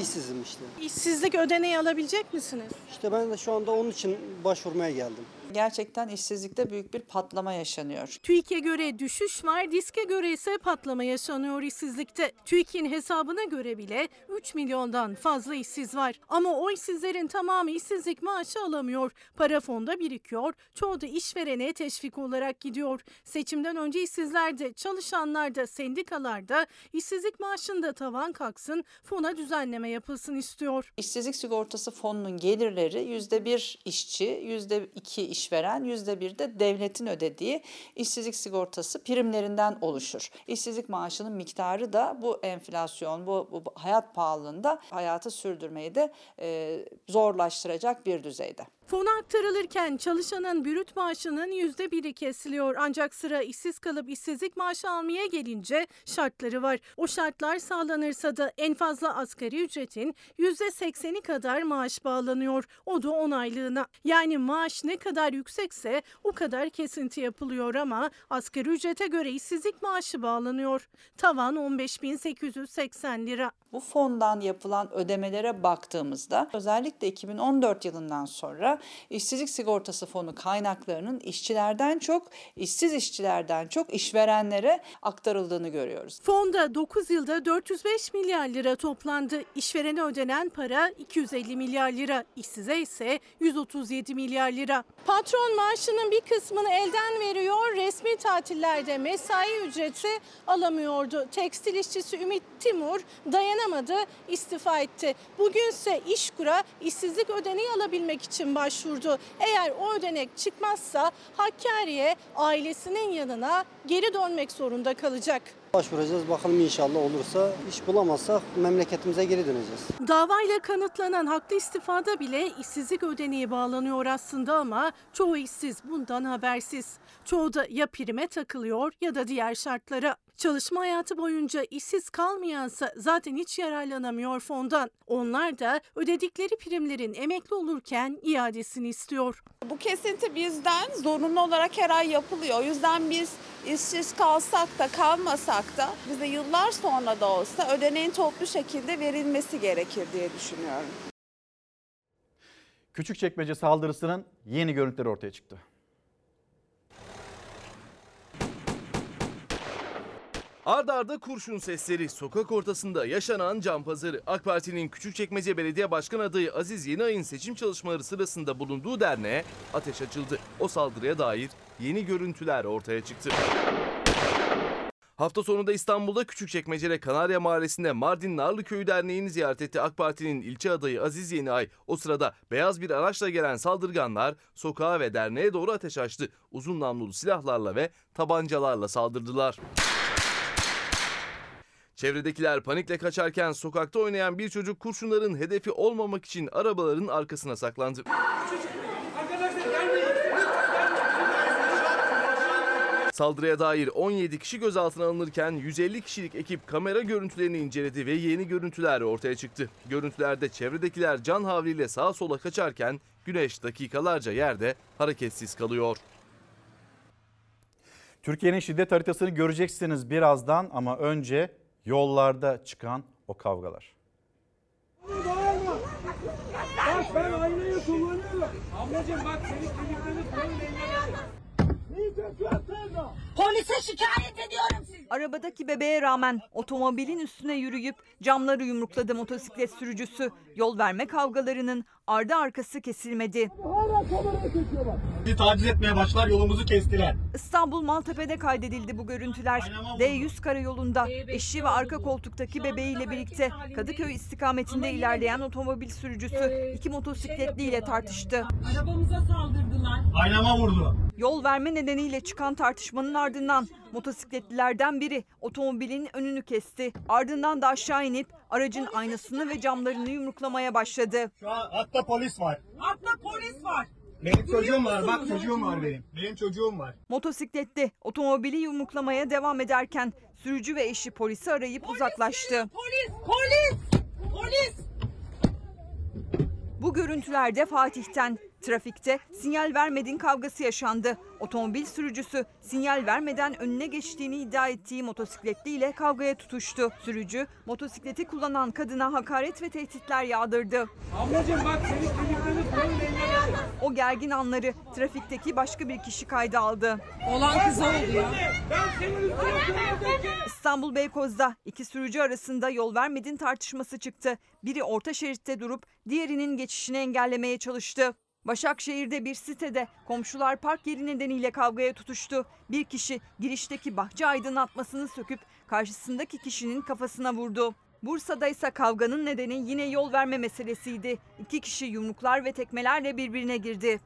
İşsizim işte. İşsizlik ödeneği alabilecek misiniz? İşte ben de şu anda onun için başvurmaya geldim. Gerçekten işsizlikte büyük bir patlama yaşanıyor. TÜİK'e göre düşüş var, diske göre ise patlama yaşanıyor işsizlikte. TÜİK'in hesabına göre bile 3 milyondan fazla işsiz var. Ama o işsizlerin tamamı işsizlik maaşı alamıyor. Para fonda birikiyor, çoğu da işverene teşvik olarak gidiyor. Seçimden önce işsizler de, çalışanlar da, sendikalar da işsizlik maaşında tavan kalksın, fona düzenleme yapılsın istiyor. İşsizlik sigortası fonunun gelirleri %1 işçi, %2 işveren, %1 de devletin ödediği işsizlik sigortası primlerinden oluşur. İşsizlik maaşının miktarı da bu enflasyon, bu, bu hayat pahalılığında hayatı sürdürmeyi de e, zorlaştıracak bir düzeyde. Fona aktarılırken çalışanın brüt maaşının yüzde biri kesiliyor. Ancak sıra işsiz kalıp işsizlik maaşı almaya gelince şartları var. O şartlar sağlanırsa da en fazla asgari ücretin yüzde sekseni kadar maaş bağlanıyor. O da 10 aylığına. Yani maaş ne kadar yüksekse o kadar kesinti yapılıyor ama asgari ücrete göre işsizlik maaşı bağlanıyor. Tavan 15.880 lira. Bu fondan yapılan ödemelere baktığımızda özellikle 2014 yılından sonra işsizlik sigortası fonu kaynaklarının işçilerden çok, işsiz işçilerden çok işverenlere aktarıldığını görüyoruz. Fonda 9 yılda 405 milyar lira toplandı. İşverene ödenen para 250 milyar lira, işsize ise 137 milyar lira. Patron maaşının bir kısmını elden veriyor, resmi tatillerde mesai ücreti alamıyordu. Tekstil işçisi Ümit Timur dayanamadı, istifa etti. Bugünse İşkur'a işsizlik ödeneği alabilmek için başvurdu. Eğer o ödenek çıkmazsa Hakkari'ye ailesinin yanına geri dönmek zorunda kalacak. Başvuracağız bakalım inşallah olursa. iş bulamazsak memleketimize geri döneceğiz. Davayla kanıtlanan haklı istifada bile işsizlik ödeneği bağlanıyor aslında ama çoğu işsiz bundan habersiz. Çoğu da ya prime takılıyor ya da diğer şartlara. Çalışma hayatı boyunca işsiz kalmayansa zaten hiç yararlanamıyor fondan. Onlar da ödedikleri primlerin emekli olurken iadesini istiyor. Bu kesinti bizden zorunlu olarak her ay yapılıyor. O yüzden biz işsiz kalsak da kalmasak da bize yıllar sonra da olsa ödeneğin toplu şekilde verilmesi gerekir diye düşünüyorum. Küçükçekmece saldırısının yeni görüntüleri ortaya çıktı. Arda arda kurşun sesleri, sokak ortasında yaşanan can pazarı. AK Parti'nin Küçükçekmece Belediye Başkan adayı Aziz Yeniay'ın seçim çalışmaları sırasında bulunduğu derneğe ateş açıldı. O saldırıya dair yeni görüntüler ortaya çıktı. Hafta sonunda İstanbul'da Küçükçekmece'de Kanarya Mahallesi'nde Mardin Narlı Köyü Derneği'ni ziyaret etti AK Parti'nin ilçe adayı Aziz Yeniay. O sırada beyaz bir araçla gelen saldırganlar sokağa ve derneğe doğru ateş açtı. Uzun namlulu silahlarla ve tabancalarla saldırdılar. Çevredekiler panikle kaçarken sokakta oynayan bir çocuk kurşunların hedefi olmamak için arabaların arkasına saklandı. Saldırıya dair 17 kişi gözaltına alınırken 150 kişilik ekip kamera görüntülerini inceledi ve yeni görüntüler ortaya çıktı. Görüntülerde çevredekiler can havliyle sağa sola kaçarken güneş dakikalarca yerde hareketsiz kalıyor. Türkiye'nin şiddet haritasını göreceksiniz birazdan ama önce yollarda çıkan o kavgalar. Bak ben aynayı kullanıyorum. Ablacığım bak senin kemiklerini Polise şikayet ediyorum sizi. Arabadaki bebeğe rağmen otomobilin üstüne yürüyüp camları yumrukladı motosiklet sürücüsü. Yol verme kavgalarının ardı arkası kesilmedi. Bir taciz etmeye başlar yolumuzu kestiler. İstanbul Maltepe'de kaydedildi bu görüntüler. D100 karayolunda eşi ve arka koltuktaki bebeğiyle birlikte Kadıköy istikametinde ilerleyen otomobil sürücüsü iki motosikletliyle tartıştı. Arabamıza saldırdılar. Aynama vurdu. Yol verme nedeniyle çıkan tartışmanın ardından motosikletlilerden biri otomobilin önünü kesti. Ardından da aşağı inip aracın aynasını ve camlarını yumruklamaya başladı. Şu an hatta polis var. Hatta polis var. Benim çocuğum var bak çocuğum var benim. Benim çocuğum var. Motosikletli otomobili yumruklamaya devam ederken sürücü ve eşi polisi arayıp uzaklaştı. Polis! Polis! Polis! Bu görüntülerde Fatih'ten trafikte sinyal vermedin kavgası yaşandı. Otomobil sürücüsü sinyal vermeden önüne geçtiğini iddia ettiği motosikletliyle kavgaya tutuştu. Sürücü motosikleti kullanan kadına hakaret ve tehditler yağdırdı. Ablacığım bak senin kemiklerini koyun eline O gergin anları trafikteki başka bir kişi kayda aldı. Olan kız oldu ya. İstanbul Beykoz'da iki sürücü arasında yol vermedin tartışması çıktı. Biri orta şeritte durup diğerinin geçişini engellemeye çalıştı. Başakşehir'de bir sitede komşular park yeri nedeniyle kavgaya tutuştu. Bir kişi girişteki bahçe aydınlatmasını söküp karşısındaki kişinin kafasına vurdu. Bursa'da ise kavganın nedeni yine yol verme meselesiydi. İki kişi yumruklar ve tekmelerle birbirine girdi.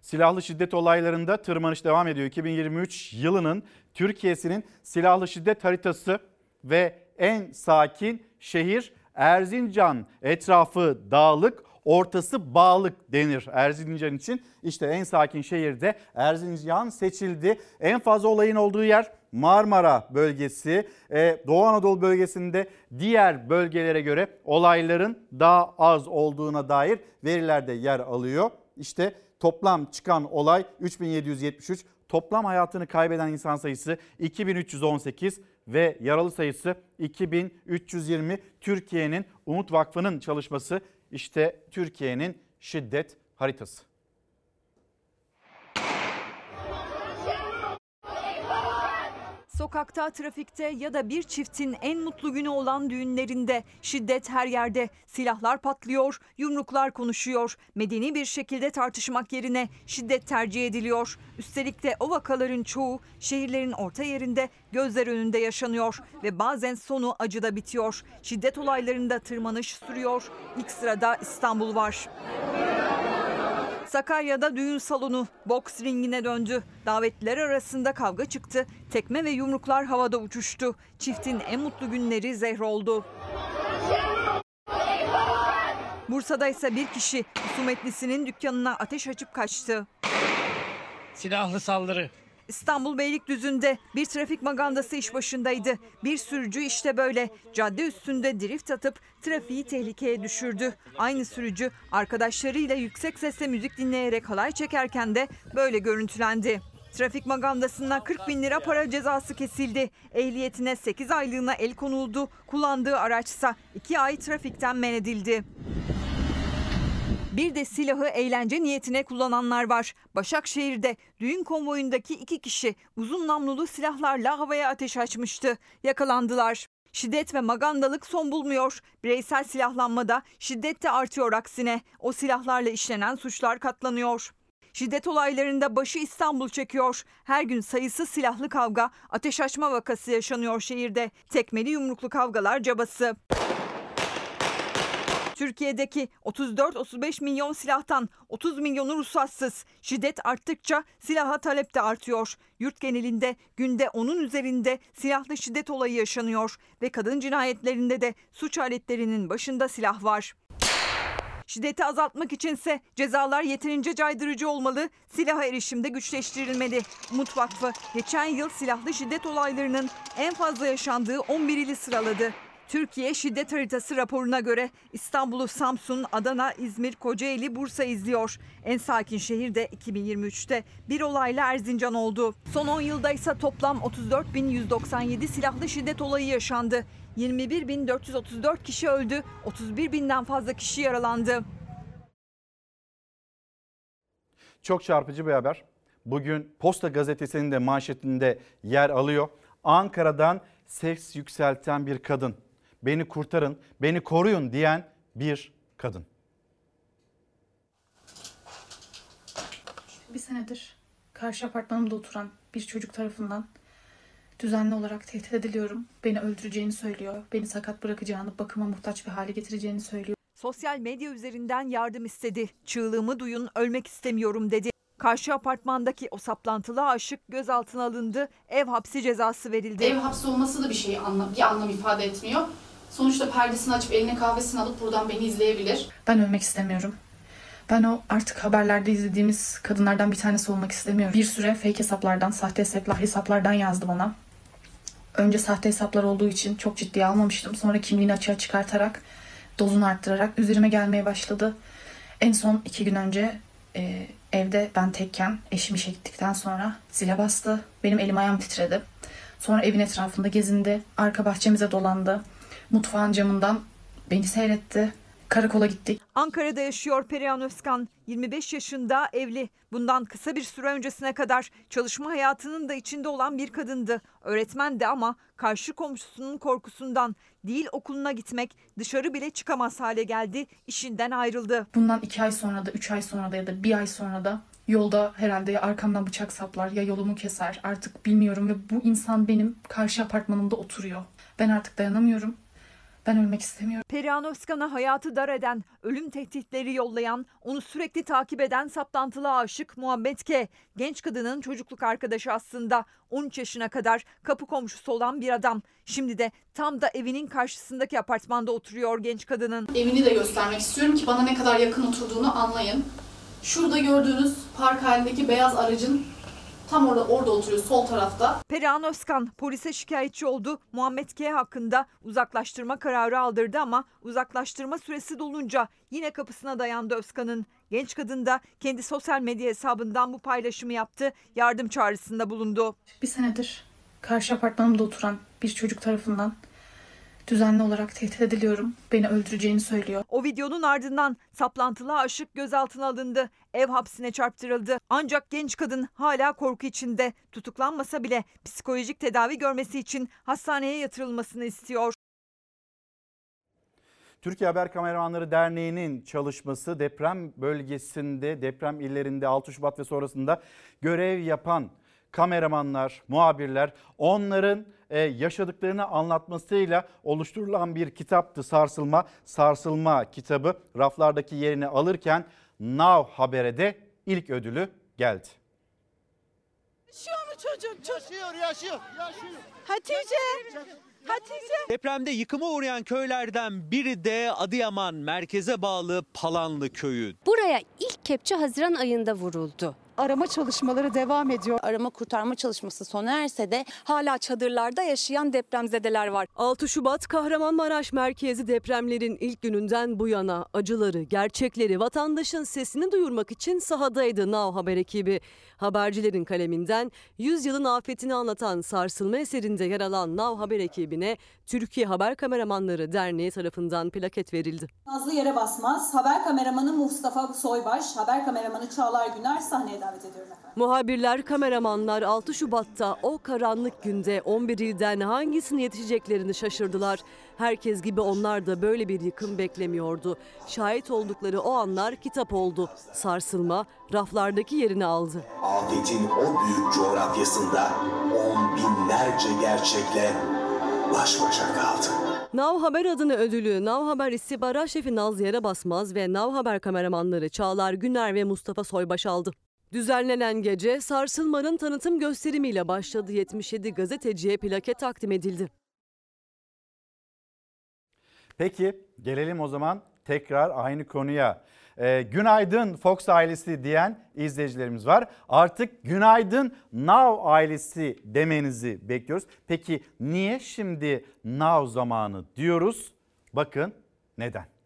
Silahlı şiddet olaylarında tırmanış devam ediyor. 2023 yılının Türkiye'sinin silahlı şiddet haritası ve en sakin şehir Erzincan. Etrafı dağlık, ortası bağlık denir Erzincan için. İşte en sakin şehirde Erzincan seçildi. En fazla olayın olduğu yer Marmara bölgesi. Ee, Doğu Anadolu bölgesinde diğer bölgelere göre olayların daha az olduğuna dair veriler de yer alıyor. İşte toplam çıkan olay 3773. Toplam hayatını kaybeden insan sayısı 2318 ve yaralı sayısı 2320. Türkiye'nin Umut Vakfı'nın çalışması işte Türkiye'nin şiddet haritası. Sokakta, trafikte ya da bir çiftin en mutlu günü olan düğünlerinde şiddet her yerde. Silahlar patlıyor, yumruklar konuşuyor. Medeni bir şekilde tartışmak yerine şiddet tercih ediliyor. Üstelik de o vakaların çoğu şehirlerin orta yerinde gözler önünde yaşanıyor ve bazen sonu acıda bitiyor. Şiddet olaylarında tırmanış sürüyor. İlk sırada İstanbul var. Sakarya'da düğün salonu boks ringine döndü. Davetliler arasında kavga çıktı. Tekme ve yumruklar havada uçuştu. Çiftin en mutlu günleri zehr oldu. Bursa'da ise bir kişi husumetlisinin dükkanına ateş açıp kaçtı. Silahlı saldırı. İstanbul Beylikdüzü'nde bir trafik magandası iş başındaydı. Bir sürücü işte böyle cadde üstünde drift atıp trafiği tehlikeye düşürdü. Aynı sürücü arkadaşlarıyla yüksek sesle müzik dinleyerek halay çekerken de böyle görüntülendi. Trafik magandasına 40 bin lira para cezası kesildi. Ehliyetine 8 aylığına el konuldu. Kullandığı araçsa 2 ay trafikten men edildi. Bir de silahı eğlence niyetine kullananlar var. Başakşehir'de düğün konvoyundaki iki kişi uzun namlulu silahlarla havaya ateş açmıştı. Yakalandılar. Şiddet ve magandalık son bulmuyor. Bireysel silahlanmada şiddet de artıyor aksine. O silahlarla işlenen suçlar katlanıyor. Şiddet olaylarında başı İstanbul çekiyor. Her gün sayısız silahlı kavga, ateş açma vakası yaşanıyor şehirde. Tekmeli yumruklu kavgalar cabası. Türkiye'deki 34-35 milyon silahtan 30 milyonu ruhsatsız. Şiddet arttıkça silaha talep de artıyor. Yurt genelinde günde onun üzerinde silahlı şiddet olayı yaşanıyor ve kadın cinayetlerinde de suç aletlerinin başında silah var. Şiddeti azaltmak içinse cezalar yeterince caydırıcı olmalı, silaha erişimde güçleştirilmeli. Umut Vakfı geçen yıl silahlı şiddet olaylarının en fazla yaşandığı 11 ili sıraladı. Türkiye Şiddet Haritası raporuna göre İstanbul'u Samsun, Adana, İzmir, Kocaeli, Bursa izliyor. En sakin şehir de 2023'te bir olayla Erzincan oldu. Son 10 yılda ise toplam 34.197 silahlı şiddet olayı yaşandı. 21.434 kişi öldü, 31 binden fazla kişi yaralandı. Çok çarpıcı bir haber. Bugün Posta Gazetesi'nin de manşetinde yer alıyor. Ankara'dan ses yükselten bir kadın. Beni kurtarın, beni koruyun diyen bir kadın. Bir senedir karşı apartmanımda oturan bir çocuk tarafından düzenli olarak tehdit ediliyorum. Beni öldüreceğini söylüyor. Beni sakat bırakacağını, bakıma muhtaç bir hale getireceğini söylüyor. Sosyal medya üzerinden yardım istedi. Çığlığımı duyun, ölmek istemiyorum dedi. Karşı apartmandaki o saplantılı aşık gözaltına alındı, ev hapsi cezası verildi. Ev hapsi olması da bir şey anlam, bir anlam ifade etmiyor. Sonuçta perdesini açıp eline kahvesini alıp buradan beni izleyebilir. Ben ölmek istemiyorum. Ben o artık haberlerde izlediğimiz kadınlardan bir tanesi olmak istemiyorum. Bir süre fake hesaplardan, sahte hesaplar, hesaplardan yazdı bana. Önce sahte hesaplar olduğu için çok ciddiye almamıştım. Sonra kimliğini açığa çıkartarak, dozunu arttırarak üzerime gelmeye başladı. En son iki gün önce e, evde ben tekken eşim işe gittikten sonra zile bastı. Benim elim ayağım titredi. Sonra evin etrafında gezindi. Arka bahçemize dolandı. Mutfağın camından beni seyretti. Karakola gittik. Ankara'da yaşıyor Perihan Özkan. 25 yaşında evli. Bundan kısa bir süre öncesine kadar çalışma hayatının da içinde olan bir kadındı. Öğretmendi ama karşı komşusunun korkusundan değil okuluna gitmek dışarı bile çıkamaz hale geldi. İşinden ayrıldı. Bundan iki ay sonra da, üç ay sonra da ya da bir ay sonra da yolda herhalde ya arkamdan bıçak saplar ya yolumu keser artık bilmiyorum ve bu insan benim karşı apartmanımda oturuyor. Ben artık dayanamıyorum. Ben ölmek istemiyorum. Perihan Özkan'a hayatı dar eden, ölüm tehditleri yollayan, onu sürekli takip eden saplantılı aşık Muhammed K. Genç kadının çocukluk arkadaşı aslında. 13 yaşına kadar kapı komşusu olan bir adam. Şimdi de tam da evinin karşısındaki apartmanda oturuyor genç kadının. Evini de göstermek istiyorum ki bana ne kadar yakın oturduğunu anlayın. Şurada gördüğünüz park halindeki beyaz aracın tam orada orada oturuyor sol tarafta. Perihan Özkan polise şikayetçi oldu. Muhammed K hakkında uzaklaştırma kararı aldırdı ama uzaklaştırma süresi dolunca yine kapısına dayandı Özkan'ın. Genç kadın da kendi sosyal medya hesabından bu paylaşımı yaptı. Yardım çağrısında bulundu. Bir senedir karşı apartmanımda oturan bir çocuk tarafından düzenli olarak tehdit ediliyorum. Beni öldüreceğini söylüyor. O videonun ardından saplantılı aşık gözaltına alındı. Ev hapsine çarptırıldı. Ancak genç kadın hala korku içinde. Tutuklanmasa bile psikolojik tedavi görmesi için hastaneye yatırılmasını istiyor. Türkiye Haber Kameramanları Derneği'nin çalışması deprem bölgesinde, deprem illerinde 6 Şubat ve sonrasında görev yapan kameramanlar, muhabirler onların e, yaşadıklarını anlatmasıyla oluşturulan bir kitaptı Sarsılma. Sarsılma kitabı raflardaki yerini alırken Now Haber'e de ilk ödülü geldi. Yaşıyor mu çocuk? Yaşıyor, yaşıyor, yaşıyor. Hatice, Hatice. Depremde yıkıma uğrayan köylerden biri de Adıyaman merkeze bağlı Palanlı köyü. Buraya ilk kepçe Haziran ayında vuruldu. Arama çalışmaları devam ediyor. Arama kurtarma çalışması sona erse de hala çadırlarda yaşayan depremzedeler var. 6 Şubat Kahramanmaraş merkezi depremlerin ilk gününden bu yana acıları, gerçekleri vatandaşın sesini duyurmak için sahadaydı Now Haber ekibi. Habercilerin kaleminden 100 yılın afetini anlatan sarsılma eserinde yer alan Now Haber ekibine Türkiye Haber Kameramanları Derneği tarafından plaket verildi. Nazlı yere basmaz. Haber kameramanı Mustafa Soybaş, haber kameramanı Çağlar Güner sahneye davet ediyorum efendim. Muhabirler, kameramanlar 6 Şubat'ta o karanlık günde 11 ilden hangisine yetişeceklerini şaşırdılar. Herkes gibi onlar da böyle bir yıkım beklemiyordu. Şahit oldukları o anlar kitap oldu. Sarsılma raflardaki yerini aldı. Afetin o büyük coğrafyasında on binlerce gerçekle baş başa kaldı. Nav Haber adını ödülü Nav Haber istihbarat şefi Naz Yere Basmaz ve Nav Haber kameramanları Çağlar Güner ve Mustafa Soybaş aldı. Düzenlenen gece sarsılmanın tanıtım gösterimiyle başladı. 77 gazeteciye plaket takdim edildi. Peki gelelim o zaman tekrar aynı konuya. Ee, günaydın Fox ailesi diyen izleyicilerimiz var. Artık günaydın Now ailesi demenizi bekliyoruz. Peki niye şimdi Now zamanı diyoruz? Bakın neden?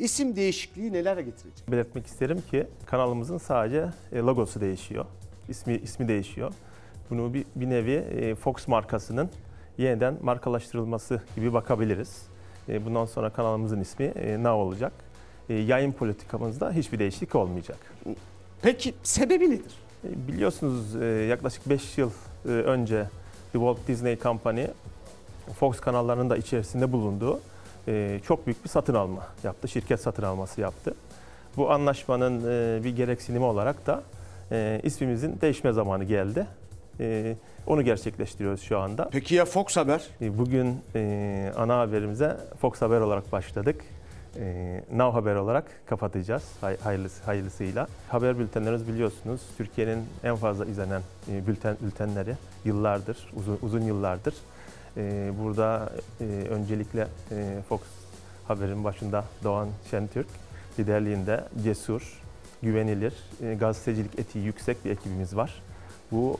İsim değişikliği neler getirecek? Belirtmek isterim ki kanalımızın sadece e, logosu değişiyor. İsmi ismi değişiyor. Bunu bir, bir nevi e, Fox markasının yeniden markalaştırılması gibi bakabiliriz. E, bundan sonra kanalımızın ismi Now olacak. Yayın politikamızda hiçbir değişiklik olmayacak. Peki sebebi nedir? Biliyorsunuz yaklaşık 5 yıl önce The Walt Disney Company Fox kanallarının da içerisinde bulunduğu çok büyük bir satın alma yaptı. Şirket satın alması yaptı. Bu anlaşmanın bir gereksinimi olarak da ismimizin değişme zamanı geldi. Onu gerçekleştiriyoruz şu anda. Peki ya Fox Haber? Bugün ana haberimize Fox Haber olarak başladık. Now Haber olarak kapatacağız hayırlısı, hayırlısıyla. Haber bültenlerimiz biliyorsunuz Türkiye'nin en fazla izlenen bülten bültenleri yıllardır, uzun, uzun yıllardır. E, burada e, öncelikle e, Fox Haber'in başında Doğan Şentürk liderliğinde cesur, güvenilir, e, gazetecilik etiği yüksek bir ekibimiz var. Bu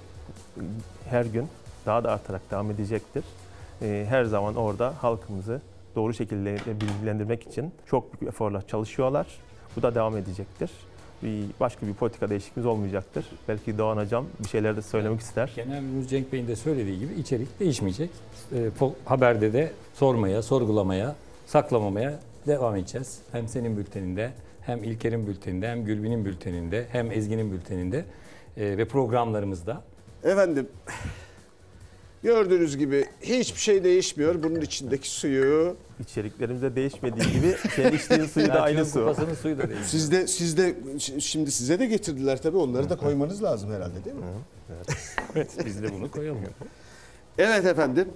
her gün daha da artarak devam edecektir. Her zaman orada halkımızı doğru şekilde bilgilendirmek için çok büyük eforla çalışıyorlar. Bu da devam edecektir. Bir başka bir politika değişikliğimiz olmayacaktır. Belki Doğan Hocam bir şeyler de söylemek ister. Genel Müdür Cenk Bey'in de söylediği gibi içerik değişmeyecek. E, haberde de sormaya, sorgulamaya, saklamamaya devam edeceğiz. Hem senin bülteninde, hem İlker'in bülteninde, hem Gülbin'in bülteninde, hem Ezgi'nin bülteninde e, ve programlarımızda. Efendim gördüğünüz gibi hiçbir şey değişmiyor. Bunun içindeki suyu İçeriklerimizde değişmediği gibi senin içtiğin suyu da aynı su. Kupasının suyu da değil. Siz de siz de şimdi size de getirdiler tabii onları da koymanız lazım herhalde değil mi? Evet, biz de bunu koyalım. Evet efendim.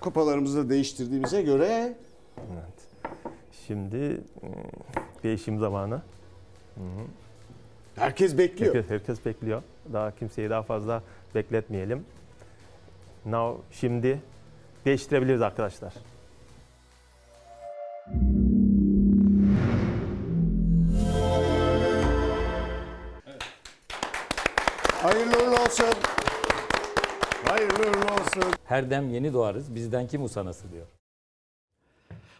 Kupalarımızı da değiştirdiğimize göre Evet. Şimdi e, değişim zamanı. Hı hı. herkes bekliyor. Herkes, herkes bekliyor. Daha kimseyi daha fazla bekletmeyelim. Now şimdi değiştirebiliriz arkadaşlar. Hayırlı uğurlu olsun. Hayırlı uğurlu olsun. Her dem yeni doğarız, bizden kim usanası diyor.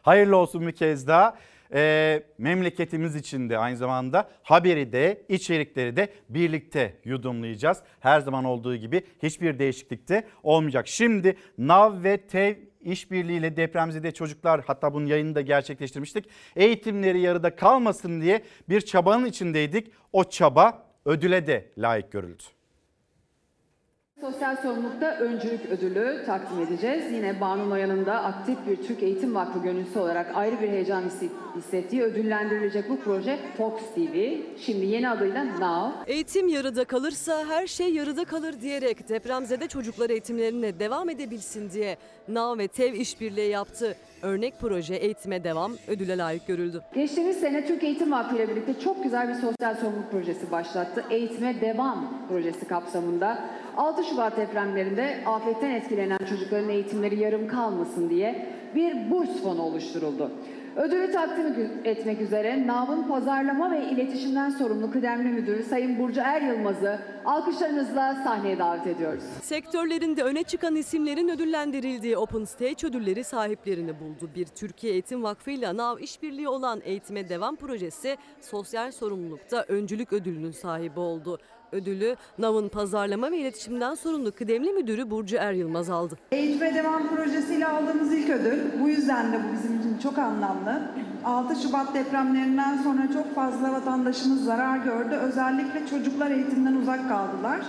Hayırlı olsun bir kez daha. Ee, memleketimiz için de aynı zamanda haberi de içerikleri de birlikte yudumlayacağız. Her zaman olduğu gibi hiçbir değişiklik de olmayacak. Şimdi NAV ve TEV işbirliğiyle depremzede çocuklar hatta bunun yayını da gerçekleştirmiştik. Eğitimleri yarıda kalmasın diye bir çabanın içindeydik. O çaba ödüle de layık görüldü. Sosyal sorumlulukta öncülük ödülü takdim edeceğiz. Yine Banu Noyan'ın da aktif bir Türk Eğitim Vakfı gönüllüsü olarak ayrı bir heyecan hissettiği ödüllendirilecek bu proje Fox TV. Şimdi yeni adıyla Now. Eğitim yarıda kalırsa her şey yarıda kalır diyerek depremzede çocuklar eğitimlerine devam edebilsin diye NAV ve TEV işbirliği yaptı. Örnek proje eğitime devam ödüle layık görüldü. Geçtiğimiz sene Türk Eğitim Vakfı ile birlikte çok güzel bir sosyal sorumluluk projesi başlattı. Eğitime Devam projesi kapsamında 6 Şubat depremlerinde afetten etkilenen çocukların eğitimleri yarım kalmasın diye bir burs fonu oluşturuldu. Ödülü takdim etmek üzere NAV'ın pazarlama ve iletişimden sorumlu kıdemli müdürü Sayın Burcu Er Yılmaz'ı alkışlarınızla sahneye davet ediyoruz. Sektörlerinde öne çıkan isimlerin ödüllendirildiği Open Stage ödülleri sahiplerini buldu. Bir Türkiye Eğitim Vakfı ile NAV işbirliği olan Eğitime Devam projesi sosyal sorumlulukta öncülük ödülünün sahibi oldu. Ödülü NAV'ın pazarlama ve iletişimden sorumlu kıdemli müdürü Burcu Er Yılmaz aldı. Eğitime Devam projesiyle aldığımız ilk ödül. Bu yüzden de bu bizim için çok anlamlı. 6 Şubat depremlerinden sonra çok fazla vatandaşımız zarar gördü. Özellikle çocuklar eğitimden uzak kaldılar.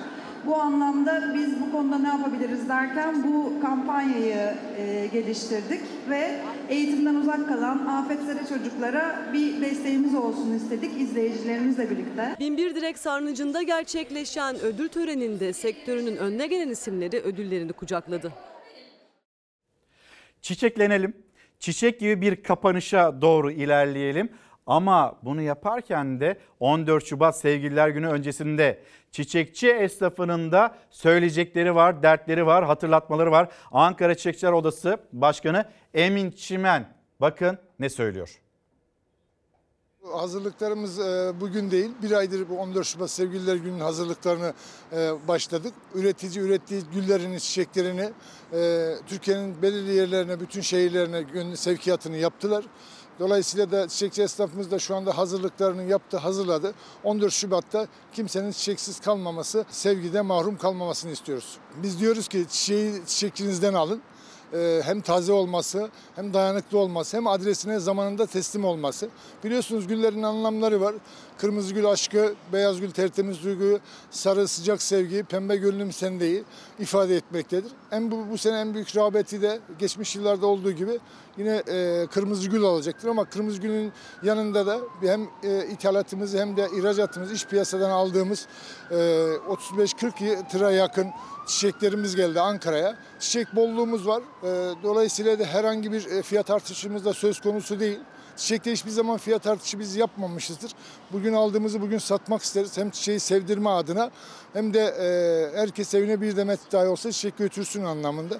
Bu anlamda biz bu konuda ne yapabiliriz derken bu kampanyayı e, geliştirdik ve eğitimden uzak kalan afetzede çocuklara bir desteğimiz olsun istedik izleyicilerimizle birlikte. Binbir Direk Sarnıcı'nda gerçekleşen ödül töreninde sektörünün önüne gelen isimleri ödüllerini kucakladı. çiçeklenelim. Çiçek gibi bir kapanışa doğru ilerleyelim. Ama bunu yaparken de 14 Şubat Sevgililer Günü öncesinde çiçekçi esnafının da söyleyecekleri var, dertleri var, hatırlatmaları var. Ankara Çiçekçiler Odası Başkanı Emin Çimen bakın ne söylüyor. Hazırlıklarımız e, bugün değil, bir aydır bu 14 Şubat Sevgililer Günü'nün hazırlıklarını e, başladık. Üretici ürettiği güllerini, çiçeklerini e, Türkiye'nin belirli yerlerine, bütün şehirlerine sevkiyatını yaptılar. Dolayısıyla da çiçekçi esnafımız da şu anda hazırlıklarını yaptı, hazırladı. 14 Şubat'ta kimsenin çiçeksiz kalmaması, sevgide mahrum kalmamasını istiyoruz. Biz diyoruz ki çiçeği çiçekçinizden alın hem taze olması hem dayanıklı olması hem adresine zamanında teslim olması. Biliyorsunuz güllerin anlamları var. Kırmızı gül aşkı, beyaz gül tertemiz duyguyu, sarı sıcak sevgi, pembe gönlüm sendeyi ifade etmektedir. En bu, bu sene en büyük rağbeti de geçmiş yıllarda olduğu gibi yine e, kırmızı gül alacaktır ama kırmızı gülün yanında da hem e, ithalatımızı hem de ihracatımız iç piyasadan aldığımız e, 35-40 tıra yakın çiçeklerimiz geldi Ankara'ya. Çiçek bolluğumuz var. Ee, Dolayısıyla da herhangi bir e, fiyat artışımız da söz konusu değil. Çiçekte hiçbir zaman fiyat artışı biz yapmamışızdır. Bugün aldığımızı bugün satmak isteriz. Hem çiçeği sevdirme adına hem de e, herkes evine bir demet dahi olsa çiçek götürsün anlamında.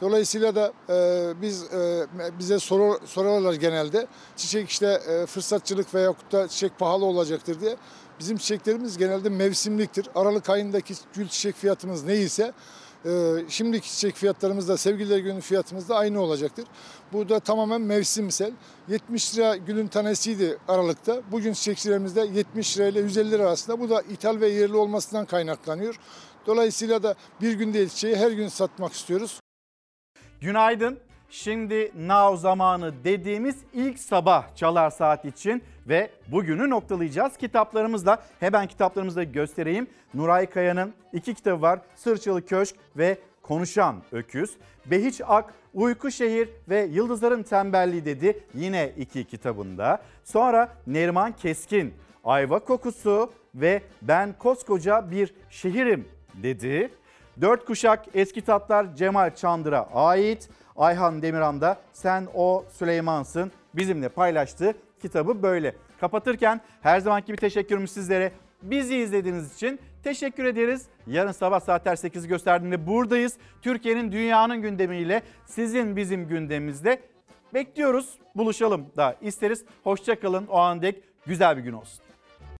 Dolayısıyla da e, biz e, bize soru, sorarlar genelde çiçek işte e, fırsatçılık veyahut da çiçek pahalı olacaktır diye. Bizim çiçeklerimiz genelde mevsimliktir. Aralık ayındaki gül çiçek fiyatımız neyse e, şimdiki çiçek fiyatlarımız da sevgililer günü fiyatımız da aynı olacaktır. Bu da tamamen mevsimsel. 70 lira gülün tanesiydi Aralık'ta. Bugün çiçekçilerimizde 70 lira ile 150 lira arasında. Bu da ithal ve yerli olmasından kaynaklanıyor. Dolayısıyla da bir gün değil çiçeği her gün satmak istiyoruz. Günaydın. Şimdi now zamanı dediğimiz ilk sabah çalar saat için ve bugünü noktalayacağız kitaplarımızla. Hemen kitaplarımızı da göstereyim. Nuray Kaya'nın iki kitabı var. Sırçalı Köşk ve Konuşan Öküz. Behiç Ak, Uyku Şehir ve Yıldızların Tembelliği dedi yine iki kitabında. Sonra Neriman Keskin, Ayva Kokusu ve Ben Koskoca Bir Şehirim dedi. Dört kuşak eski tatlar Cemal Çandır'a ait. Ayhan Demirhan da Sen O Süleyman'sın bizimle paylaştığı kitabı böyle. Kapatırken her zamanki gibi teşekkürümüz sizlere. Bizi izlediğiniz için teşekkür ederiz. Yarın sabah saatler 8'i gösterdiğinde buradayız. Türkiye'nin dünyanın gündemiyle sizin bizim gündemimizde bekliyoruz. Buluşalım da isteriz. Hoşçakalın o an dek güzel bir gün olsun.